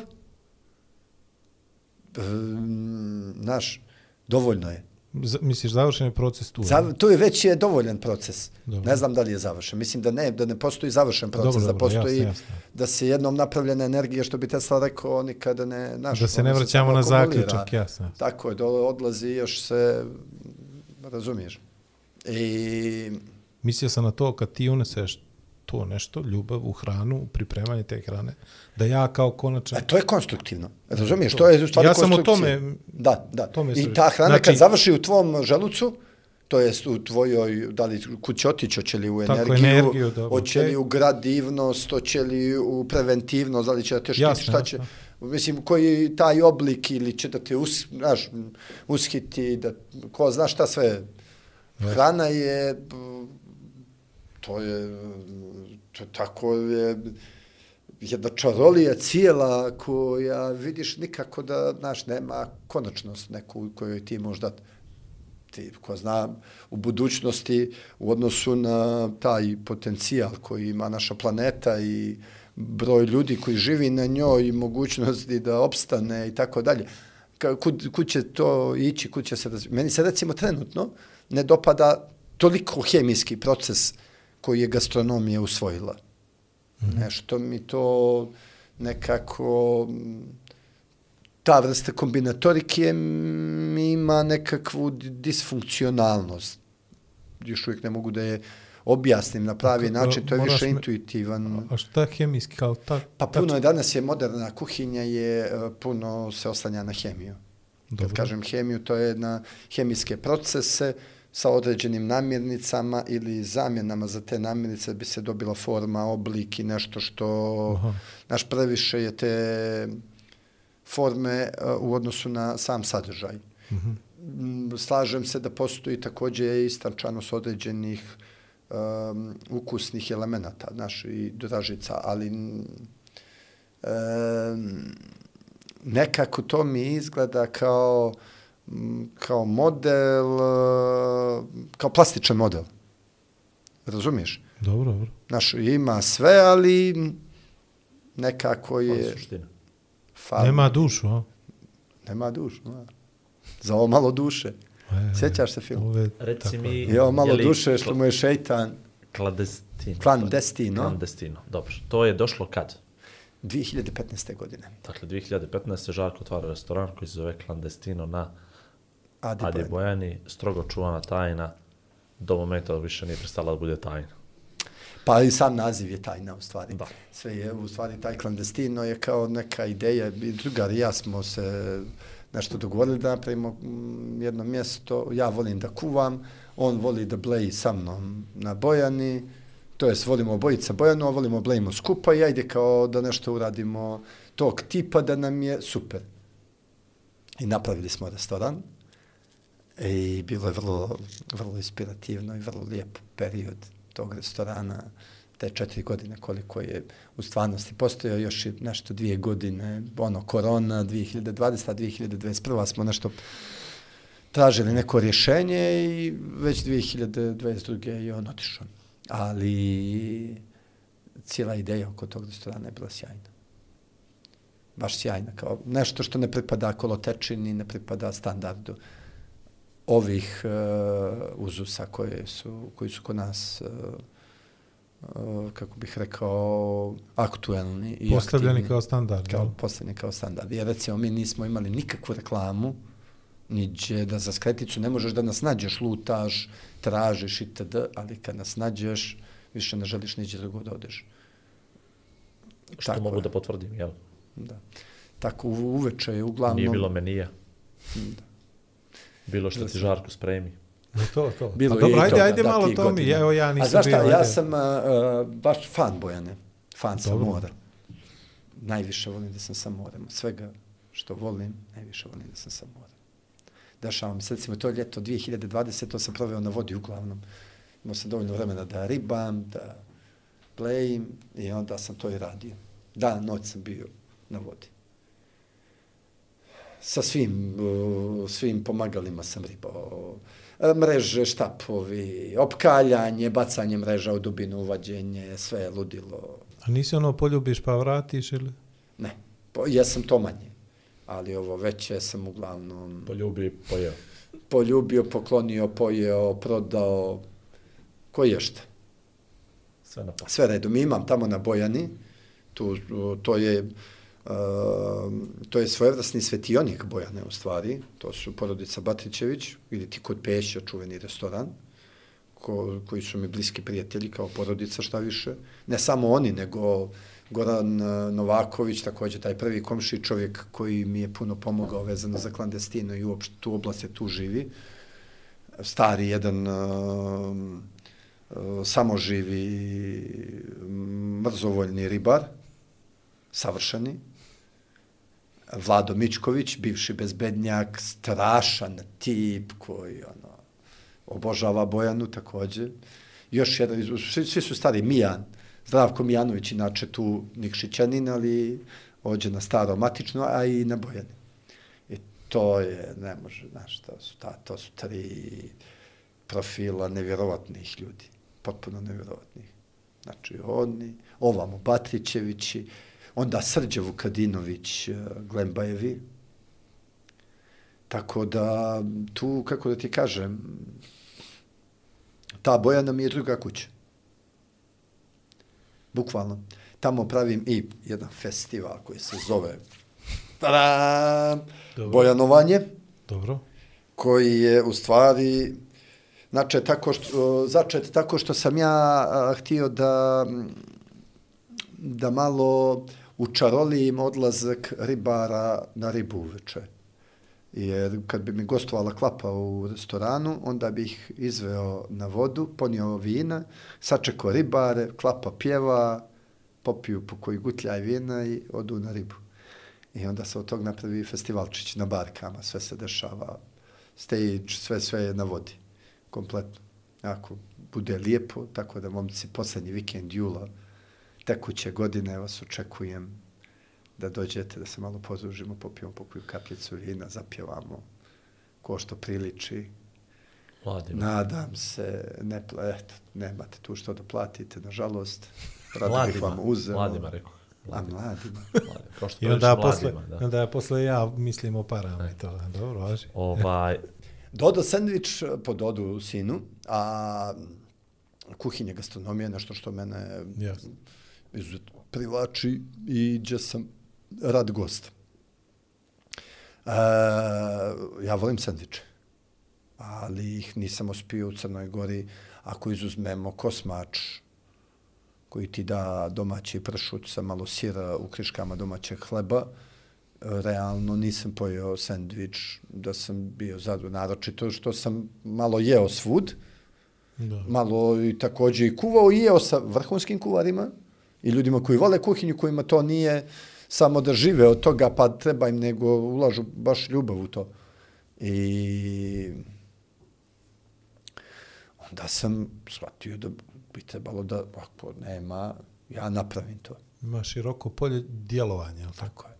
um, znaš, dovoljno je. Misliš, završen je proces tu? Zav, to je već je dovoljan proces. Dobro. Ne znam da li je završen. Mislim da ne, da ne postoji završen proces, Dobro, da postoji jasno, jasno. da se jednom napravljena energija, što bi Tesla rekao, nikada ne... Naš, Da se ne ono vraćamo samo na zaključak, jasno. Tako je, dole odlazi još se, razumiješ. I Mislio sam na to kad ti uneseš to nešto, ljubav u hranu, u pripremanje te hrane, da ja kao konačan... a to je konstruktivno. Razumiješ, to je u stvari Ja sam o tome- Da, da. tome I ta hrana znači- kad završi u tvom želucu, to jest u tvojoj, da li kud će otići, hoće li u energiju, energiju, dobro, hoće li u gradivnost, hoće li u preventivnost, da li će da te štiti, Jasno, šta će, jasno. mislim, koji taj oblik ili će da te us, znaš, ushiti, da, ko zna šta sve. Hrana je, to je, to tako je, jedna čarolija cijela koja vidiš nikako da, znaš, nema konačnost neku kojoj ti možda ti, ko zna, u budućnosti u odnosu na taj potencijal koji ima naša planeta i broj ljudi koji živi na njoj i mogućnosti da opstane i tako dalje. Kud, kud će to ići, kud će se razvijati? Meni se recimo trenutno ne dopada toliko hemijski proces koji je gastronomija usvojila. Mm -hmm. Nešto mi to nekako ta vrsta kombinatorike ima nekakvu di- disfunkcionalnost. Još uvijek ne mogu da je objasnim na pravi Kako- način, to je više me- intuitivan. A šta je hemijski kao ta? Pa puno je danas je moderna kuhinja je e, puno se oslanja na hemiju. Dobro. Kad kažem hemiju, to je na hemijske procese sa određenim namirnicama ili zamjenama za te namirnice bi se dobila forma, oblik i nešto što Aha. naš previše je te forme e, u odnosu na sam sadržaj. Mhm. Mm, Slažem se da postoji takođe istančanost određenih um, ukusnih elemenata, znaš, i dražica, ali um, nekako to mi izgleda kao m, kao model, uh, kao plastičan model. Razumiješ? Dobro, dobro. Znaš, ima sve, ali nekako je je... suština. Fal, Nema dušu, a? nema dušu. No. Za ovo malo duše. E, Sjećaš se film? Ove, Reci tako mi... je. I ovo malo je li duše što mu je šeitan Klandestino. Klandestino. Klandestino, dobro. To je došlo kad? 2015. godine. Dakle, 2015. Žarko otvara restoran koji se zove Klandestino na Adi, Adi Bojani, strogo čuvana tajna, do momenta više nije prestala da bude tajna. Pa i sam naziv je tajna u stvari. Da. Sve je u stvari taj klandestino je kao neka ideja. I Drugar i ja smo se nešto dogovorili da napravimo mm, jedno mjesto. Ja volim da kuvam, on voli da bleji sa mnom na Bojani. To jest volimo obojica Bojanu, a volimo blejimo skupa i ajde kao da nešto uradimo tog tipa da nam je super. I napravili smo restoran. I bilo je vrlo, vrlo inspirativno i vrlo lijep period tog restorana, te četiri godine koliko je u stvarnosti postojao, još i nešto dvije godine, ono, korona, 2020, 2021, smo nešto tražili neko rješenje i već 2022. je on otišao. Ali cijela ideja oko tog restorana je bila sjajna. Baš sjajna, kao nešto što ne pripada kolotečini, ne pripada standardu ovih uh, uzusa koje su, koji su kod nas uh, uh, kako bih rekao aktuelni i Postavljeni aktivni. kao standard. kao postavljeni kao standard. Jer recimo mi nismo imali nikakvu reklamu niđe da za skreticu ne možeš da nas nađeš, lutaš, tražiš itd., ali kad nas nađeš, više ne želiš niđe drugo da odeš. Što Tako mogu je. da potvrdim, jel? Da. Tako uveče je uglavnom... Nije bilo menija. Da. Bilo što ti Žarko spremi. To, to. Bilo Pa dobro, ajde, toga, ajde da, malo to mi. Evo ja nisam A znaš šta, bio, ja ajde. sam uh, baš fan Bojane. Fan sam Dobro. mora. Najviše volim da sam sa morem. Svega što volim, najviše volim da sam sa morem. Dešava mi se, recimo, to ljeto 2020, to sam proveo na vodi uglavnom. Imao sam dovoljno vremena da ribam, da plejim i onda sam to i radio. Dan, noć sam bio na vodi. Sa svim, svim pomagalima sam ribao. E, Mreže, štapovi, opkaljanje, bacanje mreža u dubinu, uvađenje, sve je ludilo. A nisi ono poljubiš pa vratiš ili? Ne, po, jesam to manje. Ali ovo veće sam uglavnom Poljubi, pojeo. poljubio, poklonio, pojeo, prodao, koji je šta. Sve na pas. Sve redu. Mi imam tamo na Bojani, tu, to je uh, Ehm, to je svojevrsni svetionik Bojane u stvari, to su porodica Batrićević, ili ti kod Pešća, čuveni restoran, ko, koji su mi bliski prijatelji kao porodica, šta više. Ne samo oni, nego Goran e, Novaković, također taj prvi komši čovjek koji mi je puno pomogao vezano za klandestino i uopšte tu oblast je tu živi. Stari jedan uh, uh, samoživi mrzovoljni ribar, savršeni. Vlado Mičković, bivši bezbednjak, strašan tip koji ono, obožava Bojanu takođe. Još jedan, svi, svi su stari, Mijan, Zdravko Mijanović, inače tu Nikšićanin, ali ođe na staro matično, a i na Bojani. I to je, ne može, znaš, to su, ta, to su tri profila nevjerovatnih ljudi, potpuno nevjerovatnih. Znači, oni, ovamo Batrićevići, onda Srđe Vukadinović, eh, Glembajevi. Tako da, tu, kako da ti kažem, ta Bojana mi je druga kuća. Bukvalno. Tamo pravim i jedan festival koji se zove Tadam! Dobro. Bojanovanje Dobro. koji je u stvari znači tako što začet tako što sam ja a, htio da da malo učarolim odlazak ribara na ribu uveče. Jer kad bi mi gostovala klapa u restoranu, onda bih izveo na vodu, ponio vina, sačekao ribare, klapa pjeva, popiju po koji gutljaj vina i odu na ribu. I onda se od tog napravi festivalčić na barkama, sve se dešava, stage, sve, sve je na vodi, kompletno. Ako bude lijepo, tako da momci posljednji vikend jula tekuće godine vas očekujem da dođete, da se malo podružimo, popijemo pokoju kapljicu vina, zapjevamo ko što priliči. Vladimir. Nadam se, ne, pla- eto, nemate tu što da platite, nažalost. Rado bih Mladima. vam uzeo. Mladima, rekao. A mladima. Mladima. Kao što I onda, priliči posle, mladima, da. onda ja posle ja mislim o parama i to. Dobro, važi. Ovaj, Dodo sandvič po Dodu sinu, a kuhinja gastronomija je nešto što mene Jasno. Izuzetno privlači i gdje sam rad gost. E, ja volim sandviče, ali ih nisam uspio u Crnoj Gori ako izuzmemo kosmač koji ti da domaći pršut sa malo sira u kriškama domaćeg hleba, realno nisam pojeo sandvič da sam bio zadovoljan, naročito što sam malo jeo svud, Da. malo i takođe i kuvao i jeo sa vrhunskim kuvarima i ljudima koji vole kuhinju, kojima to nije samo da žive od toga, pa treba im, nego ulažu baš ljubav u to. I onda sam shvatio da bi trebalo da, ako nema, ja napravim to. Ima široko polje djelovanja, jel tako? Tako je.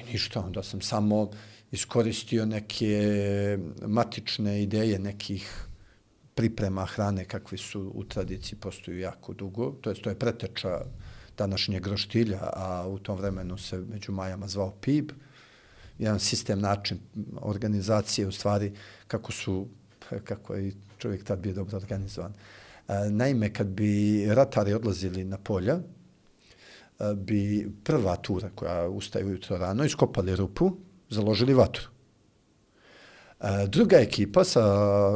I ništa, onda sam samo iskoristio neke matične ideje nekih priprema hrane kakvi su u tradiciji postoju jako dugo. To je, to je preteča današnjeg roštilja, a u tom vremenu se među Majama zvao PIB. Jedan sistem, način organizacije, u stvari, kako su, kako je i čovjek tad bio dobro organizovan. E, naime, kad bi ratari odlazili na polja, e, bi prva tura koja ustaje ujutro rano, iskopali rupu, založili vatru. E, Druga ekipa sa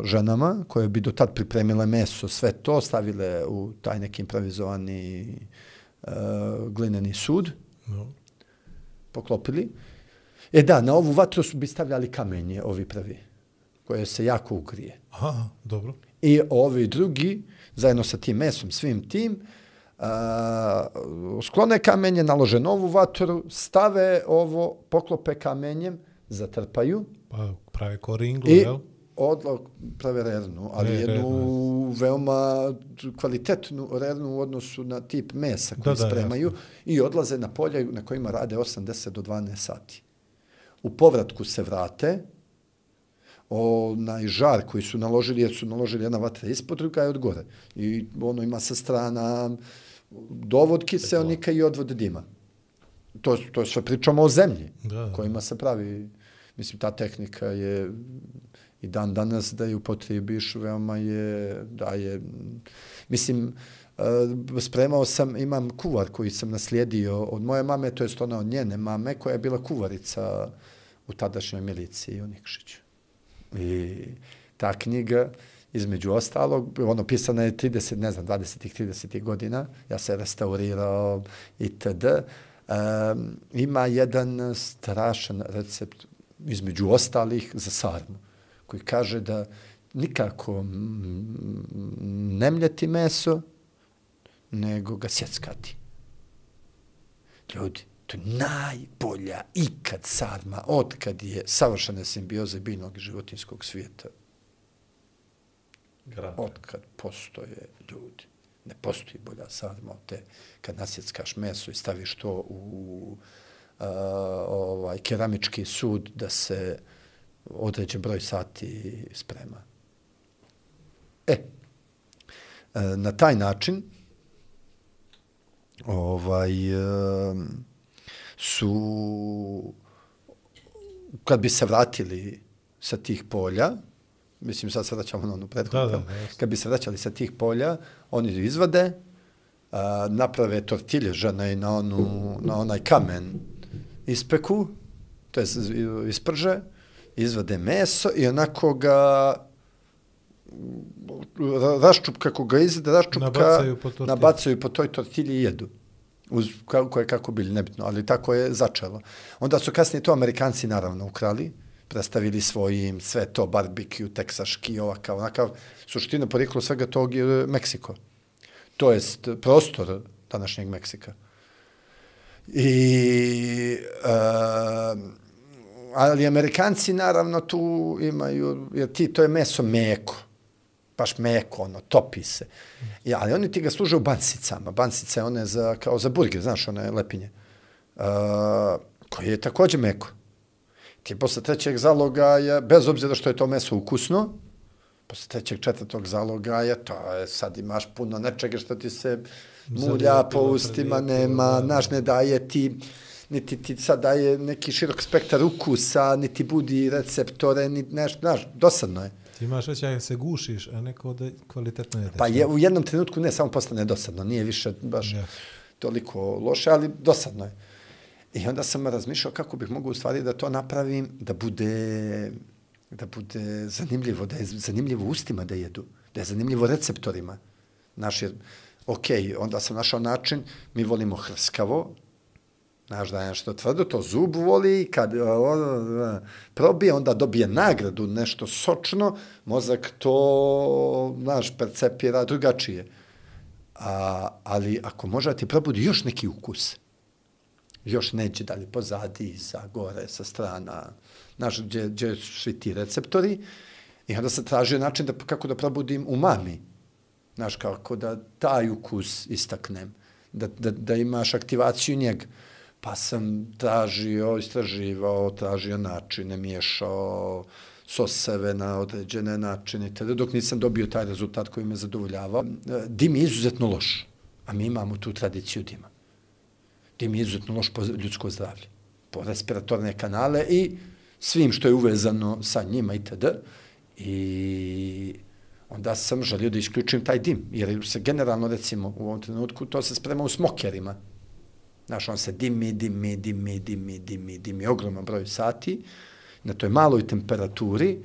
ženama koje bi do tad pripremile meso, sve to stavile u taj neki improvizovani e, glineni sud, No. poklopili. E da, na ovu vatru su bi stavljali kamenje, ovi prvi, koje se jako ugrije. Aha, dobro. I ovi drugi, zajedno sa tim mesom, svim tim, a, sklone kamenje, nalože novu vatru, stave ovo, poklope kamenjem, zatrpaju Pa prave koringlu, i jel? odlo prave rernu, ali E, jednu veoma kvalitetnu rernu u odnosu na tip mesa koji Da, da, spremaju i odlaze na polje na kojima rade 80 do 12 sati. U povratku se vrate, onaj žar koji su naložili, jer su naložili jedna vatra ispod, druga je od gore. I ono ima sa strana dovod kiselnika i odvod dima. To, to sve pričamo o zemlji Da, da. kojima se pravi, mislim, ta tehnika je i dan danas da je upotrebiš, veoma je, da je, mislim, e, spremao sam, imam kuvar koji sam naslijedio od moje mame, to jest ona od njene mame, koja je bila kuvarica u tadašnjoj miliciji u Nikšiću. I ta knjiga, između ostalog, ono pisana je 30, ne znam, 20-ih, 30-ih godina, ja se restaurirao itd. Um, e, ima jedan strašan recept, između ostalih, za sarmu, koji kaže da nikako ne mljeti meso, nego ga sjeckati. Ljudi, to je najbolja ikad sarma, od kad je savršena simbioza biljnog i životinskog svijeta. Grad. Od kad postoje ljudi. Ne postoji bolja sarma od te. Kad nasjeckaš meso i staviš to u a, ovaj, keramički sud da se određen broj sati sprema. E, na taj način ovaj, su kad bi se vratili sa tih polja, mislim sad se vraćamo na onu prethodnu, Da, da, temu, jasno. kad bi se vraćali sa tih polja, oni izvade, a, naprave tortilje žene na, onu, na onaj kamen ispeku, to je isprže, izvade meso i onako ga ra- raščup, kako ga izvede, raščupka, Nabacaju po tortilji. nabacaju po toj tortilji i jedu. Uz kako je kako bili, nebitno, ali tako je začelo. Onda su kasnije to Amerikanci naravno ukrali, predstavili svojim sve to, barbecue, teksaški, ovakav, onakav. Suština poreklo svega tog je Meksiko. To jest prostor današnjeg Meksika. I, uh, ali Amerikanci naravno tu imaju, jer ti, to je meso meko. baš meko, ono, topi se. Ja, ali oni ti ga služe u bansicama. Bansice one za, kao za burger, znaš, one lepinje. Ehm, uh, koje je također meko. Ti posle trećeg zaloga je, bez obzira što je to meso ukusno, posle trećeg, četvrtog zaloga je, to je, sad imaš puno nečega što ti se mulja po ustima, nema, da. znaš, ne daje ti, niti ti sad daje neki širok spektar ukusa, niti budi receptore, ni nešto, znaš, dosadno je. Ti imaš već se gušiš, a neko da kvalitetno jedeš. Pa je, u jednom trenutku ne samo postane dosadno, nije više baš Yes. toliko loše, ali dosadno je. I onda sam razmišljao kako bih mogao u stvari da to napravim, da bude, da bude zanimljivo, da je zanimljivo ustima da jedu, da je zanimljivo receptorima. Naš je, ok, onda sam našao način, mi volimo hrskavo, Znaš da je nešto tvrdo, to zub voli, kad e, probije, onda dobije nagradu, nešto sočno, mozak to, znaš, percepira drugačije. A, ali ako može ti probudi još neki ukus, još neđe dalje pozadi, iza, gore, sa strana, znaš, gdje, gdje su ti receptori, i onda se tražio način da, kako da probudim umami. Znaš, kako da taj ukus istaknem, da, da, da imaš aktivaciju njega. Pa sam tražio, istraživao, tražio načine, miješao soseve na određene načine, tada dok nisam dobio taj rezultat koji me zadovoljavao. Dim je izuzetno loš, a mi imamo tu tradiciju dima. Dim je izuzetno loš po ljudsko zdravlje, po respiratorne kanale i svim što je uvezano sa njima itd. I onda sam želio da isključim taj dim, jer se generalno, recimo, u ovom trenutku, to se sprema u smokerima. Znaš, on se dimi, dimi, dimi, dimi, dimi, dimi, ogroman broj sati, na toj maloj temperaturi.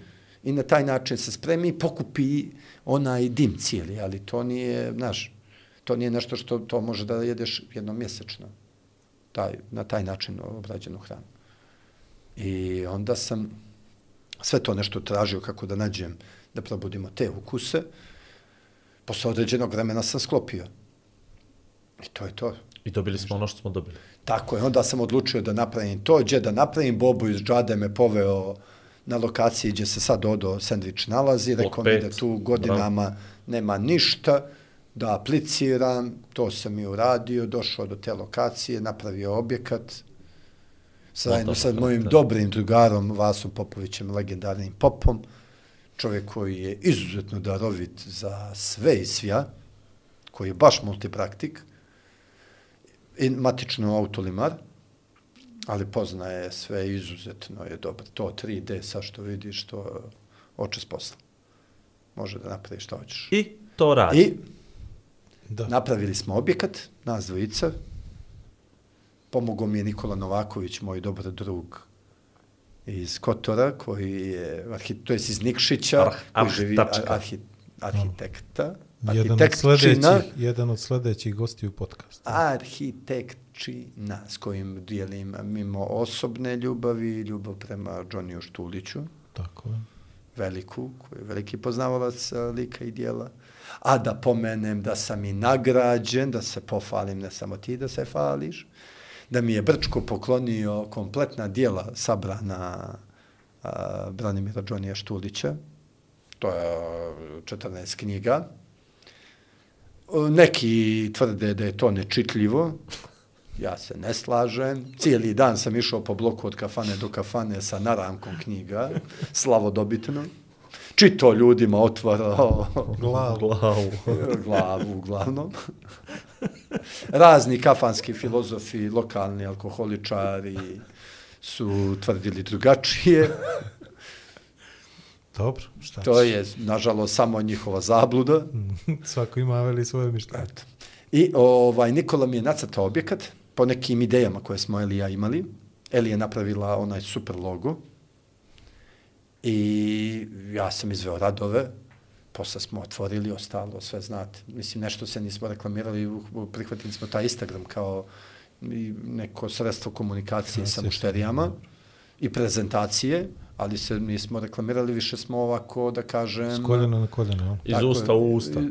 I na taj način se spremi i pokupi onaj dim cijeli, ali to nije, znaš, to nije nešto što to može da jedeš jednom mjesečno, taj, na taj način obrađenu hranu. I onda sam sve to nešto tražio kako da nađem, da probudimo te ukuse. Posle određenog vremena sam sklopio. I to je to. I dobili smo ono što smo dobili. Tako je, onda sam odlučio da napravim to, gdje da napravim, Bobo iz Džade me poveo na lokaciji gdje se sad Odo sandvič nalazi, rekao mi da tu godinama nema ništa, da apliciram, to sam i uradio, došao do te lokacije, napravio objekat, zajedno sa mojim dobrim drugarom Vasom Popovićem, legendarnim popom, čovjek koji je izuzetno darovit za sve i svja, koji je baš multipraktik, i matično autolimar, ali poznaje sve izuzetno je dobro. To 3D, sa što vidiš, to oče s posla. Može da napravi što hoćeš. I to radi. I Da. napravili smo objekat, nas dvojica. Pomogao mi je Nikola Novaković, moj dobar drug iz Kotora, koji je, to je iz Nikšića, Arh- koji živi arhi, arhitekta, Jedan od, sljedećih, jedan od sljedećih gosti u podcastu. arhitektčina s kojim dijelim mimo osobne ljubavi, ljubav prema Johnny Štuliću, Tako je. veliku, koji je veliki poznavalac lika i dijela. A da pomenem da sam i nagrađen, da se pofalim, ne samo ti da se fališ, da mi je Brčko poklonio kompletna dijela sabrana uh, Branimira Đonija Štulića. To je 14 knjiga. Neki tvrde da je to nečitljivo, ja se ne slažem. Cijeli dan sam išao po bloku od kafane do kafane sa naramkom knjiga, slavodobitno. Čito ljudima otvarao Glavu. Glavu. glavu uglavnom. Razni kafanski filozofi, lokalni alkoholičari su tvrdili drugačije. Dobro, šta To je, nažalost, samo njihova zabluda. Svako ima veli svoje mišljenje. I ovaj, Nikola mi je nacrtao objekat po nekim idejama koje smo Eli i ja imali. Eli je napravila onaj super logo i ja sam izveo radove, posle smo otvorili, ostalo, sve znate. Mislim, nešto se nismo reklamirali, prihvatili smo taj Instagram kao i neko sredstvo komunikacije sa mušterijama i prezentacije, ali se nismo reklamirali, više smo ovako, da kažem... S koljena na koljena. Iz usta u usta.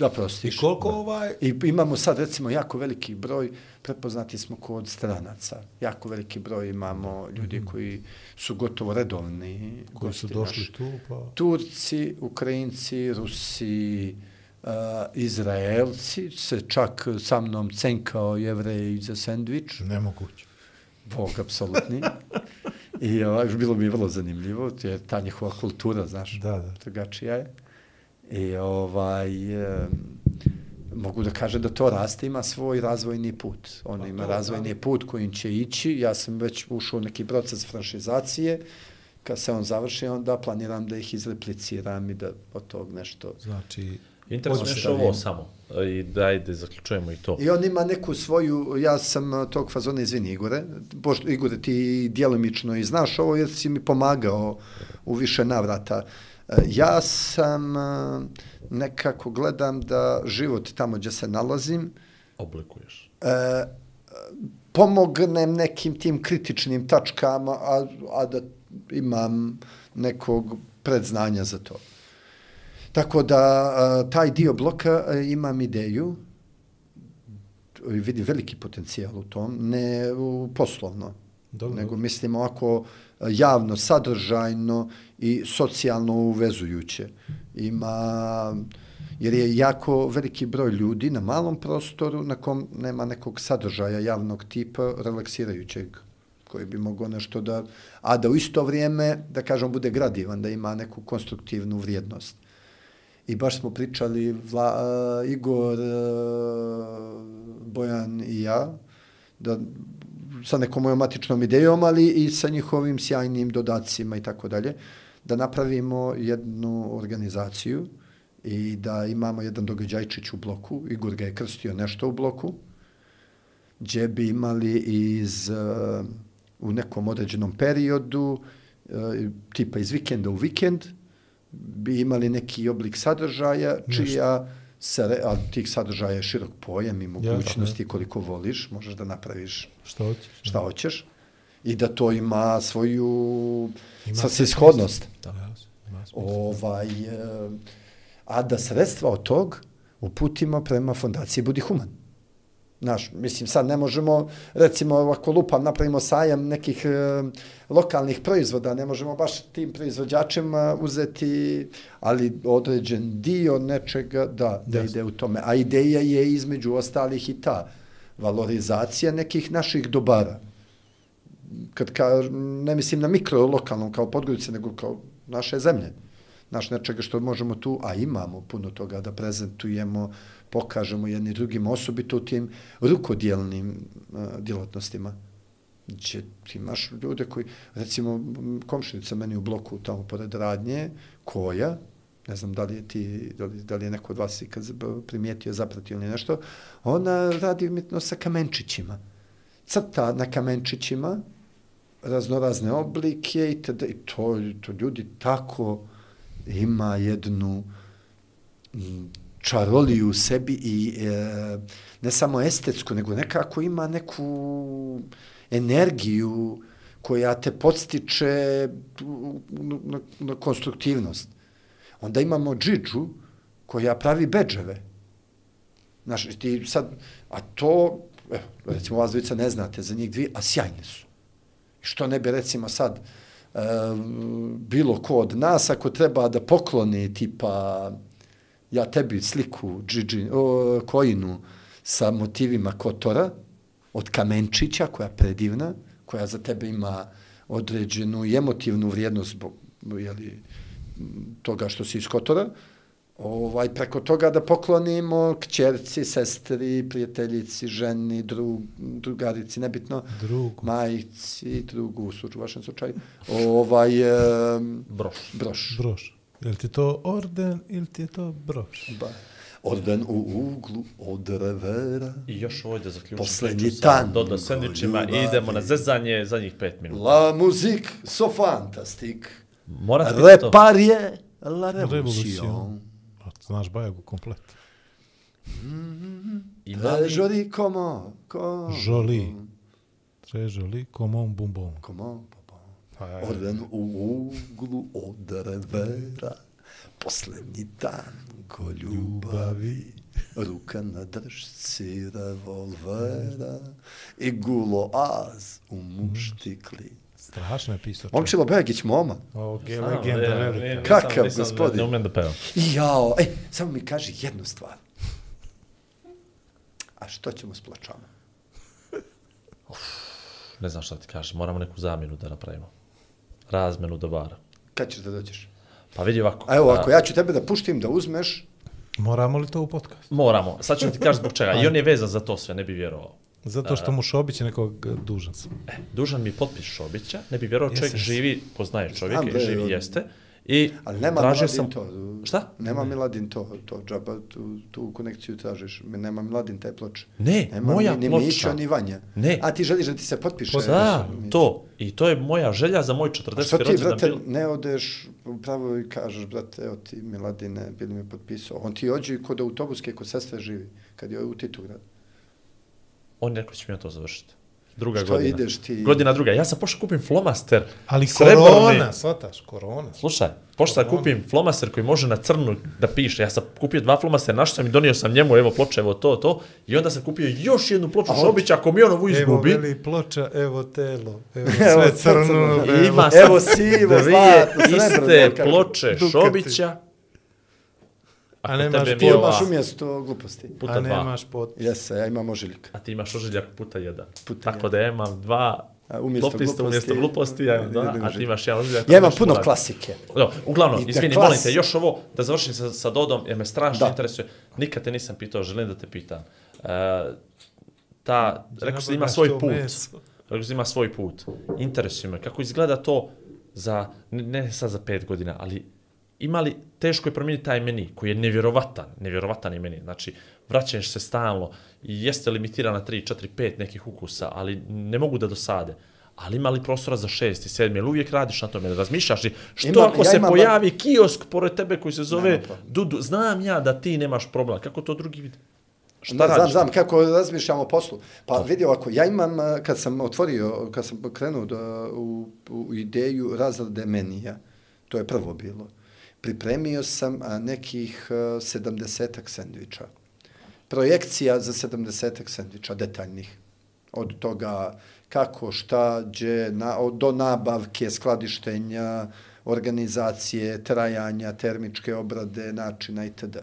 Da prostiš. I koliko ovaj... I imamo sad recimo jako veliki broj, prepoznati smo kod stranaca. Jako veliki broj imamo ljudi koji su gotovo redovni. Koji su došli naši. tu, pa... Turci, Ukrajinci, Rusi, uh, Izraelci, se čak sa mnom cenkao jevrej za sendvič. Nemoguće. Bog, apsolutni. I ovaj, bilo mi je vrlo zanimljivo, jer ta njihova kultura, znaš, Da, da. drugačija je. I ovaj, e, mogu da kažem da to raste, ima svoj razvojni put. On ima razvojni put kojim će ići. Ja sam već ušao u neki proces franšizacije. Kad se on završi, onda planiram da ih izrepliciram i da od tog nešto... Znači, Interesuje Ostavim. ovo samo. I daj da zaključujemo i to. I on ima neku svoju, ja sam tog fazona, izvini Igore, pošto Igore ti djelomično i znaš ovo jer si mi pomagao u više navrata. E, Ja sam a, nekako gledam da život tamo gdje se nalazim, Oblikuješ. e, pomognem nekim tim kritičnim tačkama, a, a da imam nekog predznanja za to. Tako da taj dio bloka imam ideju, vidi veliki potencijal u tom, ne u poslovno, Dobro. nego mislim ovako a, javno, sadržajno i socijalno uvezujuće. Ima, jer je jako veliki broj ljudi na malom prostoru na kom nema nekog sadržaja javnog tipa relaksirajućeg koji bi mogao nešto da, a da u isto vrijeme, da kažem, bude gradivan, da ima neku konstruktivnu vrijednost. I baš smo pričali Vla, uh, Igor, uh, Bojan i ja, da sa nekom mojom matičnom idejom, ali i sa njihovim sjajnim dodacima i tako dalje, da napravimo jednu organizaciju i da imamo jedan događajčić u bloku. Igor ga je krstio nešto u bloku, gdje bi imali iz, uh, u nekom određenom periodu, uh, tipa iz vikenda u vikend, bi imali neki oblik sadržaja, čija se, a tih sadržaja je širok pojam i mogućnosti koliko voliš, možeš da napraviš Što hoćeš? šta hoćeš i da to ima svoju Ima svrsishodnost. Ovaj, e, a da sredstva od tog uputimo prema fondaciji Budi Human. Znaš, mislim, sad ne možemo, recimo, ako lupam, napravimo sajam nekih e, lokalnih proizvoda, ne možemo baš tim proizvođačima uzeti, ali određen dio nečega, da, da ide u tome. A ideja je između ostalih i ta valorizacija nekih naših dobara kad ka, ne mislim na mikro lokalnom kao Podgorice, nego kao naše zemlje. Naš nečega što možemo tu, a imamo puno toga da prezentujemo, pokažemo jedni drugim, osobito u tim rukodjelnim uh, e, djelatnostima. Znači, ti imaš ljude koji, recimo, komšinica meni u bloku tamo pored radnje, koja, ne znam da li je ti, da li, da li je neko od vas ikad primijetio, zapratio ili nešto, ona radi umjetno sa kamenčićima. Crta na kamenčićima, raznorazne oblike i, tada, i to, to ljudi tako ima jednu mm, čaroliju u sebi i e, ne samo estetsku, nego nekako ima neku energiju koja te podstiče na, na konstruktivnost. Onda imamo džidžu koja pravi bedževe. Znaš, ti sad, a to, evo, recimo vas dvojica ne znate za njih dvije, a sjajne su. Što ne bi recimo sad e, bilo ko od nas ako treba da pokloni tipa ja tebi sliku džidži, o, kojinu sa motivima kotora od kamenčića koja je predivna, koja za tebe ima određenu i emotivnu vrijednost zbog jeli, toga što si iz kotora, ovaj, preko toga da poklonimo kćerci, sestri, prijateljici, ženi, drug, drugarici, nebitno, Drugu. majici, drugu u vašem slučaju, ovaj, um, Broš. broš. Broš. Je li ti to orden ili ti je to broš? Ba. Orden u uglu od revera. I još ovo da zaključim Poslednji priču sa Dodo sandvičima i idemo na zezanje zadnjih pet minuta. La musique so fantastique. Morate biti to. Reparie la revolution. Revolution. A, Znaš Bajagu komplet. Ima Très li- joli comment, comment. Joli. Très joli, comme un bonbon. Comment, papa. Pa, Orden u uglu od revera. Poslednji tango ljubavi, ruka na držci revolvera i gulo az u muštikli. Strašno je pisao. Momčilo Begić, moma. Ok, Znam, legenda ne, velika. ne, Kakav nisam- gospodin. Ne umem da pevam. Jao, e, samo mi kaži jednu stvar. A što ćemo s pločama? Ne znam šta ti kažem, moramo neku zamjenu da napravimo. Razmenu dobara. Kad ćeš da dođeš? Pa vidi ovako. A evo, ako ja ću tebe da puštim da uzmeš, Moramo li to u podcast? Moramo. Sad ću ti kažem zbog čega. I on je vezan za to sve, ne bi vjerovao. Zato što mu Šobić je nekog eh, dužan sam. E, dužan mi potpis Šobića, ne bi vjerovao, čovjek Jesam. živi, poznaje čovjeka Znam i je živi od- jeste. I ali nema tražio Miladin sam... to. Šta? Nema Miladin to, to džaba, tu, tu konekciju tražiš. Nema Miladin te ploče. Ne, nema moja ni, ni ploča. Mića, ni Vanja. Ne. A ti želiš da ti se potpiše? Da, Mi- to. I to je moja želja za moj 40. A što ti, rođendan brate, bio. ne odeš upravo i kažeš, brate, evo ti Miladine, bili mi potpisao. On ti ođe kod autobuske, kod sestre živi, kad je u Titograd. On je rekao da ću mi ja to završiti. Druga Što godina. ideš ti? Godina druga. Ja sam pošao kupim flomaster. Ali srebrni. korona, shvataš, korona. Slušaj, pošto sam kupim flomaster koji može na crnu da piše. Ja sam kupio dva flomastera, našao sam i donio sam njemu, evo ploče, evo to, to. I onda sam kupio još jednu ploču Šobića, ako mi on ovu Evo izgubi. veli ploča, evo telo, evo Evo sve crno. Ima Evo sivo, zlatno, srebrno, iste ploče Dukati. A Ako nemaš tebe Ti mi imaš umjesto gluposti. Puta A dva. nemaš potpis. Jese, ja imam ožiljka. A ti imaš ožiljak puta jedan. Puta Tako da ja imam dva A umjesto popista gluposti- umjesto gluposti, ja imam dva, jedan a ti ožiljak. imaš jedan ožiljak. Ja imam puno klasike. No, uglavnom, I da izvini, klas- molim te, još ovo, da završim sa, sa Dodom, jer me strašno Da. interesuje. Nikad te nisam pitao, želim da te pitam. E, ta, rekao da ima svoj put. Rekao da ima svoj put. Interesuje me, kako izgleda to za, ne, ne sad za pet godina, ali ima li, teško je promijeniti taj meni, koji je nevjerovatan, nevjerovatan je meni. Znači, vraćaš se stalno i jeste limitiran na 3, 4, 5 nekih ukusa, ali ne mogu da dosade. Ali ima li prostora za šesti, sedmi, ili uvijek radiš na tome, ne razmišljaš li, što Imam- ako ja se imam- pojavi kiosk pored tebe koji se zove. Dudu, znam ja da ti nemaš problem, kako to drugi vidi? Šta Ne, znam, radiš? znam kako razmišljam o poslu. Pa vidi ovako, ja imam, a, kad sam otvorio, kad sam krenuo da, u, u ideju razrade menija, to je prvo bilo, pripremio sam nekih 70-ak sendviča. Projekcija za 70-ak sendviča, detaljnih. Od toga kako, šta, gdje, na, do nabavke, skladištenja, organizacije, trajanja, termičke obrade, načina itd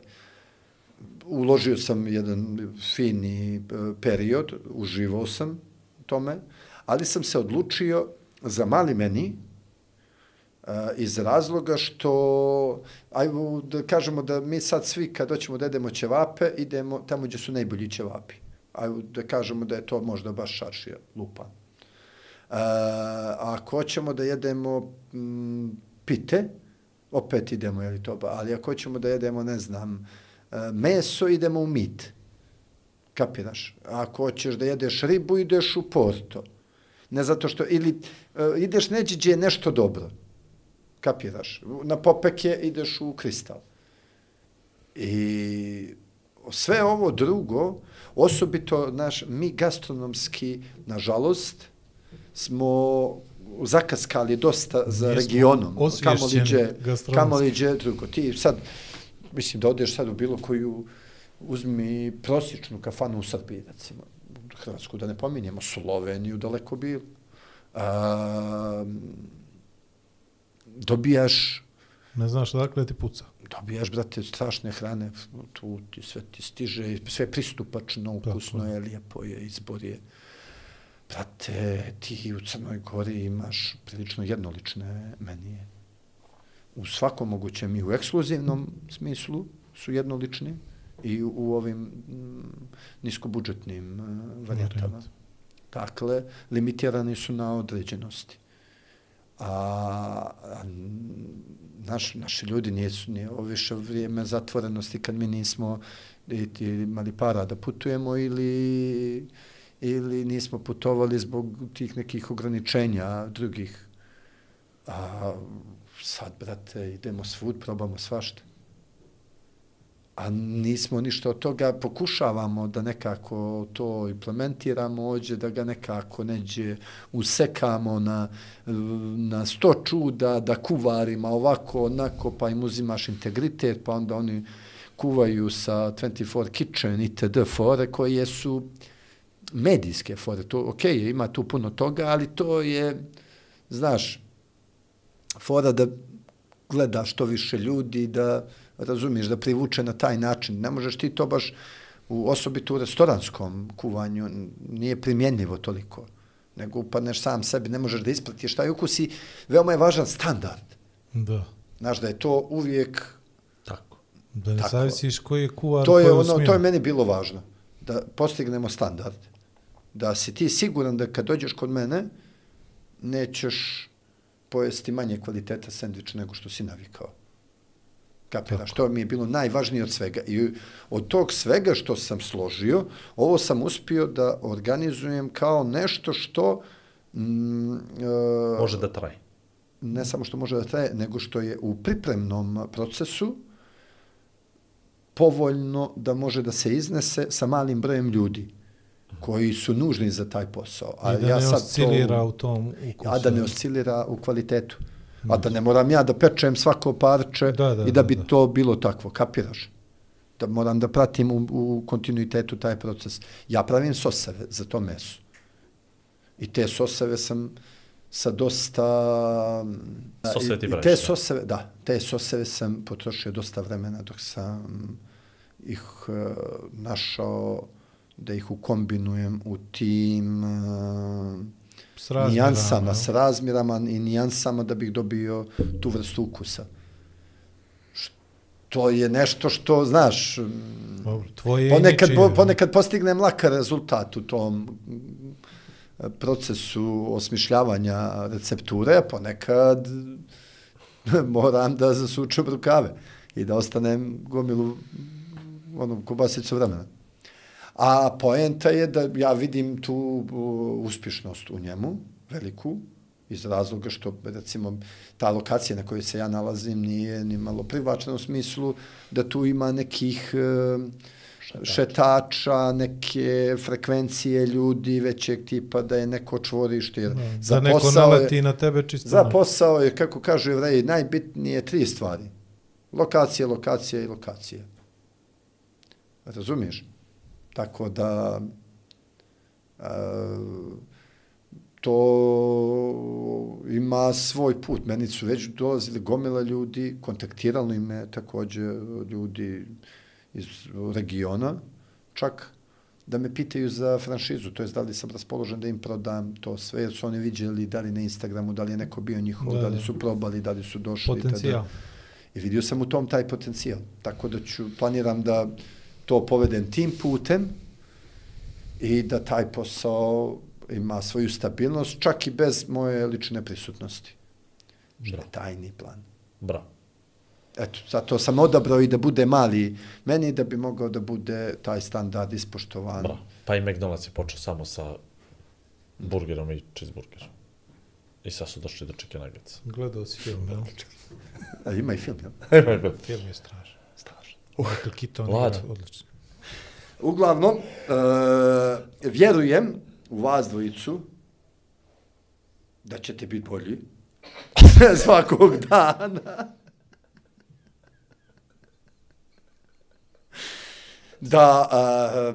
uložio sam jedan fini e, period, uživao sam u tome, ali sam se odlučio za mali meni Eh, iz razloga što, ajmo da kažemo da mi sad svi kad hoćemo da jedemo ćevape, idemo tamo gdje su najbolji ćevapi. Ajmo da kažemo da je to možda baš šaršija, lupa. A ako hoćemo da jedemo m, pite, opet idemo, je li to, ba- ali ako hoćemo da jedemo, ne znam, eh, meso, idemo u mit. Kapiraš? Ako hoćeš da jedeš ribu, ideš u Porto. Ne zato što, ili ideš neđe gdje je nešto dobro. Kapiraš? Na popeke ideš u kristal. I sve ovo drugo, osobito naš, mi gastronomski, nažalost, smo zakaskali dosta za regionom. osvješćeni Kamoliđe, gastronomski. drugo. Ti sad, mislim da odeš sad u bilo koju, uzmi prosječnu kafanu u Srbiji, recimo, Hrvatsku, da ne pominjemo, Sloveniju daleko bilo. A, dobijaš Ne znaš odakle ti puca. dobijaš, brate, strašne hrane, tu ti sve ti stiže, sve pristupačno, ukusno Tako je, lijepo je, izbor je. Brate, ti u Crnoj Gori imaš prilično jednolične menije. U svakom mogućem i u ekskluzivnom smislu su jednolični i u, ovim mm, niskobudžetnim uh, varijantama. Varijant. Dakle, limitirani su na određenosti. A, naš, naši ljudi nisu, nije ovo više vrijeme zatvorenosti kad mi nismo niti imali para da putujemo ili, ili nismo putovali zbog tih nekih ograničenja drugih. A sad, brate, idemo svud, probamo svašta a nismo ništa od toga, pokušavamo da nekako to implementiramo ođe, da ga nekako neđe usekamo na, na sto čuda, da kuvarima ovako, onako, pa im uzimaš integritet, pa onda oni kuvaju sa 24 Kitchen itd. fore koje su medijske fore. To, ok, ima tu puno toga, ali to je, znaš, fora da gleda što više ljudi, da razumiješ, da privuče na taj način. Ne možeš ti to baš u osobito u restoranskom kuvanju, nije primjenljivo toliko, nego upadneš sam sebi, ne možeš da ispratiš taj ukus i veoma je važan standard. Da. Znaš, da je to uvijek, Tako. Da ne Tako. zavisiš koji je kuvar, to je ono, to je meni bilo važno, da postignemo standard. Da si ti siguran da kad dođeš kod mene, nećeš pojesti manje kvaliteta sendvič nego što si navikao. Kapiraš, to mi je bilo najvažnije od svega. I od tog svega što sam složio, ovo sam uspio da organizujem kao nešto što mm, e, Može da traje. ne samo što može da traje, nego što je u pripremnom procesu povoljno da može da se iznese sa malim brojem ljudi koji su nužni za taj posao. I da ne oscilira u tom ukusu. a da ne oscilira u kvalitetu. A da ne moram ja da pečem svako parče Da, da, i da da, bi da. to bilo takvo, kapiraš? Da moram da pratim u, u kontinuitetu taj proces. Ja pravim soseve za to meso. I te soseve sam sa dosta... Soseve ti praviš, te da. soseve, da, te soseve sam potrošio dosta vremena dok sam ih uh, našao da ih ukombinujem u tim uh, S nijansama, jel? s razmjerama i nijansama da bih dobio tu vrstu ukusa. To je nešto što, znaš, Dobro, tvoje ponekad, po, ponekad postignem laka rezultat u tom mm, procesu osmišljavanja recepture, a ponekad moram da zasučem rukave i da ostanem gomilu onu kobasicu vremena. A poenta je da ja vidim tu uspješnost u njemu, veliku, iz razloga što, recimo, ta lokacija na kojoj se ja nalazim nije ni malo privlačna u smislu da tu ima nekih uh, šetača, neke frekvencije ljudi većeg tipa, da je neko čvorište. Jer za Da neko posao je- naleti na tebe čisto. Za posao je, kako kažu jevreji, najbitnije tri stvari. Lokacija, lokacija i lokacija. Razumiješ? Tako da a, to ima svoj put. Meni su već dolazili gomila ljudi, kontaktirali me također ljudi iz regiona, čak da me pitaju za franšizu, to je da li sam raspoložen da im prodam to sve, jer su oni vidjeli da li na Instagramu, da li je neko bio njihov, Da, da, li su probali, da li su došli. Potencijal. Tada. I vidio sam u tom taj potencijal. Tako da ću, planiram da to povedem tim putem i da taj posao ima svoju stabilnost, čak i bez moje lične prisutnosti. Što je tajni plan. Bravo. Eto, zato sam odabrao i da bude mali meni, da bi mogao da bude taj standard ispoštovan. Bravo. Pa i McDonald's je počeo samo sa burgerom i cheeseburgerom. I sad su došli do chicken nuggets. Gledao si film, jel? A ima i film, jel? Film je strašan. Strašno. Michael Keaton igra odlično. Uglavnom, e, vjerujem u vas dvojicu da ćete biti bolji svakog dana. Da, a,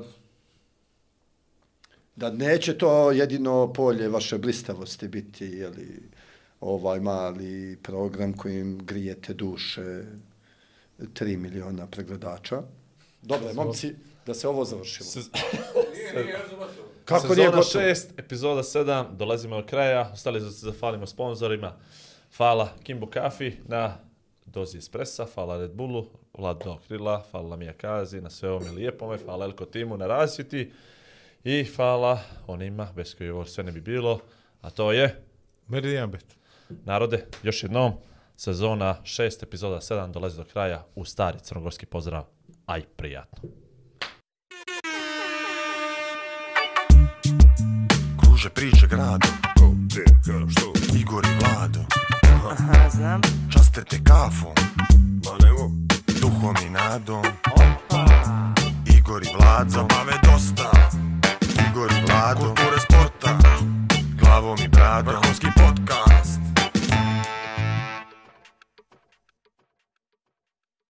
da neće to jedino polje vaše blistavosti biti, jeli, ovaj mali program kojim grijete duše 3 miliona pregledača. Dobro, momci, da se ovo završilo. Kako nije Sezona gotovo? 6, epizoda 7, dolazimo do kraja. Ostali da se zahvalimo sponzorima. Hvala Kimbo Kafi na dozi espressa, hvala Red Bullu, Vlado Krila, hvala Mija Kazi na sve ovome lijepome, hvala Elko Timu na rasvjeti i hvala onima bez koji ovo sve ne bi bilo, a to je, Meridian Bet. narode, još jednom, sezona 6, epizoda 7, dolazi do kraja u stari crnogorski pozdrav. Aj, prijatno. Kruže priče grado, Ko, gdje, kada, što? Igor i Vlado Aha, znam. Časte te kafom, Ma ne mogu. duhom i nadom O, Igor i Vlado, zabave dosta. Igor i Vlado, kulture sporta, glavom i bradom, vrhunski podcast.